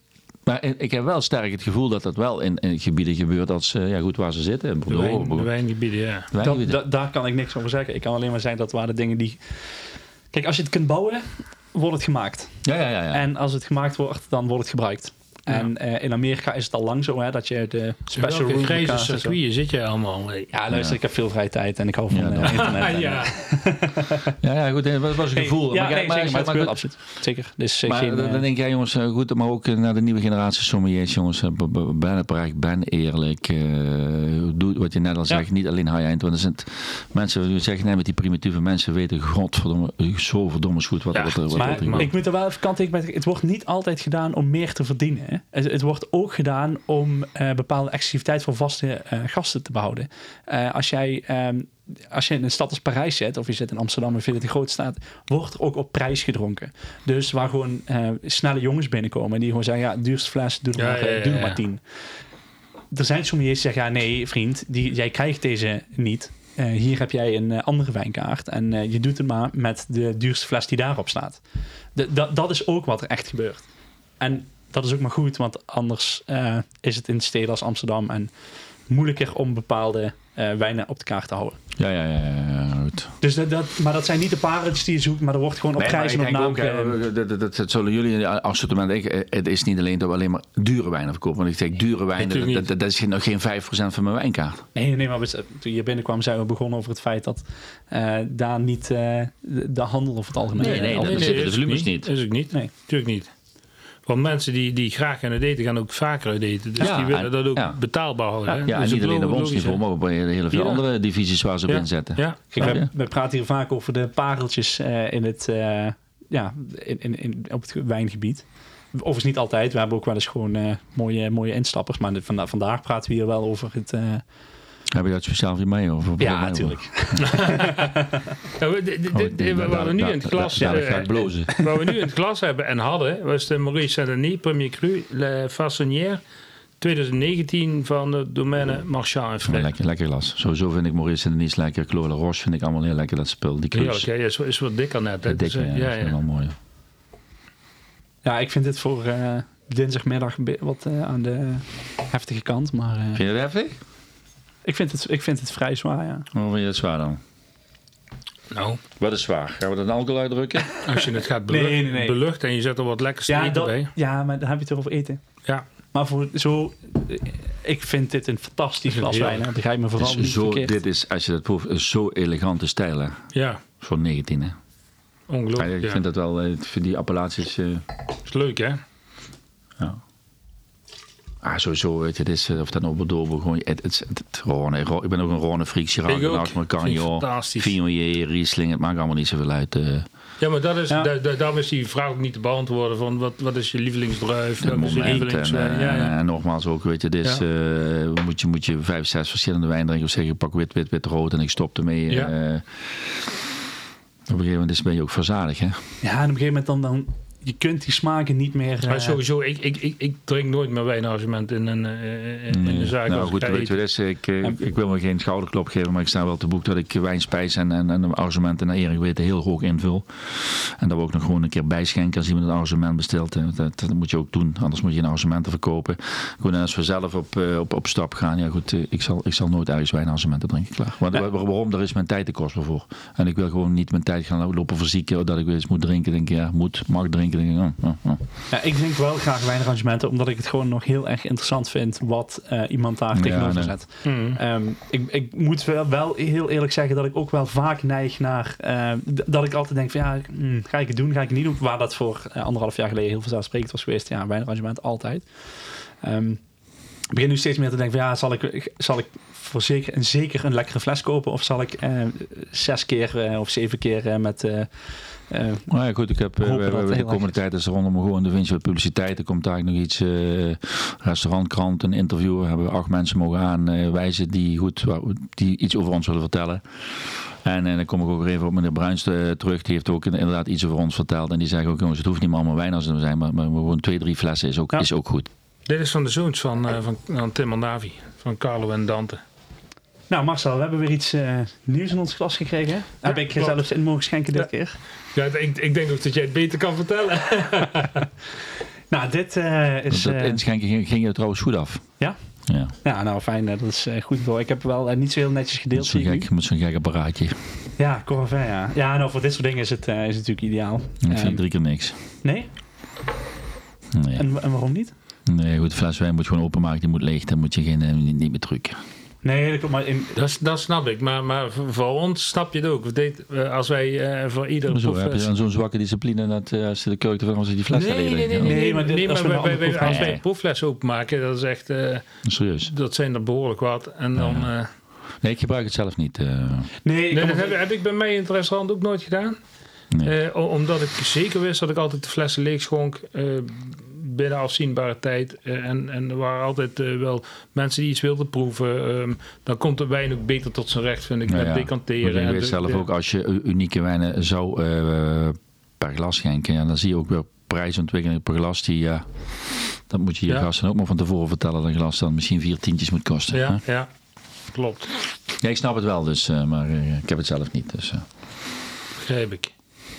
maar ik heb wel sterk het gevoel dat dat wel in, in gebieden gebeurt als, eh, ja goed, waar ze zitten. De, Bordeaux, wijn, de Bordeaux. wijngebieden, ja. Dat, Wijngebieden. dat- daar kan ik niks over zeggen. Ik kan alleen maar zeggen dat waren dingen die... Kijk, als je het kunt bouwen, wordt het gemaakt. Ja, ja, ja. ja. En als het gemaakt wordt, dan wordt het gebruikt. En eh, in Amerika is het al lang zo hè, dat je de special room zo- circuiten zit je allemaal? Ja, luister, ik heb veel vrije tijd en ik hou van Ja, eh, internet. en, ja. ja, ja, goed, dat was een Hey, gevoel. Ja, maar, nee, maar, zeker, maar, maar, maar, het gebeurt absoluut. Zeker. Dus eh, maar geen, dan, eh, dan denk jij, jongens, eh, goed, maar ook eh, naar de nieuwe generatie sommeliers, jongens, eh, ben oprecht, ben eerlijk. eh, doe wat je net al zegt, niet alleen high-end. Want er zijn mensen, we zeggen net met die primitieve mensen, weten godverdomme, zo verdomme goed wat, Ja, wat, er- wat, maar wat er ik moet er wel even kanttekeningen bij. Het wordt niet altijd gedaan om meer te verdienen. Hè. Het, het wordt ook gedaan om eh, bepaalde exclusiviteit voor vaste eh, gasten te behouden. Eh, als jij ehm, als je in een stad als Parijs zit, of je zit in Amsterdam of je zit in een grote staat, wordt er ook op prijs gedronken. Dus waar gewoon snelle jongens binnenkomen en die gewoon zeggen, ja, duurste fles, doe er, Ja, maar, ja, doe er maar tien. Er zijn sommeliers die zeggen, ja, nee vriend, die, jij krijgt deze niet. Hier heb jij een andere wijnkaart en je doet het maar met de duurste fles die daarop staat. De, dat, dat is ook wat er echt gebeurt. En dat is ook maar goed, want anders eh, is het in steden als Amsterdam en moeilijker om bepaalde eh, wijnen op de kaart te houden. Ja, ja, ja, ja, ja, goed. Dus dat, dat, maar dat zijn niet de pareltjes die je zoekt, maar er wordt gewoon op Nee, maar prijs en ik op denk naam. ook, dat, dat, dat, dat zullen jullie assortiment. Ik, eh, het is niet alleen dat we alleen maar dure wijnen verkopen. Want ik zeg dure wijnen, dat, dat, dat is nog geen 5% van mijn wijnkaart. Nee, nee, maar we- toen je hier binnenkwam zijn we begonnen over het feit dat eh, daar niet eh, de, de handel over het algemeen... Nee, nee, dat- is niet. Is ook niet. Nee. Natuurlijk niet. Want mensen die, die graag gaan uit eten, gaan ook vaker uit eten. Dus Ja, die willen en- dat ook ja. betaalbaar houden. hè. Ja, Dus en niet alleen op ons niveau, maar op hele veel Ja. andere divisies waar ze op Ja. inzetten. Ja. Kijk, we, praten hier vaak over de pareltjes eh, in het, eh, ja, in, in, in, op het wijngebied. Overigens niet altijd. We hebben ook wel eens gewoon eh, mooie, mooie instappers. Maar de- vanda- vandaag praten we hier wel over het... eh, Heb je dat speciaal voor mij? Of voor ja, mij? natuurlijk. Dit- dit- dit- wat daar- we nu in het eh, blozen. wat we nu in het glas hebben en hadden, was de Maurice Saint-Denis Premier Cru Le Façonnière 2019 van de Domaine Marchand en Ja, Frère. lekker, lekker glas. Sowieso vind ik Maurice en Denise lekker. La Roche vind ik allemaal heel lekker. Dat spul, die Heerlijk, hè? Is, is wat dikker net. hè? Dat dikke, Dus, ja, eh, dat is wel mooi. Ja, ik vind het voor eh, dinsdagmiddag wat eh, aan de heftige kant. Maar eh, Vind je dat heftig? Ik, vind het, ik vind het vrij zwaar, ja. Of vind je dat zwaar dan? Nou, Wat is zwaar? Gaan we dat in alcohol uitdrukken? als je het gaat Nee, beluchten, nee, nee. beluchten en je zet er wat lekkers Ja, eten dat- bij. ja, maar dan heb je het over eten. Ja, Maar voor zo... eh, Ik vind dit een fantastisch Ik glas het wijn. hè. Begrijp me Het vooral niet zo, verkeerd. dit is, als je dat proeft, is zo elegante stijl. Hè? ja. Voor 19. Hè? Ja, ongelooflijk. ik Ja, vind dat wel, eh, ik vind die appellaties. eh, is leuk, hè? ja. Ah, sowieso, weet je, het is, eh, of dat nou Bordeaux, gewoon, het, het, het, het ik ben ook een Rhône freak, Chirac. Viognier, Riesling, het maakt allemaal niet zoveel uit. eh, Ja, maar dat is, Ja. da- da- daarom is die vraag ook niet te beantwoorden van wat, wat is je lievelingsdruif, wat is je moment. En, lievelingswijn. eh, Ja, ja. en nogmaals ook, weet je, dus, eh, moet, je, moet je vijf, zes verschillende wijn drinken of zeggen, ik pak wit, wit, wit, rood en ik stop ermee. Ja. eh. op een gegeven moment is- ben je ook verzadigd, hè? Ja, en op een gegeven moment dan... dan je kunt die smaken niet meer... Maar eh, sowieso, ik, ik, ik, ik drink nooit meer wijnarrangement in een, eh, in Nee. een zaak. nou als goed, ik ga weet je, eten. wat het is, ik, eh, ik, ik wil me geen schouderklop geven, maar ik sta wel te boek dat ik wijn, spijs en, en, en arrangementen naar eer weten heel hoog invul. En dat we ook nog gewoon een keer bijschenken als iemand een arrangement bestelt. Dat, dat moet je ook doen, anders moet je een arrangementen verkopen. Goed, en als we zelf op, op, op stap gaan, ja goed, ik zal, ik zal nooit ergens wijnarrangementen drinken, klaar. Want, Ja. Waarom? Daar is mijn tijd te kostbaar voor. En ik wil gewoon niet mijn tijd gaan lopen verzieken, dat ik weer eens moet drinken. Denk ik, ja, moet, mag drinken. Denk ik, oh, oh, oh. Ja, ik drink wel graag wijnarrangementen, omdat ik het gewoon nog heel erg interessant vind wat eh, iemand daar Ja, tegenover nee. zet. Mm. Ehm, ik, ik moet wel, wel heel eerlijk zeggen dat ik ook wel vaak neig naar eh, d- dat ik altijd denk van ja, hmm, ga ik het doen, ga ik het niet doen. Waar dat voor eh, anderhalf jaar geleden heel vanzelfsprekend was geweest. Ja, wijnarrangement altijd. Ehm, ik begin nu steeds meer te denken van ja, zal ik, zal ik voor zeker en zeker een lekkere fles kopen of zal ik eh, zes keer eh, of zeven keer eh, met eh, eh, Nou ja, goed, ik heb eh, we- we- het de komende tijd is er rondom gewoon de winst publiciteit. Er komt eigenlijk nog iets, eh restaurantkrant, een interview. We hebben acht mensen mogen aanwijzen die, goed, die iets over ons willen vertellen. En, en dan kom ik ook weer even op meneer Bruins terug. Die heeft ook inderdaad iets over ons verteld. En die zeggen ook, jongens, het hoeft niet allemaal wijn als te zijn. Maar, maar gewoon twee, drie flessen is ook, Ja. is ook goed. Dit is van de zoons van, eh, van, van Tim en Davi, van Carlo en Dante. Nou Marcel, we hebben weer iets nieuws in ons glas gekregen. Heb ik klopt. zelfs in mogen schenken dit Ja. keer. Ja, ik, ik denk ook dat jij het beter kan vertellen. Nou, dit eh, is... dat eh, inschenken ging, ging je trouwens goed af. Ja? Ja. Ja, nou fijn. eh, Dat is eh, goed. Ik heb wel niet zo heel netjes gedeeld. Met zo'n gek, met zo'n gek apparaatje. Ja, Corvair, ja. Ja, nou voor dit soort dingen is het, eh, is het natuurlijk ideaal. Ik Ehm, vind drie keer niks. nee? Nee. En, en waarom niet? nee, goed, de fles wijn moet je gewoon openmaken. Die moet leeg. Dan moet je geen, niet, niet meer drukken. Nee, dat maar in... Dat, dat snap ik, maar, maar voor ons snap je het ook. We deed, eh, als wij eh, voor iedere Zo heb je dan zo'n zwakke discipline dat eh, als ze de keuken van ze die fles Nee, nee, nee, nee, nee, Nee, maar nee, dit- als we wij- een andere wij- proefles- als wij Nee. een proeffles openmaken, dat is echt, eh, Serieus. dat zijn er behoorlijk wat. En dan, eh, Nee, ik gebruik het zelf niet. eh, Nee, dat heb, heb ik bij mij in het restaurant ook nooit gedaan. nee. Eh, omdat ik zeker wist dat ik altijd de flessen leeg schonk eh, binnen afzienbare tijd. Eh, en, en er waren altijd eh, wel mensen die iets wilden proeven. Ehm, dan komt de wijn ook beter tot zijn recht, vind ik, Nou met ja, decanteren. En weet zelf de- ook, als je unieke wijnen zou eh, per glas schenken, ja, dan zie je ook weer prijsontwikkeling per glas. Die, ja, dat moet je je Ja. gasten ook maar van tevoren vertellen dat een glas dan misschien vier tientjes moet kosten. hè? Ja, ja, klopt. Ja, ik snap het wel, dus, maar ik heb het zelf niet. Dus. Begrijp ik.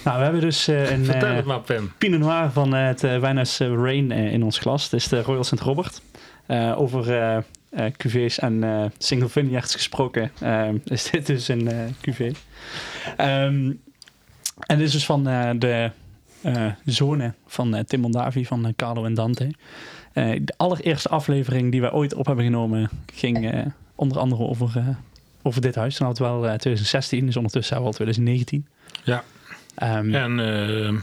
Nou, we hebben dus eh, een Vertel eh, het maar, Pim. Pinot Noir van eh, het Wijnhuis Rain in ons glas. Het is de Royal St. Robert. Over cuvées en single vineyards gesproken is dit dus een cuvée. Ehm, en dit is dus van de zonen van Tim Mondavi, van Carlo en Dante. De allereerste aflevering die wij ooit op hebben genomen ging onder andere over, over dit huis. Had het wel eh, 2016, dus ondertussen hebben we al 2019. Ja. Ehm, En ehm,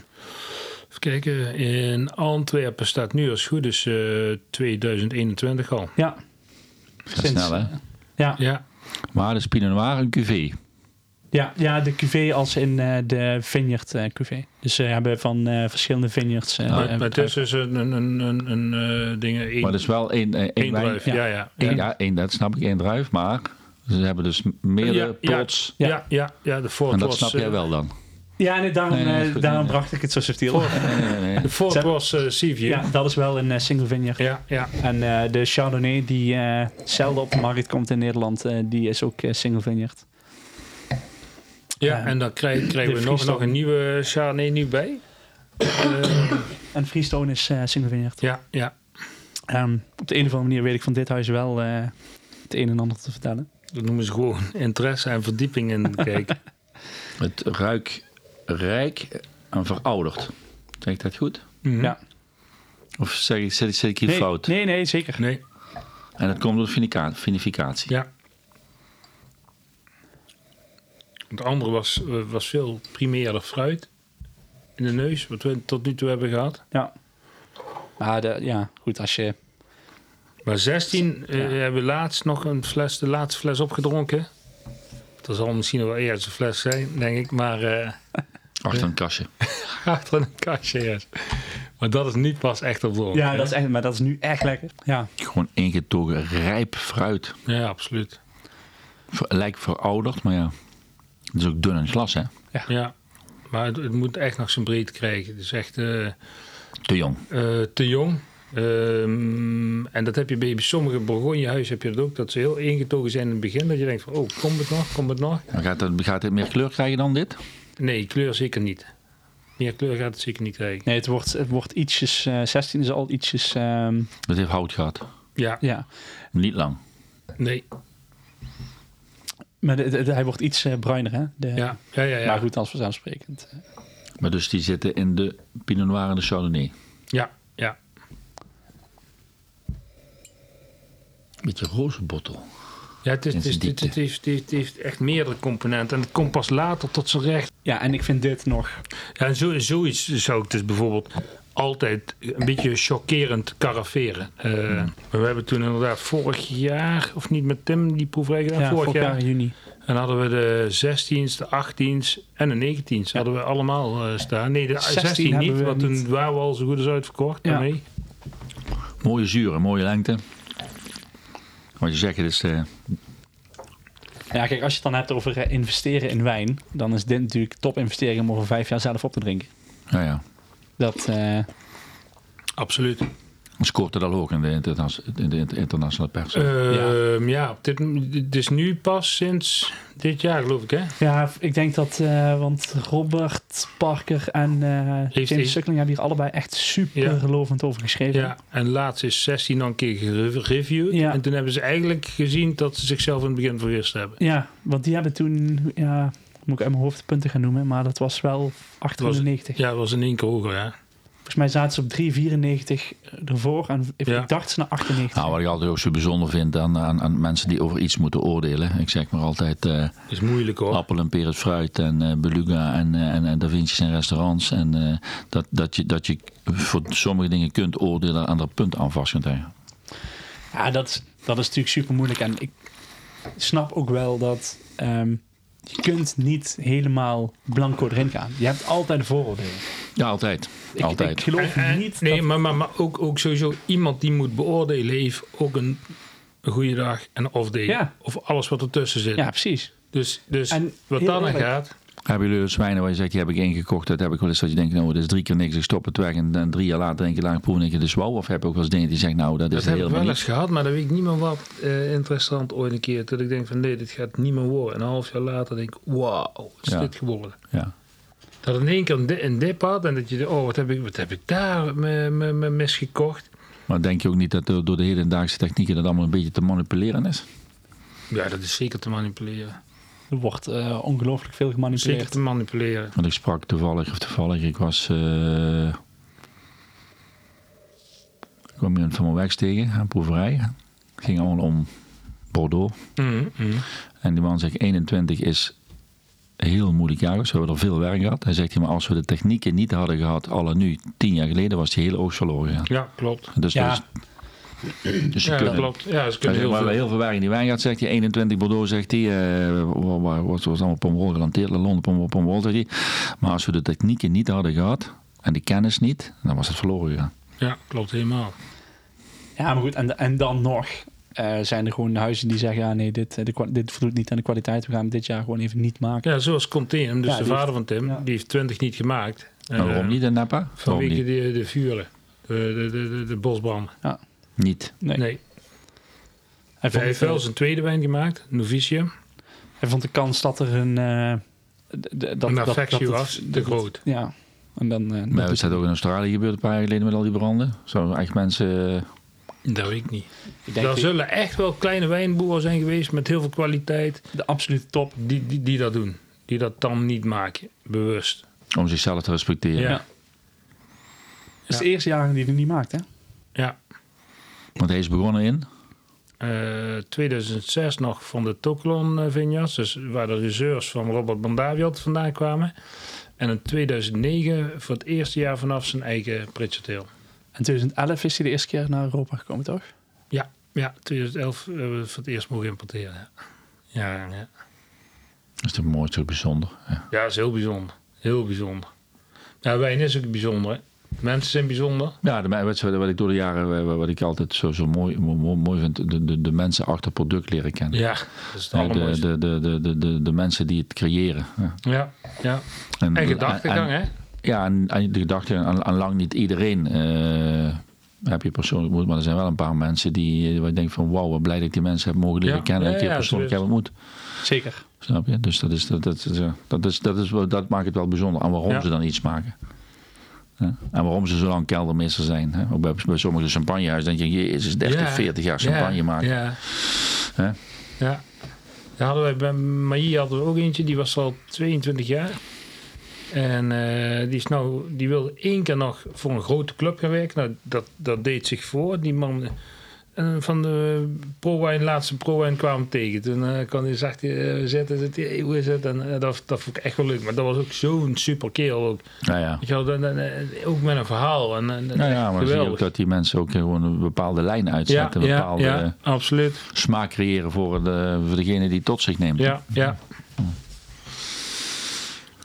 even kijken, in Antwerpen staat nu als het goed is eh 2021 al. ja. Gaat snel, hè? Ja, Ja, Maar de Pinot Noir een cuvée. Ja, ja, de cuvée als in eh, de vineyard eh cuvée. Dus ze hebben van eh, verschillende vineyards. eh, maar, eh, maar het is dus een, een, een, een, een eh, ding, Maar dat is wel één, eh, één druif. ja. Ja, ja. Één, ja. ja, één, dat snap ik, één druif. Maar ze hebben dus meerdere Ja, plots. Ja. Ja, ja, ja, de Ford En dat was, snap jij eh, wel dan. Ja, nee, daarom, Nee, nee, eh, is goed, daarom nee. bracht ik het zo subtiel. Nee, nee, nee. De Ford Ze- was eh Seaview. Ja, dat is wel een eh, single vineyard. ja, ja. En eh, de Chardonnay, die eh, zelden op de markt komt in Nederland, eh, die is ook eh, single vineyard. Ja, en dan krijgen, we nog, nog een nieuwe Chardonnay nu bij. Eh, En Freestone is eh, single vineyard. ja, ja. Ehm, op de een of andere manier weet ik van dit huis wel eh, het een en ander te vertellen. Dat noemen ze gewoon interesse en verdieping in kijken. Het ruikt rijk en verouderd. Zeg ik dat goed? Mhm. Ja. Of zeg ik, zit, zit ik hier Nee, fout? nee, nee, zeker. Nee, En dat komt door vinificatie. ja. Het andere was, eh, was veel primairder fruit in de neus, wat we tot nu toe hebben gehad. Ja. Maar de, ja, goed, als je... Maar 16 eh, hebben we laatst nog een fles, de laatste fles opgedronken. Dat zal misschien wel eerst een fles zijn, denk ik. Maar eh Achter een kastje. achter een kastje, ja. Maar dat is niet pas echt op dronken. Ja, dat is echt, maar dat is nu echt lekker. Ja, Gewoon ingetogen rijp fruit. Ja, absoluut. Ver- Lijkt verouderd, maar ja. Het is ook dun het glas, hè? Ja. Maar het, het moet echt nog zijn breedte krijgen. Het is echt eh, Te jong. eh, te jong. Ehm, en dat heb je bij sommige Bourgognehuizen heb je dat ook. Dat ze heel ingetogen zijn in het begin. Dat je denkt van, oh, komt het nog? Komt het nog? Maar gaat, het, gaat het meer kleur krijgen dan dit? Nee, kleur zeker niet. Meer kleur gaat het zeker niet krijgen. nee, het wordt, het wordt ietsjes... eh 16 is al ietsjes... ehm, Het heeft hout gehad. Ja, ja, Niet lang. nee. maar de- de- de- hij wordt iets eh, bruiner, hè? De, Ja, ja, ja. ja. Maar goed, als vanzelfsprekend. eh. Maar dus die zitten in de Pinot Noir en de Chardonnay. Ja, ja. Beetje roze bottel. Ja, het, is, In het, is, zijn het, diepte. het heeft, het, heeft, het heeft echt meerdere componenten. En het komt pas later tot zijn recht. Ja, en ik vind dit nog... Ja, en zo, zoiets zou ik dus bijvoorbeeld altijd een beetje chockerend karaferen. Eh, maar We hebben toen inderdaad vorig jaar, of niet met Tim, die proeverij gedaan. Ja, vorig, jaar. in juni. En hadden we de 16's, de 18's en de 19's. Hadden we allemaal eh, staan. Nee, de 16 16 niet, want toen waren we al zo goed als uitverkocht. Ja. daarmee. Mooie zuren, mooie lengte. Wat je zegt, het is eh, Ja, kijk, als je het dan hebt over eh, investeren in wijn... dan is dit natuurlijk top investering om over vijf jaar zelf op te drinken. ja, ja. Dat... eh, Absoluut. Scoort het al hoog in de, interna- in de internationale pers. Ehm, ja, op dit, dit is nu pas sinds dit jaar, geloof ik, hè? Ja, ik denk dat, eh, want Robert Parker en eh, Heeft James Suckling hebben hier allebei echt super Ja. lovend over geschreven. Ja, en laatst is 16 nog een keer gereviewd. Ja. En toen hebben ze eigenlijk gezien dat ze zichzelf in het begin vergist hebben. Ja, want die hebben toen, ja, moet ik uit mijn hoofd de punten gaan noemen, maar dat was wel 890. Ja, dat was in één keer hoger, hè? Volgens mij zaten ze op 394 ervoor en ik Ja. dacht ze naar 98. Nou, wat ik altijd ook zo bijzonder vind aan, aan, aan mensen die over iets moeten oordelen. Ik zeg maar altijd eh, is moeilijk hoor. appel en peer het fruit en eh, beluga en, eh, en, en Da Vinci's en restaurants. En eh, dat, dat, je, dat je voor sommige dingen kunt oordelen aan dat punt aan vast kunt leggen. Ja, dat, is- dat is natuurlijk super moeilijk. En ik snap ook wel dat ehm, je kunt niet helemaal blanco erin gaan. Je hebt altijd vooroordelen. Ja, altijd. Ik, altijd. ik geloof En- en- niet nee, dat... maar, maar, maar ook, ook sowieso iemand die moet beoordelen heeft ook een, een goede dag en een off day. Ja. Of alles wat ertussen zit. Ja, precies. Dus, dus En wat dan gaat. Hebben jullie zwijnen waar je zegt, die heb ik ingekocht. Dat heb ik wel eens dat je denkt, nou, dat is drie keer niks. Ik stop het weg en dan drie jaar later denk je, ik proeven. En denk je, dus wow. Of heb je ook wel eens dingen die zeggen, nou, dat is Dat heb ik helemaal wel eens gehad, maar dat weet ik niet meer wat eh, in het restaurant ooit een keer. Dat ik denk van nee, dit gaat niet meer worden. En een half jaar later denk ik, wauw, is Ja. dit geworden? Ja. Dat in één keer een, di- een dip had en dat je, oh wat heb ik, wat heb ik daar me, me, me misgekocht? Maar denk je ook niet dat door de hedendaagse technieken dat allemaal een beetje te manipuleren is? Ja, dat is zeker te manipuleren. Er wordt eh, ongelooflijk veel Zeker gemanipuleerd. te manipuleren. Want ik sprak toevallig, of toevallig, ik was. eh ik kwam iemand van mijn werk tegen, een proeverij. Het ging allemaal om Bordeaux. Mhm, mhm. En die man zegt: 21 is een heel moeilijk jaar. Ze hebben er veel werk gehad. Hij zegt: maar als we de technieken niet hadden gehad, alle nu, tien jaar geleden, was die hele oogst verloren gegaan. Ja, klopt. Dus, Ja. dus, dus Ja, kunnen, klopt. Ja, ze kunnen heel maar veel. heel veel werk in die wijn gaat, zegt hij. 21 Bordeaux, zegt hij. eh waar, waar, wat was allemaal Pomerol gelanteerd, Londen Pomerol, Pomerol, zegt hij. Maar als we de technieken niet hadden gehad en de kennis niet, dan was het verloren gegaan. Ja, klopt helemaal. Ja, maar goed. En, en dan nog eh, zijn er gewoon huizen die zeggen... Ja, nee, dit, eh, de, dit voldoet niet aan de kwaliteit. We gaan hem dit jaar gewoon even niet maken. Ja, zoals Contenem, dus Ja, de vader van Tim, ja. die heeft 20 niet gemaakt. Waarom Eh, niet in Napa? Vanwege de, de vuren. De, de, de, de, de bosbranden. Niet. Nee. Nee. Hij, heeft wel eh, zijn tweede wijn gemaakt, Novicium. hij vond de kans dat er een... eh, d- dat, Een dat- affectie dat het- was te dat het- groot. Ja. En dan... eh, Maar dat is dat ook in Australië gebeurd een paar jaar geleden met al die branden? Zo echt mensen... Dat weet ik niet. ik denk Er dat zullen echt wel kleine wijnboeren zijn geweest met heel veel kwaliteit. de absolute top. Die, die, die dat doen. Die dat dan niet maken. Bewust. om zichzelf te respecteren. Ja. Ja. Het is de eerste jaren die hij niet maakt, hè? Ja. Want hij is begonnen in... Eh, 2006 nog van de Toklon eh, Vineyards. Dus waar de reserves van Robert Bandaviot vandaan kwamen. En in 2009 voor het eerste jaar vanaf zijn eigen Pritchard En 2011 is hij de eerste keer naar Europa gekomen, toch? Ja, ja, 2011 hebben we het voor het eerst mogen importeren. Ja, ja, ja. Dat is toch mooi, zo bijzonder. Ja. ja dat is heel bijzonder. Heel bijzonder. Ja, wijn is ook bijzonder. Hè? Mensen zijn bijzonder. Ja, de, wat, wat ik door de jaren, wat- wat ik altijd zo, zo mooi, mooi, mooi vind, de, de, de mensen achter product leren kennen. Ja, dat is het de, de, de, de, de, de mensen die het creëren. Ja. Ja, ja. En, En gedachtegang, hè? Ja, en, en de gedachte, aan, aan lang niet iedereen eh, heb je persoonlijk ontmoet, maar er zijn wel een paar mensen die, eh, waar ik denk van wauw, wat blij dat ik die mensen heb mogen leren Ja, kennen en ja, ik die ja, persoonlijk heb ontmoet. Zeker. Snap je? Dus dat, is, dat, dat, eh, dat, is, dat, is, dat maakt het wel bijzonder. En waarom ze dan iets maken. En waarom ze zo lang keldermeester zijn. Hè? Ook bij, bij sommige champagnehuizen denk je, jezus, 30, Ja, 40 jaar champagne maken. Ja. Hè? Ja. Daar hadden wij bij Maïe hadden we ook eentje, die was al 22 jaar. En eh, die, is nou, die wilde één keer nog voor een grote club gaan werken. Nou, dat, dat deed zich voor. Die man van de ProWine, laatste ProWine kwam tegen. Toen eh kon hij zacht eh, zitten. Zit hij, hoe is het? En eh, dat, dat vond ik echt wel leuk. Maar dat was ook zo'n super kerel ook. Ja, ja. Weet je wel, dan- dan- ook met een verhaal. En, en, Nou ja, maar zie je ook dat die mensen ook gewoon een bepaalde lijn ja, uitzetten. een ja, bepaalde ja, absoluut. smaak creëren voor, de, voor degene die het tot zich neemt. Ja, ja.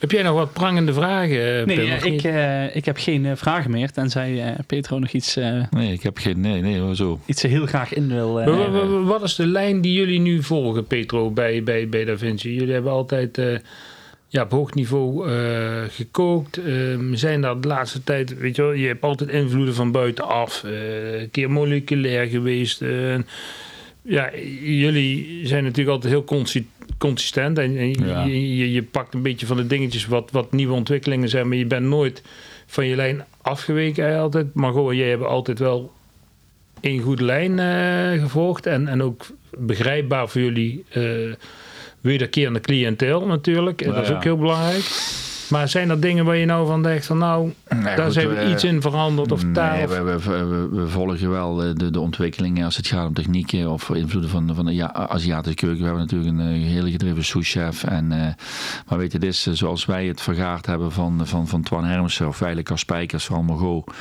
Heb jij nog wat prangende vragen, eh, Nee, Pim, eh, ik, eh, ik heb geen vragen meer. Tenzij eh, Petro nog iets, eh, Nee, ik heb geen... Nee, nee, hoezo? iets heel graag in wil. eh, Wa- wa- wa- Wat is de lijn die jullie nu volgen, Petro, bij, bij, bij Da Vinci? Jullie hebben altijd... eh, ja, op hoog niveau eh, gekookt. Ehm, zijn daar de laatste tijd, weet je wel, je hebt altijd invloeden van buitenaf. eh, een keer moleculair geweest. ja, jullie zijn natuurlijk altijd heel consi- consistent. En, en Ja. je, je, je pakt een beetje van de dingetjes wat, wat nieuwe ontwikkelingen zijn. Maar je bent nooit van je lijn afgeweken altijd. Maar gewoon, jij hebt altijd wel één goede lijn eh, gevolgd. En, en ook begrijpbaar voor jullie eh wederkerende cliënteel natuurlijk. Dat is ja. ook heel belangrijk. Maar zijn er dingen waar je nou van denkt van nou, Nee, daar zijn we eh, iets in veranderd of? Nee, of- we, we, we, we volgen wel de, de, de ontwikkelingen als het gaat om technieken of invloeden van, van de ja, Aziatische keuken. We hebben natuurlijk een eh, hele gedreven souschef. En, eh, maar weet je, het is eh, zoals wij het vergaard hebben van, van, van Twan Hermsen of eigenlijk als Spijkers van Margot.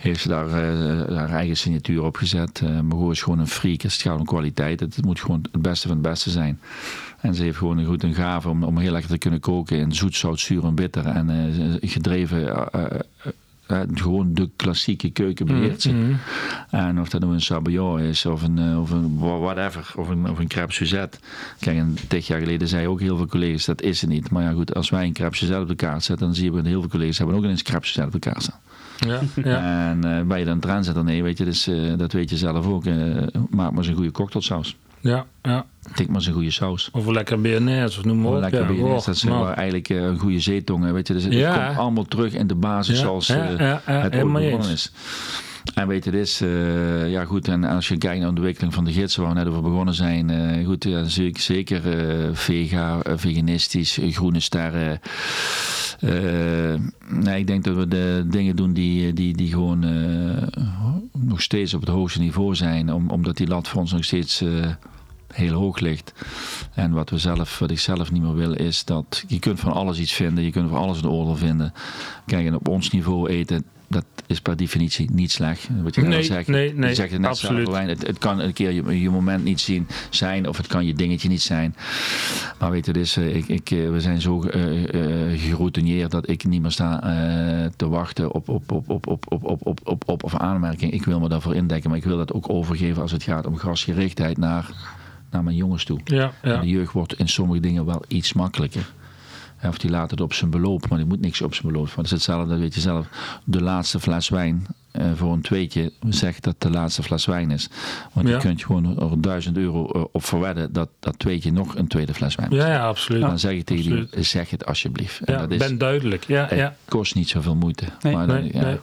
Heeft ze daar eh, haar eigen signatuur op gezet. Eh Margot is gewoon een freak als het gaat om kwaliteit. Het, moet gewoon het beste van het beste zijn. En ze heeft gewoon een goed een gave om, om heel lekker te kunnen koken in zoet, zout, zuur en bitter. En eh, gedreven, eh, eh, gewoon de klassieke keuken beheert ze. Mhm. En of dat nou een sabayon is of een, of een wha- whatever, of een, of een crêpe Suzette. Kijk, een tig jaar geleden zei ook heel veel collega's, dat is het niet. Maar ja goed, als wij een crêpe Suzette op de kaart zetten, dan zien we dat heel veel collega's hebben ook een crêpe Suzette op de kaart staan. Ja, ja. En eh ben je dan trendsetter? Nee, weet je, dus, dat weet je zelf ook. maak maar eens een goede cocktailsaus. Ja, ja. Tik maar eens een goede saus. Of een lekker BNS of noem maar op. lekker ja. BNS, dat zijn wel eigenlijk eh, een goede zeetongen. Weet je, dus het Ja. komt allemaal terug in de basis zoals eh, het ooit begonnen is. En weet je, dit is, eh, ja goed, en als je kijkt naar de ontwikkeling van de gidsen waar we net over begonnen zijn, eh, goed, ja, zeker, zeker vega, veganistisch, groene sterren. Nee, ik denk dat we de dingen doen die, die, die gewoon nog steeds op het hoogste niveau zijn, om, omdat die lat voor ons nog steeds heel hoog ligt. En wat, we zelf, wat ik zelf niet meer wil is dat je kunt van alles iets vinden, je kunt van alles een oordeel vinden. Kijk, en op ons niveau eten, dat is per definitie niet slecht. Wat je Nee, zegt, nee, je nee, zegt het net absoluut. zelf, het, het kan een keer je, je moment niet zien, zijn of het kan je dingetje niet zijn. Maar weet je, eh, ik, ik, eh, we zijn zo eh, eh, geroutineerd dat ik niet meer sta eh, te wachten op, op, op, op, op, op, op, op, op, op of aanmerking. Ik wil me daarvoor indekken, maar ik wil dat ook overgeven als het gaat om gasgerichtheid naar, naar mijn jongens toe. Ja, ja. De jeugd wordt in sommige dingen wel iets makkelijker. Of die laat het op zijn beloop, maar die moet niks op zijn beloop. Want het is hetzelfde, dat weet je zelf. De laatste fles wijn eh, voor een tweetje zegt dat de laatste fles wijn is. Want Ja. je kunt gewoon er duizend euro eh, op verwedden dat dat tweetje nog een tweede fles wijn is. Ja, ja, absoluut. Dan zeg ik tegen absoluut. die, zeg het alsjeblieft. En Ja, dat is, ben duidelijk. Ja, het ja. kost niet zoveel moeite. Nee, maar dan, nee, ja. nee.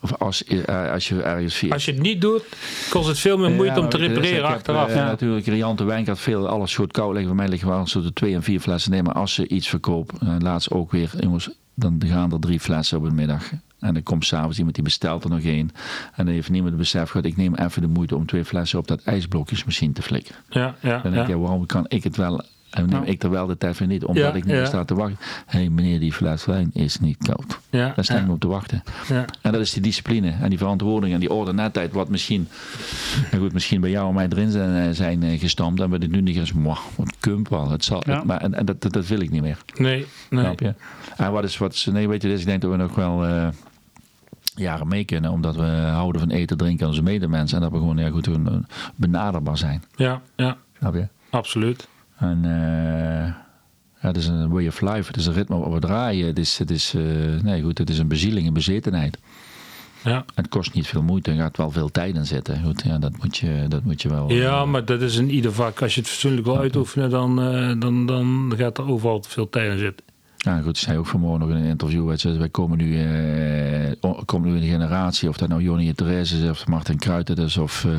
Of als, eh, als je ergens. Als je het niet doet, kost het veel meer moeite Ja, om te dus repareren heb, achteraf. eh, ja. Natuurlijk, riante gaat veel, alles goed koud liggen. Bij mij liggen wel zo de twee en vier flessen. Nee, maar als ze iets verkoopt, uh, laatst ook weer, jongens, dan gaan er drie flessen op een middag. En dan komt s'avonds iemand die bestelt er nog één. En dan heeft niemand het besef gehad, ik neem even de moeite om twee flessen op dat ijsblokjesmachine te flikken. Ja, ja, Dan denk ja. je, waarom kan ik het wel en neem Ja. ik er wel de tijd voor niet, omdat Ja, ik niet ja. sta te wachten. Hé hey, meneer, die fles wijn is niet koud. ja, Daar sta ik op te wachten. ja. En dat is die discipline en die verantwoording en die ordennetheid, wat misschien, nou goed, misschien bij jou en mij erin zijn, eh, zijn eh, gestampt. En bij de nu niet "Mwah, wat kump wel. Het zal, Ja. maar, en, en dat, dat, dat wil ik niet meer. Nee, nee. Snap je? En wat is, wat is, nee, weet je, dus ik denk dat we nog wel eh, jaren mee kunnen, omdat we houden van eten, drinken aan onze medemensen. En dat we gewoon, ja goed, benaderbaar zijn. Ja, ja, Snap je? absoluut. En ja, het is een way of life. Het is een ritme waarop we draaien. Het is, het is, eh, nee, goed, het is een bezieling, een bezetenheid. Ja. Het kost niet veel moeite. Er gaat wel veel tijd in zitten. Goed, ja, dat, moet je, dat moet je wel. ja, eh, maar dat is in ieder vak. Als je het fatsoenlijk wil uitoefenen, dan, dan, dan gaat er overal te veel tijd in zitten. Ja, goed, zei ook vanmorgen nog in een interview. Wij komen nu, eh, komen nu in de generatie, of dat nou Jonny en Therese is, of Martin Kruijten is, of eh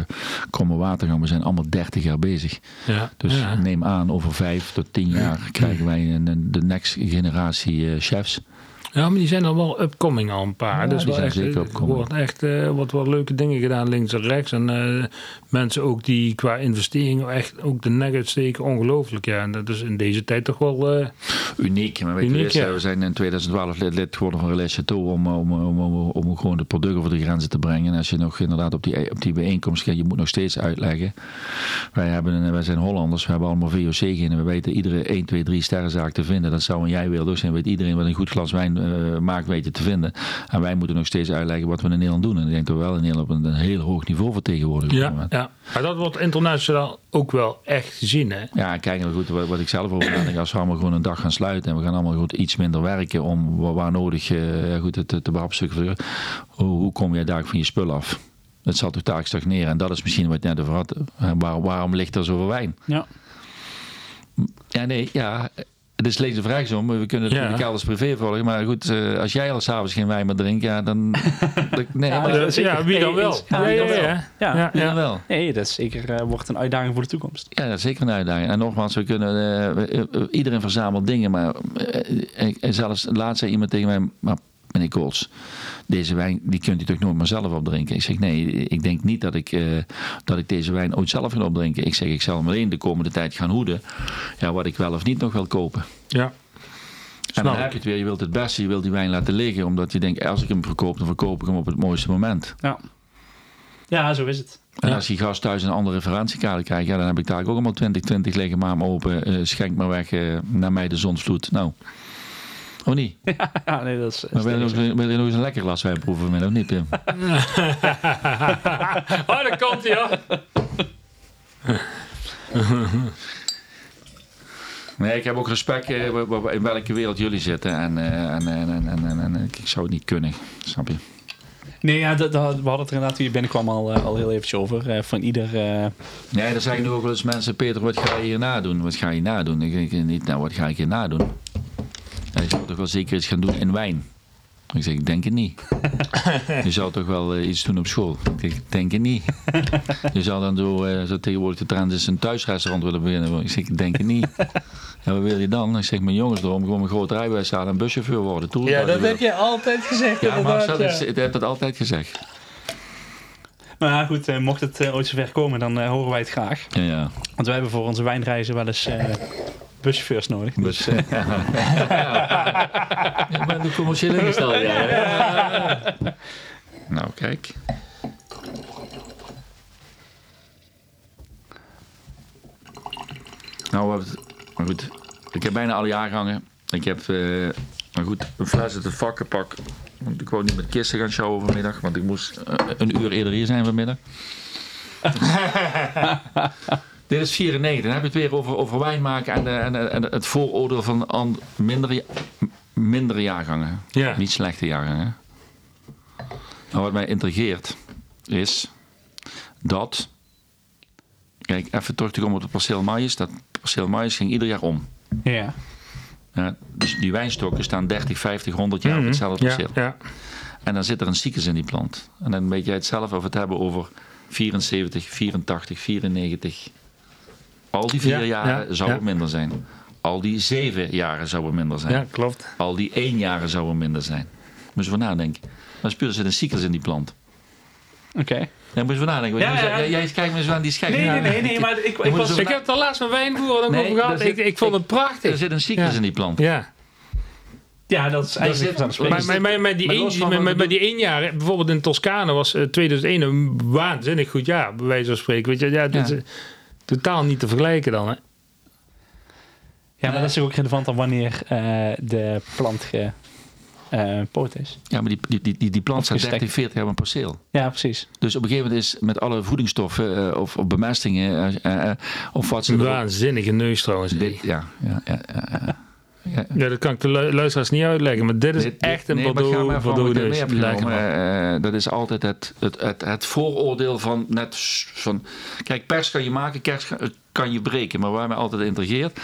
Komme Watergang. We zijn allemaal 30 jaar bezig. Ja, Dus ja. neem aan, over vijf tot tien jaar krijgen wij een, een- de next generatie eh, chefs. Ja, maar die zijn er wel upcoming al een paar. Ja, dus die zijn echt, zeker er upcoming. wordt echt eh, wat wel leuke dingen gedaan links en rechts. En eh, mensen ook die qua investeringen echt ook de nek uitsteken. Ongelooflijk, ja. En dat is in deze tijd toch wel... eh, Uniek. Maar weet Uniek, ja. we zijn in 2012 lid, lid geworden van Relais Chateau om, om, om, om, om gewoon de producten over de grenzen te brengen. En als je nog inderdaad op die, op die bijeenkomst gaat, je moet nog steeds uitleggen. Wij, hebben, wij zijn Hollanders, we hebben allemaal VOC en we weten iedere 1, 2, 3 sterrenzaak te vinden. Dat zou een jij willen ook zijn. Weet iedereen wat een goed glas wijn uh, markt weten te vinden. En wij moeten nog steeds uitleggen wat we in Nederland doen. En ik denk dat we wel in Nederland op een, een heel hoog niveau vertegenwoordigen. Ja, ja, maar dat wordt internationaal ook wel echt gezien. Hè? Ja, kijk nou goed, wat, wat ik zelf over nadenk. Als we allemaal gewoon een dag gaan sluiten en we gaan allemaal goed iets minder werken om waar, nodig uh, goed, te, te behapstukken. Hoe, hoe kom je daar van je spul af? Het zal toch taak stagneren. En dat is misschien wat je net over had. Waar, waarom ligt er zoveel wijn? Ja. Ja, nee, ja. Het is leeg de vraag zo, maar we kunnen het ja. privé volgen. Maar goed, uh, als jij al s'avonds geen wijn meer drinkt, ja, dan... nee, ja, maar, dat, ja, wie dan wel? Ja, ja, ja. ja. ja. wel. Nee, dat is zeker uh, wordt een uitdaging voor de toekomst. Ja, dat is zeker een uitdaging. En nogmaals, we kunnen... Uh, iedereen verzamelt dingen, maar zelfs laatst zei iemand tegen mij... Maar meneer Kools, deze wijn die kunt u toch nooit maar zelf opdrinken? Ik zeg nee, ik denk niet dat ik, uh, dat ik deze wijn ooit zelf ga opdrinken. Ik zeg ik zal hem alleen de komende tijd gaan hoeden. Ja, wat ik wel of niet nog wil kopen. Ja. En dan heb je het weer, je wilt het beste, je wilt die wijn laten liggen, omdat je denkt, als ik hem verkoop, dan verkoop ik hem op het mooiste moment. Ja, ja zo is het. En als die gast thuis een andere referentiekader krijgt, ja, dan heb ik daar ook allemaal 20, 20 liggen, maar hem open, uh, schenk maar weg uh, naar mij de zonsvloed. Nou, of niet? Ja, nee, dat is... Maar wil je, nog, wil je nog eens een lekker glas wijn proeven met of niet, Pim? oh, dat komt ja. Nee, ik heb ook respect eh, in welke wereld jullie zitten. En, en, en, en, en, ik zou het niet kunnen, snap je? Nee, ja, dat, dat, we hadden het inderdaad toen je binnenkwam al, al heel eventjes over. van ieder... Uh... Nee, dan zeggen nu ook wel eens mensen... Peter, wat ga je hier nadoen? Wat ga je nadoen? Ik denk niet, nou, wat ga ik hier nadoen? Je zou toch wel zeker iets gaan doen in wijn. Ik zeg, ik denk het niet. je zou toch wel uh, iets doen op school. Ik denk, denk het niet. je zou dan zo, uh, zo tegenwoordig de trend is een thuisrestaurant willen beginnen. Ik zeg, ik denk het niet. Ja, wat wil je dan? Ik zeg, mijn jongens erom gewoon een groot rijbewijs halen en buschauffeur worden. ja, dat heb je altijd gezegd. Ja, maar dat is, ik heb dat altijd gezegd. Maar goed, uh, mocht het ooit zover komen, dan horen wij het graag. Ja, ja. Want wij hebben voor onze wijnreizen wel eens buschauffeurs nodig. Dus, ja. ja, maar de commerciële ingesteld. Ja. Nou, kijk. Nou, maar goed. Ik heb bijna alle jaargangen. Ik heb, uh, maar goed, een fles uit het vak gepakt. Want ik wou niet met kisten gaan showen vanmiddag, want ik moest uh, een uur eerder hier zijn vanmiddag. Dit is 94. Dan heb je het weer over, over wijn maken en, de, en, en het vooroordeel van mindere, mindere jaargangen. Ja. Niet slechte jaargangen. Nou, wat mij intrigeert is dat. Kijk, even terug te komen op het perceel maïs. Dat perceel maïs ging ieder jaar om. Ja. ja dus die wijnstokken staan 30, 50, 100 jaar op mhm. hetzelfde perceel. Ja, ja. En dan zit er een cyclus in die plant. En dan weet jij het zelf of het hebben over 74, 84, 94, al die vier jaren zou het minder zijn. Al die zeven jaren zou het minder zijn. Ja, klopt. Al die één jaren zou het minder zijn. Moet je voor nadenken. Maar puur zit een cyclus in die plant. Oké. Okay. Ja, moet je voor nadenken. Ja, ja, Jij, jij kijkt me zo aan die schijf. Nee, nee, nee, nee, maar ik, ik, was, ik heb het al laatst met wijnboeren ook nee, over gehad. Ik, ik vond het prachtig. Er zit een cyclus in die plant. Ja. Ja, dat is eigenlijk dat zit, maar, maar, maar, die één, met, met die één jaar, bijvoorbeeld in Toscane was 2001 een waanzinnig goed jaar, bij wijze van spreken. Weet je, ja, ja. Totaal niet te vergelijken dan. Hè? Ja, maar dat is ook relevant aan wanneer uh, de plant ge, uh, poot is. Ja, maar die, die, die, die plant staat 30, 40 jaar op een perceel. Ja, precies. Dus op een gegeven moment is met alle voedingsstoffen uh, of, of bemestingen uh, of wat ze... Een waanzinnige neus trouwens. Dit, ja, ja, ja, ja. Ja. Ja, dat kan ik de luisteraars niet uitleggen, maar dit is echt een nee, Bordeaux, Bordeaux dus. uh, Dat is altijd het, het, het, het, vooroordeel van net van... Kijk, pers kan je maken, kers kan je breken, maar waar mij altijd intrigeert...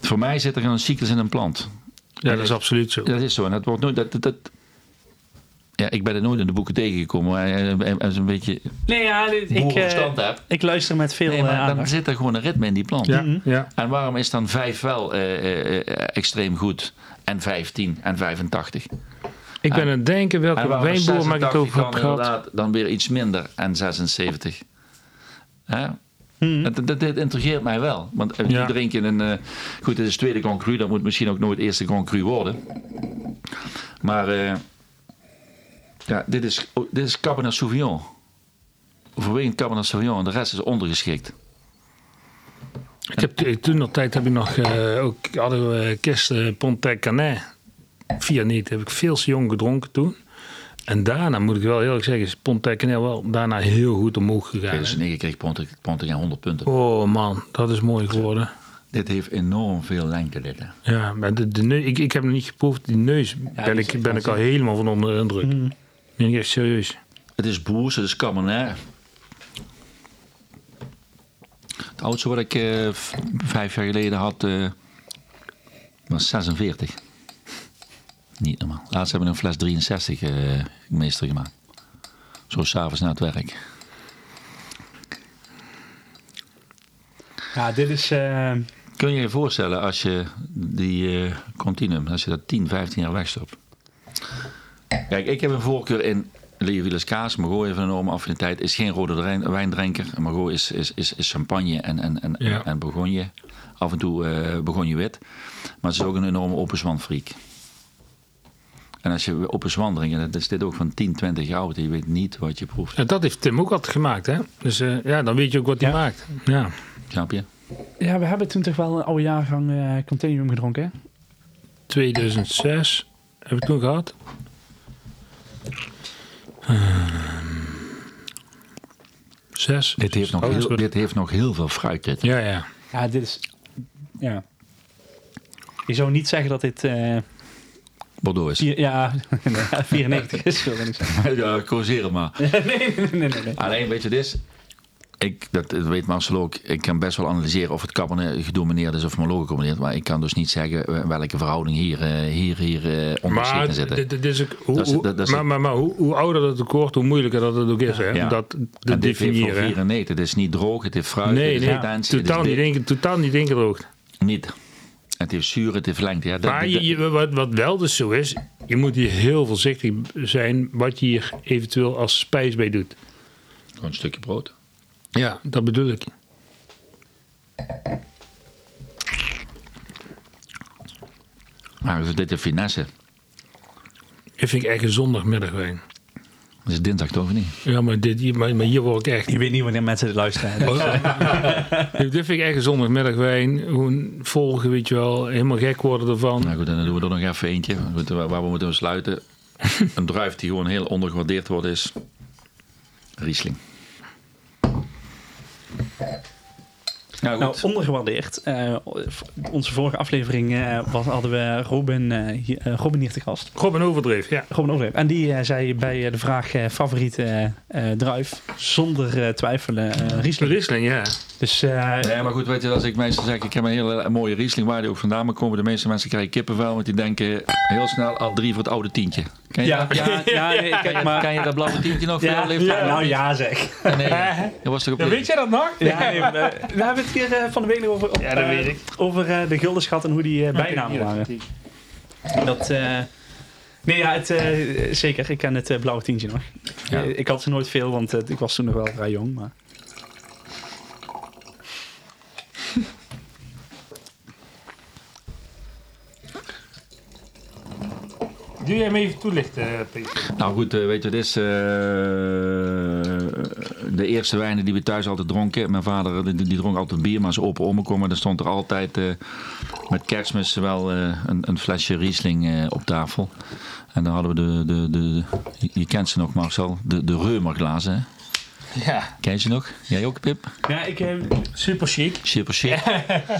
Voor mij zit er een cyclus in een plant. Ja, dat is absoluut zo. Dat is zo. En dat wordt nooit, dat, dat, ja, ik ben er nooit in de boeken tegengekomen. Maar als een beetje nee, ja, ik, uh, ik luister met veel nee, maar Dan zit er gewoon een ritme in die plant. Ja, mhm. ja. En waarom is dan 5 wel uh, uh, extreem goed en 15 en 85? Ik ben aan het denken welke wijnboer maak ik over heb gehad. Dan weer iets minder en 76. Ja. Hmm. Dat, dat, dat, intrigeert mij wel. Want ja. iedereen in een. goed, het is tweede Grand Cru. Dat moet misschien ook nooit eerste Grand Cru worden. Maar ja, dit is, dit is Cabernet Sauvignon. Overwegend Cabernet Sauvignon en de rest is ondergeschikt. Ik heb, toen nog tijd heb ik nog uh, ook hadden we kist uh, Pontet Canet. 94 heb ik veel te jong gedronken toen. En daarna moet ik wel eerlijk zeggen, is Pontekenel wel daarna heel goed omhoog gegaan. hè. 2009 kreeg Pontic, Pontic 100 punten. Oh man, dat is mooi geworden. Dit heeft enorm veel lengte, dit. hè. Ja, maar de, de neus, ik, ik heb nog niet geproefd. Die neus ben, ik, ben ik al helemaal van onder de indruk. Mm. Ben ik echt serieus. Het is Boers, het is Cabernet. Het oudste wat ik eh, vijf jaar geleden had, eh, was 46. Niet normaal. Laatst hebben we een fles 63 eh, meester gemaakt. Zo s'avonds na het werk. Ja, dit is... eh, Kun je je voorstellen als je die eh, Continuum, als je dat 10, 15 jaar wegstopt? Kijk, ik heb een voorkeur in Leeuwielis kaas. Margot heeft een enorme affiniteit. Is geen rode wijn- wijndrinker. Margot is, is, is, is champagne en, en, en, Ja. en bourgogne. Af en toe eh bourgogne wit. Maar ze is ook een enorme open zwan freak. En als je zwan drinkt, dan is dit ook van 10, 20 jaar oud. en Je weet niet wat je proeft. Ja, dat heeft Tim ook altijd gemaakt, hè? Dus eh, ja, dan weet je ook wat hij Ja. maakt. Ja. Snap je? ja, we hebben toen toch wel een oude jaargang eh Continuum gedronken, hè? 2006 heb ik toen gehad. Ehm, zes. Dit heeft, nog Oh, heel, dit heeft nog heel veel fruit. Dit. Ja, ja. Ja, dit is... Ja. Je zou niet zeggen dat dit... eh, Bordeaux is. vier, ja, nee, 94 is, wilde ik zeggen. Ja, corrigeer het maar. nee, nee, nee, nee, nee. Alleen, weet je, dit is... Ik, dat, dat weet Marcel ook. Ik kan best wel analyseren of het cabernet gedomineerd is of Merlot gedomineerd. Maar ik kan dus niet zeggen welke verhouding hier, eh, hier, hier eh, onder Maar, zit zitten. dit, dit is ook, hoe, Dat is- hoe- dat- dat is- maar, maar, maar hoe, hoe ouder het tekort, hoe moeilijker dat het ook is. Hè? Ja. Dat te heeft definiëren. hè. 94. Het is niet droog, het heeft fruit, Nee, het nee, heeft intentie. totaal, het niet is totaal niet ingedroogd. niet. Het heeft zuur, het heeft lengte. Ja, dat, Maar dat- je, je- wat, wat wel dus zo is, je moet hier heel voorzichtig zijn wat je hier eventueel als spijs bij doet. Gewoon een stukje brood. Ja, dat bedoel ik. Maar dus dit is finesse. Dat vind ik echt een zondagmiddagwijn. Dat is dinsdag toch of niet? Ja, maar, dit, hier- maar, maar hier word ik echt... Je weet niet wanneer mensen dit luisteren. Dus, dit vind ik echt een zondagmiddagwijn. Gewoon volgen, weet je wel. Helemaal gek worden ervan. Nou goed, en dan doen we er nog even eentje. Waar we moeten sluiten. een druif die gewoon heel ondergewaardeerd wordt is... Riesling. Okay. Nou Nou, goed. ondergewaardeerd. Eh, onze vorige aflevering eh, was, hadden we Robin, eh, hier, eh, Robin hier te gast. Robin Overdreef, ja. Robin Overheem. En die eh, zei bij eh, de vraag eh, favoriete eh, eh, druif, zonder eh, twijfelen, eh Riesling. Riesling, ja. Dus eh, Nee, maar goed, weet je, als ik meestal zeg, ik heb een hele mooie Riesling, waar die ook vandaan komen. De meeste mensen krijgen kippenvel, want die denken heel snel al drie voor het oude tientje. Ken je, ja, dat? ja, ja, nee, kijk je, maar. ken je dat blauwe tientje nog? voor Ja, ja, nou ja zeg. Nee, dat was toch op Ja, weet jij dat nog? Ja, nee, we, we hebben het hier eh, van de week nog over, op, Ja, dat eh, weet ik. over eh, de guldenschat en hoe die eh, bijnamen waren. Dat, eh, nee, ja, het, eh, zeker. Ik ken het blauwe tientje nog. Ja. Ik had ze nooit veel, want ik was toen nog wel vrij jong. Maar... Doe jij hem even toelichten, Peter? Nou goed, weet je, dit is eh, de eerste wijnen die we thuis altijd dronken. Mijn vader die, dronk altijd bier, maar als open omen komen, dan stond er altijd eh, met kerstmis wel eh, een, een flesje Riesling eh, op tafel. En dan hadden we de, de, de, je- je kent ze nog Marcel, de, de Reumerglazen. Ja. Ken je ze nog? Jij ook, Pip? Ja, ik... eh, Super chic. Super chic.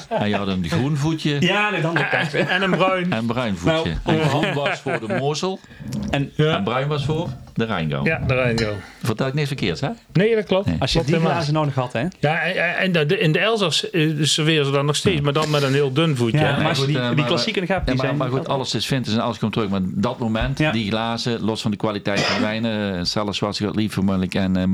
En je had een groen voetje ja, de kant. En een bruin. en een bruin voetje. Nou, en groen was voor de Mosel En en bruin was voor de Rijngo. Ja, rijden we. Vertel ik niks verkeerds, hè? Nee, dat klopt. Nee. als je Klopt die glazen nodig had, hè? Ja, en, en de- in de Elzas eh, serveren ze dan nog steeds, maar dan met een heel dun voetje. Ja, maar als je goed, die, die klassieke die maar, zijn... maar goed, alles is vintage en alles komt terug. Maar dat moment, Ja. die glazen, los van de kwaliteit van de wijnen, zelfs Schwarzgott, Liefvermelk en uh,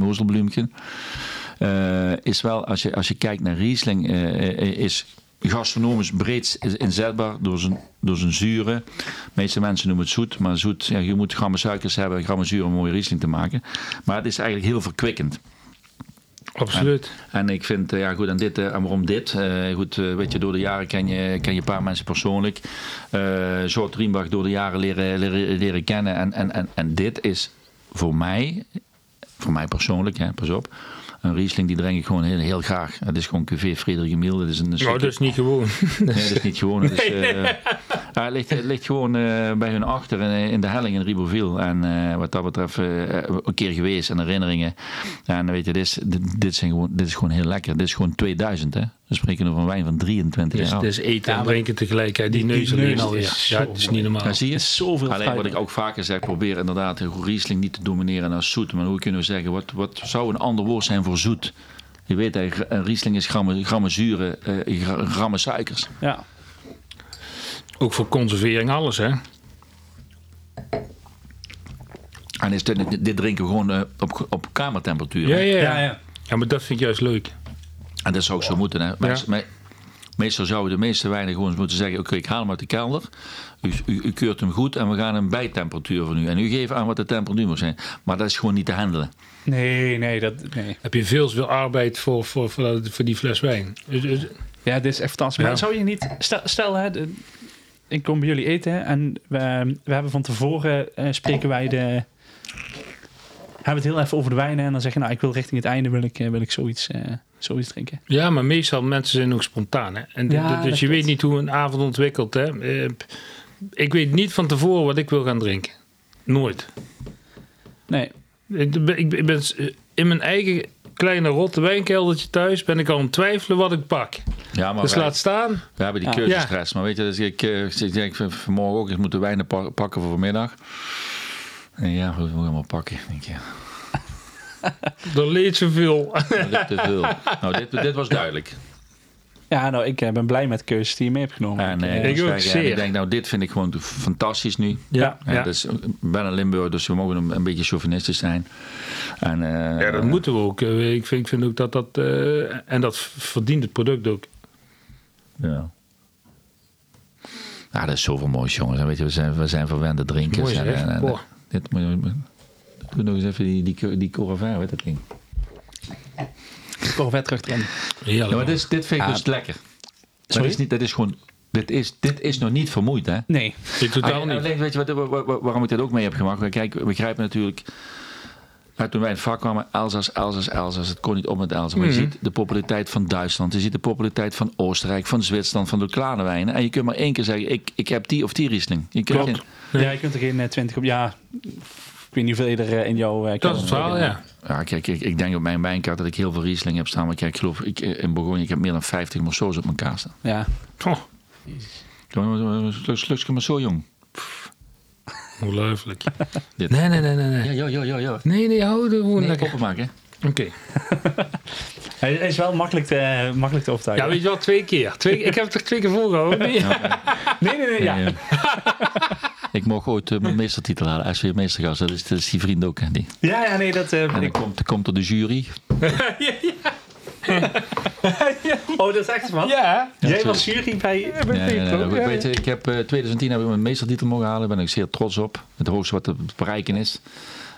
Eh, is wel, als je, als je kijkt naar Riesling, eh, eh, is gastronomisch breed inzetbaar door zijn, door zijn zuren. De meeste mensen noemen het zoet, maar zoet, ja, je moet grammen suikers hebben, grammen zuur om een mooie Riesling te maken. Maar het is eigenlijk heel verkwikkend. Absoluut. En ik vind, ja goed, en, dit, en waarom dit? Goed, weet je, door de jaren ken je, ken je een paar mensen persoonlijk. Jort Riembach door de jaren leren, leren, leren kennen. En, en, en, en dit is voor mij, voor mij persoonlijk, hè, pas op. Een Riesling die drink ik gewoon heel, heel graag. Het is gewoon QV Frederik Emiel. Dat is een, Nou, dat is niet gewoon. Nee, dat is niet gewoon. Het is, eh, ligt, het ligt gewoon eh, bij hun achter in, in de helling in Ribouville. En eh, wat dat betreft eh, een keer geweest en herinneringen. En weet je, dit is, dit, dit, zijn gewoon, dit is gewoon heel lekker. Dit is gewoon 2000 hè. We spreken over een wijn van 23 Dus, jaar. dus eten Ja, en drinken tegelijkertijd. Die, die neus alleen neus al. is Ja, zo ja, het is niet normaal. Ja, zie je? is zoveel Alleen wat ik ook vaker zeg, probeer inderdaad Riesling niet te domineren als zoet. Maar hoe kunnen we zeggen, wat, wat zou een ander woord zijn voor zoet? Je weet, een Riesling is grammen, grammen zuren, eh, gra- grammen suikers. Ja. Ook voor conservering, alles hè. En is dit, dit drinken we gewoon eh, op, op kamertemperatuur. Ja, Ja, ja. ja. Ja, maar dat vind ik juist leuk. En dat zou ook zo moeten. Hè? Mensen- meestal zouden de meeste wijnen gewoon eens moeten zeggen: Oké, ik haal hem uit de kelder. U, u, u keurt hem goed en we gaan een bijtemperatuur van u. En u geeft aan wat de temperatuur moet zijn. Maar dat is gewoon niet te handelen. Nee, nee, dat, nee. Heb je veel te veel arbeid voor, voor, voor, voor die fles wijn. Dus- dus- Ja, dit is echt fantastisch. Maar Ja. zou je niet... Stel, stel hè, de- ik kom bij jullie eten en we, we hebben van tevoren eh, spreken wij de... Hebben we het heel even over de wijnen en dan zeggen nou, ik wil richting het einde wil ik, eh, wil ik zoiets, eh, zoiets drinken. Ja, maar meestal mensen zijn ook spontaan. Hè? En Ja, dus dat je weet niet hoe een avond ontwikkelt. Hè? Eh, Ik weet niet van tevoren wat ik wil gaan drinken. Nooit. Nee, Ik ben, ik ben in mijn eigen kleine rotte wijnkeldertje thuis ben ik al aan het twijfelen wat ik pak. Ja, maar Dus wij, laat staan. we hebben die Ja. keuzestress. Maar weet je, dus ik, ik denk van- vanmorgen ook eens moeten wijnen pa- pakken voor vanmiddag. En ja, we moeten allemaal pakken. Denk, ja, Er leed zoveel. nou, dit te veel. nou, dit, dit was duidelijk. ja, nou, ik eh, ben blij met de keuzes die je mee hebt genomen. En, eh, Eh, Ik ook en zeer. ik denk, nou, dit vind ik gewoon fantastisch nu. ja. Ja, Ja. Dus, ik ben een Limburg, dus we mogen een, een beetje chauvinistisch zijn. En, eh, Ja, dat moeten we ook. Ik vind, ik vind ook dat dat... eh, en dat verdient het product ook. Ja. Ja, dat is zoveel moois, jongens. En weet je, we zijn, we zijn verwende drinkers. Mooi En, en- en-. Dit moet je... Doe nog eens even die, die, die Coravin, weet dat ding. Corvette terug erin. Heerlijk. Ja, maar dit, is- dit vind ik Ah, dus lekker. Dat Sorry? is, niet, dat is gewoon... Dit is, dit is nog niet vermoeid, hè? Nee, Ik totaal Ah, niet. alleen, weet je wat, wa- wa- waarom ik dit ook mee heb gemaakt? Kijk, we begrijpen natuurlijk... Ja, toen wij in het vak kwamen, Elzas, Elzas, Elzas. Het kon niet op met Elzas. Maar je Mhm. ziet de populariteit van Duitsland. Je ziet de populariteit van Oostenrijk, van Zwitserland, van de kleine wijnen. En je kunt maar één keer zeggen, ik, ik heb die of die Riesling. Je kunt Klopt. geen- ja, je kunt er geen eh, 20 op... Ja, ik weet niet hoeveel je er eh, in jouw... eh, Dat is het verhaal, ja. Ja, kijk, ik, ik denk op mijn wijnkaart dat ik heel veel Riesling heb staan. Maar kijk, ik geloof, ik, in Bourgogne, ik heb meer dan 50 Marceaus op mijn kaart staan. Ja, Oh, Een slukje maar zo jong. Ongelooflijk. Dit. Nee, nee, nee, nee. Ja, Nee, ja, ja, ja. ja. nee, nee hou er gewoon Nee, lekker. koppen maken. Oké. hij hij is wel makkelijk te, makkelijk te Ja, overtuigen. weet je wel, twee keer. Twee, ik heb het er twee keer volgehouden. Nee. nee, nee, nee, ja. Nee, ik mocht ooit eh, mijn meestertitel halen. Als weer meestergast, dat is, dat is die vriend ook. Hè, die. Ja, ja, nee, dat... eh, En dan ik, komt, dan komt er de jury. oh, dat is echt wat? Ja, Jij was jury bij... Ja, ja, ja, ik, weet, je, ik heb eh 2010 heb ik mijn meestertitel mogen halen. Daar ben ik zeer trots op. Het hoogste wat te bereiken is.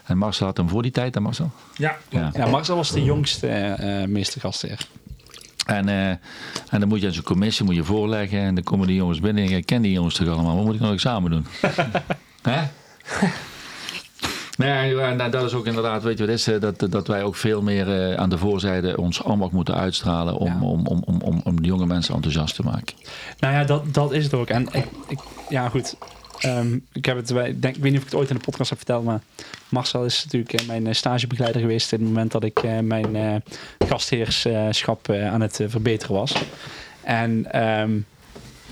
En Marcel had hem voor die tijd, hè Marcel? ja. Ja. Ja, Marcel was de jongste eh eh, meestergastheer. En, eh, en dan moet je aan zo'n commissie moet je voorleggen. En dan komen die jongens binnen. En ik ken die jongens toch allemaal. Wat moet ik nou examen doen? Hè? Nee, ja, nou, dat is ook inderdaad, weet je wat is, dat, dat wij ook veel meer eh, aan de voorzijde ons ambacht moeten uitstralen om, Ja. om, om, om, om, om de jonge mensen enthousiast te maken. Nou ja, dat, dat is het ook. En ik, ik, ja, goed. Ehm, ik, heb het, bij- denk, ik weet niet of ik het ooit in de podcast heb verteld, maar Marcel is natuurlijk eh, mijn eh, stagebegeleider geweest in het moment dat ik mijn gastheerschap aan het verbeteren was. En ehm,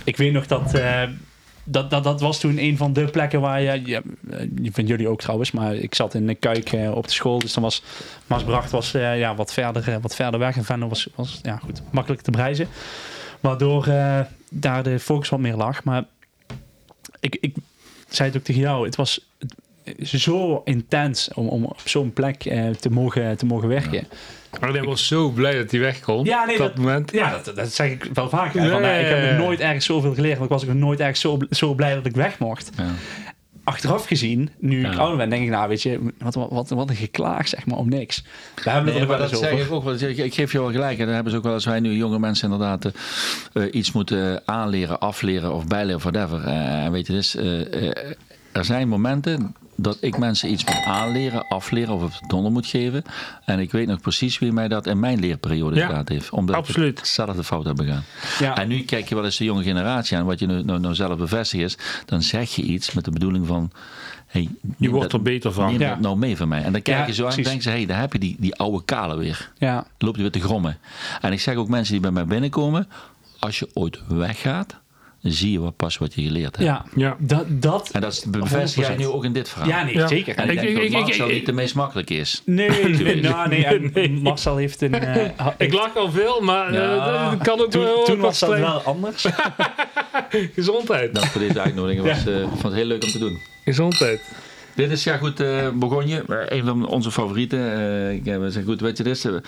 ik weet nog dat, dat, dat dat was toen een van de plekken waar je, ja, eh, van jullie ook trouwens, maar ik zat in de kuik eh, op de school, dus dan was Maasbracht was eh, ja, wat, verder, wat verder weg en Venlo was, was ja, goed, makkelijk te bereizen. Waardoor daar de focus wat meer lag. Maar ik, ik zei het ook tegen jou. Het was zo intens om, om op zo'n plek eh, te, mogen, te mogen werken. Maar ik was zo blij dat hij wegkomt. Ja, nee, op dat, dat- moment. Ja, dat, dat zeg ik wel vaak. Van, nou, ik heb nog nooit ergens zoveel geleerd. Want ik was ook nog nooit ergens zo, zo blij dat ik weg mocht. Ja. Achteraf gezien, nu ik ouder ben, denk ik, nou weet je, wat, wat, wat, wat een geklaag zeg maar om niks. Daar hebben we Nee, het dat zeg ik ook wel. Ik, ik geef je wel gelijk. En dan hebben ze ook wel eens wij nu jonge mensen inderdaad eh, eh, iets moeten aanleren, afleren of bijleren of whatever. Eh, weet je, dus, eh, eh, er zijn momenten dat ik mensen iets moet aanleren, afleren of het donder moet geven. En ik weet nog precies wie mij dat in mijn leerperiode Ja, gedaan heeft. Omdat absoluut. ik hetzelfde fout heb begaan. Ja. En nu kijk je wel eens de jonge generatie aan, wat je nu, nou, nou zelf bevestigt is. Dan zeg je iets met de bedoeling van... Hey, Je wordt dat- er beter van. Neem Ja. dat nou mee van mij. En dan kijk Ja, je zo aan en ze... Hé, hey, daar heb je die, die oude kale weer. ja. Loopt hij weer te grommen. En ik zeg ook mensen die bij mij binnenkomen... Als je ooit weggaat, zie je wat pas wat je geleerd hebt. Ja, Ja. dat, dat... En dat bevestig jij 100%. nu ook in dit verhaal. Ja, nee, Ja. zeker. En ik, Ik- denk ik- dat Marcel ik- niet de meest makkelijk is. Nee, nee, nou, nee, en Nee. Marcel heeft een... eh, Ik lach al veel, maar eh, Ja. dat kan ook toen, wel toen was dat wel anders. Gezondheid. Dat voor deze uitnodiging was, eh, ik vond het heel leuk om te doen. Gezondheid. Dit is ja goed uh, Bourgogne, eh, een van onze favorieten. Eh, ik, we zeggen goed, weet je, dit is, we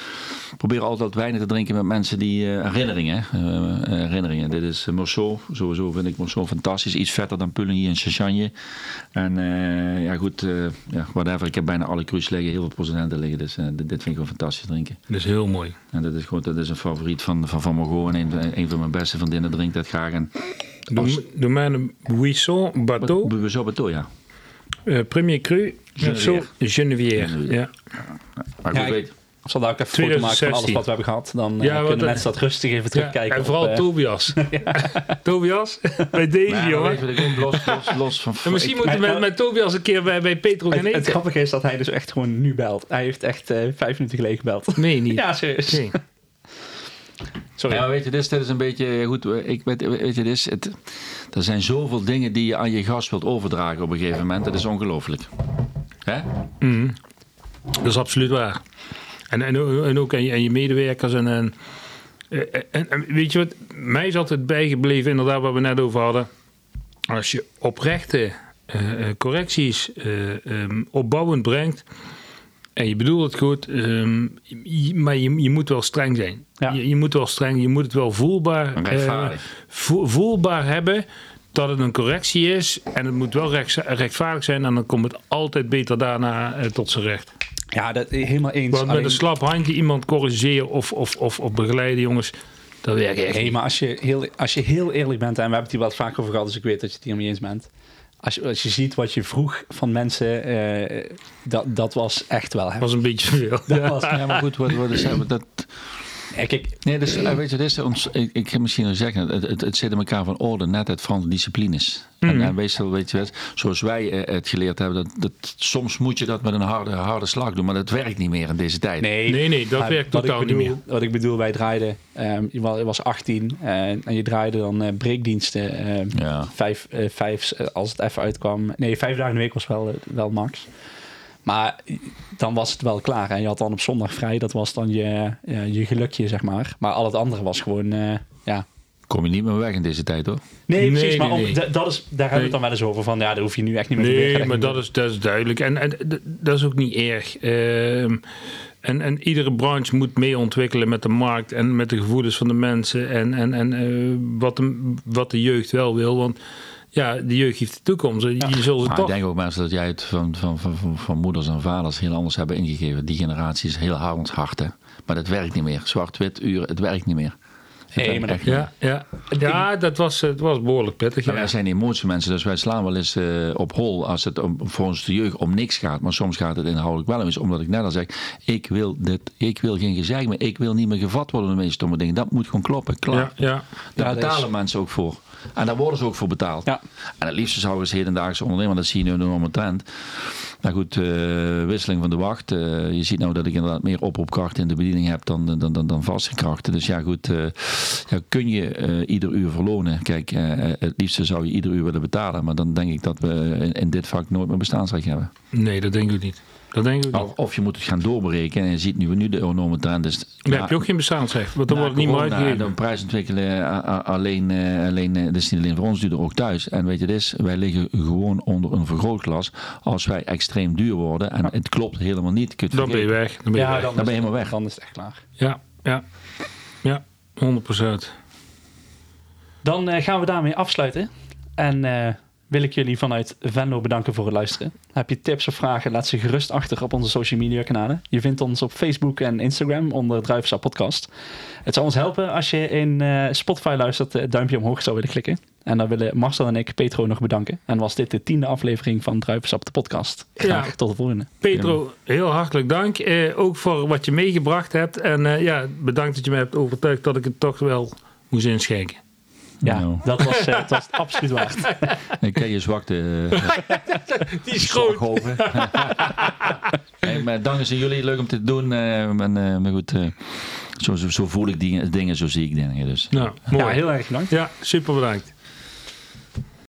proberen altijd weinig te drinken met mensen die herinneringen. herinneringen. Dit is uh, Morceau, sowieso vind ik Morceau fantastisch. Iets vetter dan Puligny en Chachagne. En ja goed, ja, whatever. Ik heb bijna alle cru's liggen, heel veel procenten liggen. Dus dit, dit vind ik gewoon fantastisch drinken. Dat is heel mooi. En dat is gewoon, dat is een favoriet van Van, van. En een, een van mijn beste vriendinnen drinkt dat graag. En Doe, doe mij een Buisson Bateau. zo beto, ja. Eh, premier cru. Genevière. Genevière. Ja. Maar Ja, ik- weet, Ik zal daar ook even foto maken van alles 2016. wat we hebben gehad. Dan eh, Ja, kunnen mensen dat rustig even terugkijken. en vooral eh, Tobias. Tobias, bij deze Maar jongen. ook los, los, los van... En misschien moeten we met, met Tobias een keer bij, bij Petro gaan het, grappige is dat hij dus echt gewoon nu belt. Hij heeft echt eh, vijf minuten geleden gebeld. Nee, niet. Ja, serieus. Nee. Sorry. Ja, weet je, dit is, dit is een beetje ja, goed. Ik weet, weet je, dit is, het, er zijn zoveel dingen die je aan je gast wilt overdragen op een gegeven moment. Dat is ongelooflijk. Hè? Mhm. Dat is absoluut waar. En, en, en ook aan je, aan je medewerkers. En, en, en, weet je wat, mij is altijd bijgebleven, inderdaad, wat we net over hadden. Als je oprechte eh, eh, correcties eh, ehm, opbouwend brengt. En je bedoelt het goed, ehm, je- maar je, je moet wel streng zijn. Ja. Je, je moet wel streng, je moet het wel voelbaar, eh, vo- voelbaar hebben dat het een correctie is. En het moet wel rechts- rechtvaardig zijn. En dan komt het altijd beter daarna eh, tot zijn recht. Ja, dat helemaal eens. Want met Alleen- een slap handje iemand corrigeren of, of, of, of begeleiden, jongens, dat werkt echt maar als je, heel, als je heel eerlijk bent, en we hebben het hier wel vaak over gehad, dus ik weet dat je het hier mee eens bent. Als je, als je ziet wat je vroeg van mensen, eh, dat, dat was echt wel Dat was een beetje veel. Dat Ja. was, Ja, maar goed, wat, wat is, dat, Ja, kijk, nee, dus, eh, weet je, dit is ons, ik, ik ga misschien wel zeggen, het, het, het zit in elkaar van orde, netheid van disciplines. En, en meestal, weet je, zoals wij eh, het geleerd hebben, dat, dat, soms moet je dat met een harde, harde slag doen, maar dat werkt niet meer in deze tijd. nee, Nee, nee, dat maar werkt totaal niet meer. Wat ik bedoel, wij draaiden, ehm, je wa- je was 18 eh, en je draaide dan eh breekdiensten. eh, Ja. vijf, eh, vijf, eh, als het even uitkwam. Nee, vijf dagen in de week was wel, eh, wel max. Maar dan was het wel klaar. En je had dan op zondag vrij. Dat was dan je, je gelukje, zeg maar. Maar al het andere was gewoon, eh, ja... Kom je niet meer weg in deze tijd hoor. Nee, Nee, precies. maar nee, om- nee. d- dat is, daar hebben we het dan wel eens over. Van ja, daar hoef je nu echt niet meer te Nee, maar dat is, dat is duidelijk. En, en dat is ook niet erg. Ehm, en, en iedere branche moet mee ontwikkelen met de markt en met de gevoelens van de mensen. En, en, en eh, wat, de, wat de jeugd wel wil. Want ja, de jeugd heeft de toekomst. Je zult het Maar ik toch... denk ook mensen dat jij het van, van, van, van, van moeders en vaders heel anders hebben ingegeven. Die generatie is heel hard hard hè. Maar dat werkt niet meer. Zwart-wit uren, het werkt niet meer. Nee, maar echt niet. Ja, ja. ja dat, was, het was behoorlijk pittig. Maar Ja. wij zijn emotiemensen, dus wij slaan wel eens eh, op hol als het om, voor ons de jeugd om niks gaat. Maar soms gaat het inhoudelijk wel eens, omdat ik net al zeg, ik wil, dit, ik wil geen gezeik meer. Ik wil niet meer gevat worden door de meeste stomme dingen. Dat moet gewoon kloppen, klaar. Ja, ja. Daar Ja, betalen is- mensen ook voor. En daar worden ze ook voor betaald. Ja. En het liefste zou eens hedendaagse ondernemer, dat zie je nu een enorme trend. Nou goed, eh, wisseling van de wacht. Eh, je ziet nou dat ik inderdaad meer oproepkrachten in de bediening heb dan, dan, dan, dan vaste krachten. Dus ja goed, eh, ja, kun je eh, ieder uur verlonen. Kijk, eh, het liefste zou je ieder uur willen betalen. Maar dan denk ik dat we in, in dit vak nooit meer bestaansrecht hebben. Nee, dat denk ik niet. Dat denk ik. Of, of je moet het gaan doorberekenen. En je ziet nu, nu de enorme trend is... Dan heb je ook geen bestaansrecht. Want dan wordt het niet meer uitgegeven. de prijs ontwikkelen eh, alleen, eh, alleen eh, dat is niet alleen voor ons duurder, ook thuis. En weet je, dit is, wij liggen gewoon onder een vergrootglas als wij extreem duur worden. En het klopt helemaal niet. Je kunt het Dan ben je weg. Dan ben je Ja, weg. dan, Dan ben je helemaal weg. Dan is het echt klaar. Ja, ja. Ja, 100% Dan gaan we daarmee afsluiten. En eh, wil ik jullie vanuit Venlo bedanken voor het luisteren. Heb je tips of vragen, laat ze gerust achter op onze social media kanalen. Je vindt ons op Facebook en Instagram onder Druivensap Podcast. Het zou ons helpen als je in uh, Spotify luistert, het duimpje omhoog zou willen klikken. En dan willen Marcel en ik Petro nog bedanken. En was dit de tiende aflevering van Druivensap de podcast. Graag ja. tot de volgende. Petro, heel hartelijk dank. Eh, ook voor wat je meegebracht hebt. En uh, ja, bedankt dat je me hebt overtuigd dat ik het toch wel moest inschenken. Ja, nou. dat, was, uh, dat was absoluut waard. Ik ken je zwakte. Uh, Die is groot. hey, maar dank aan jullie. Leuk om te doen. Uh, en, maar goed, zo, zo, zo, voel ik die, dingen, zo zie ik dingen. Dus. Nou, mooi. Ja, heel erg bedankt. Ja, super bedankt.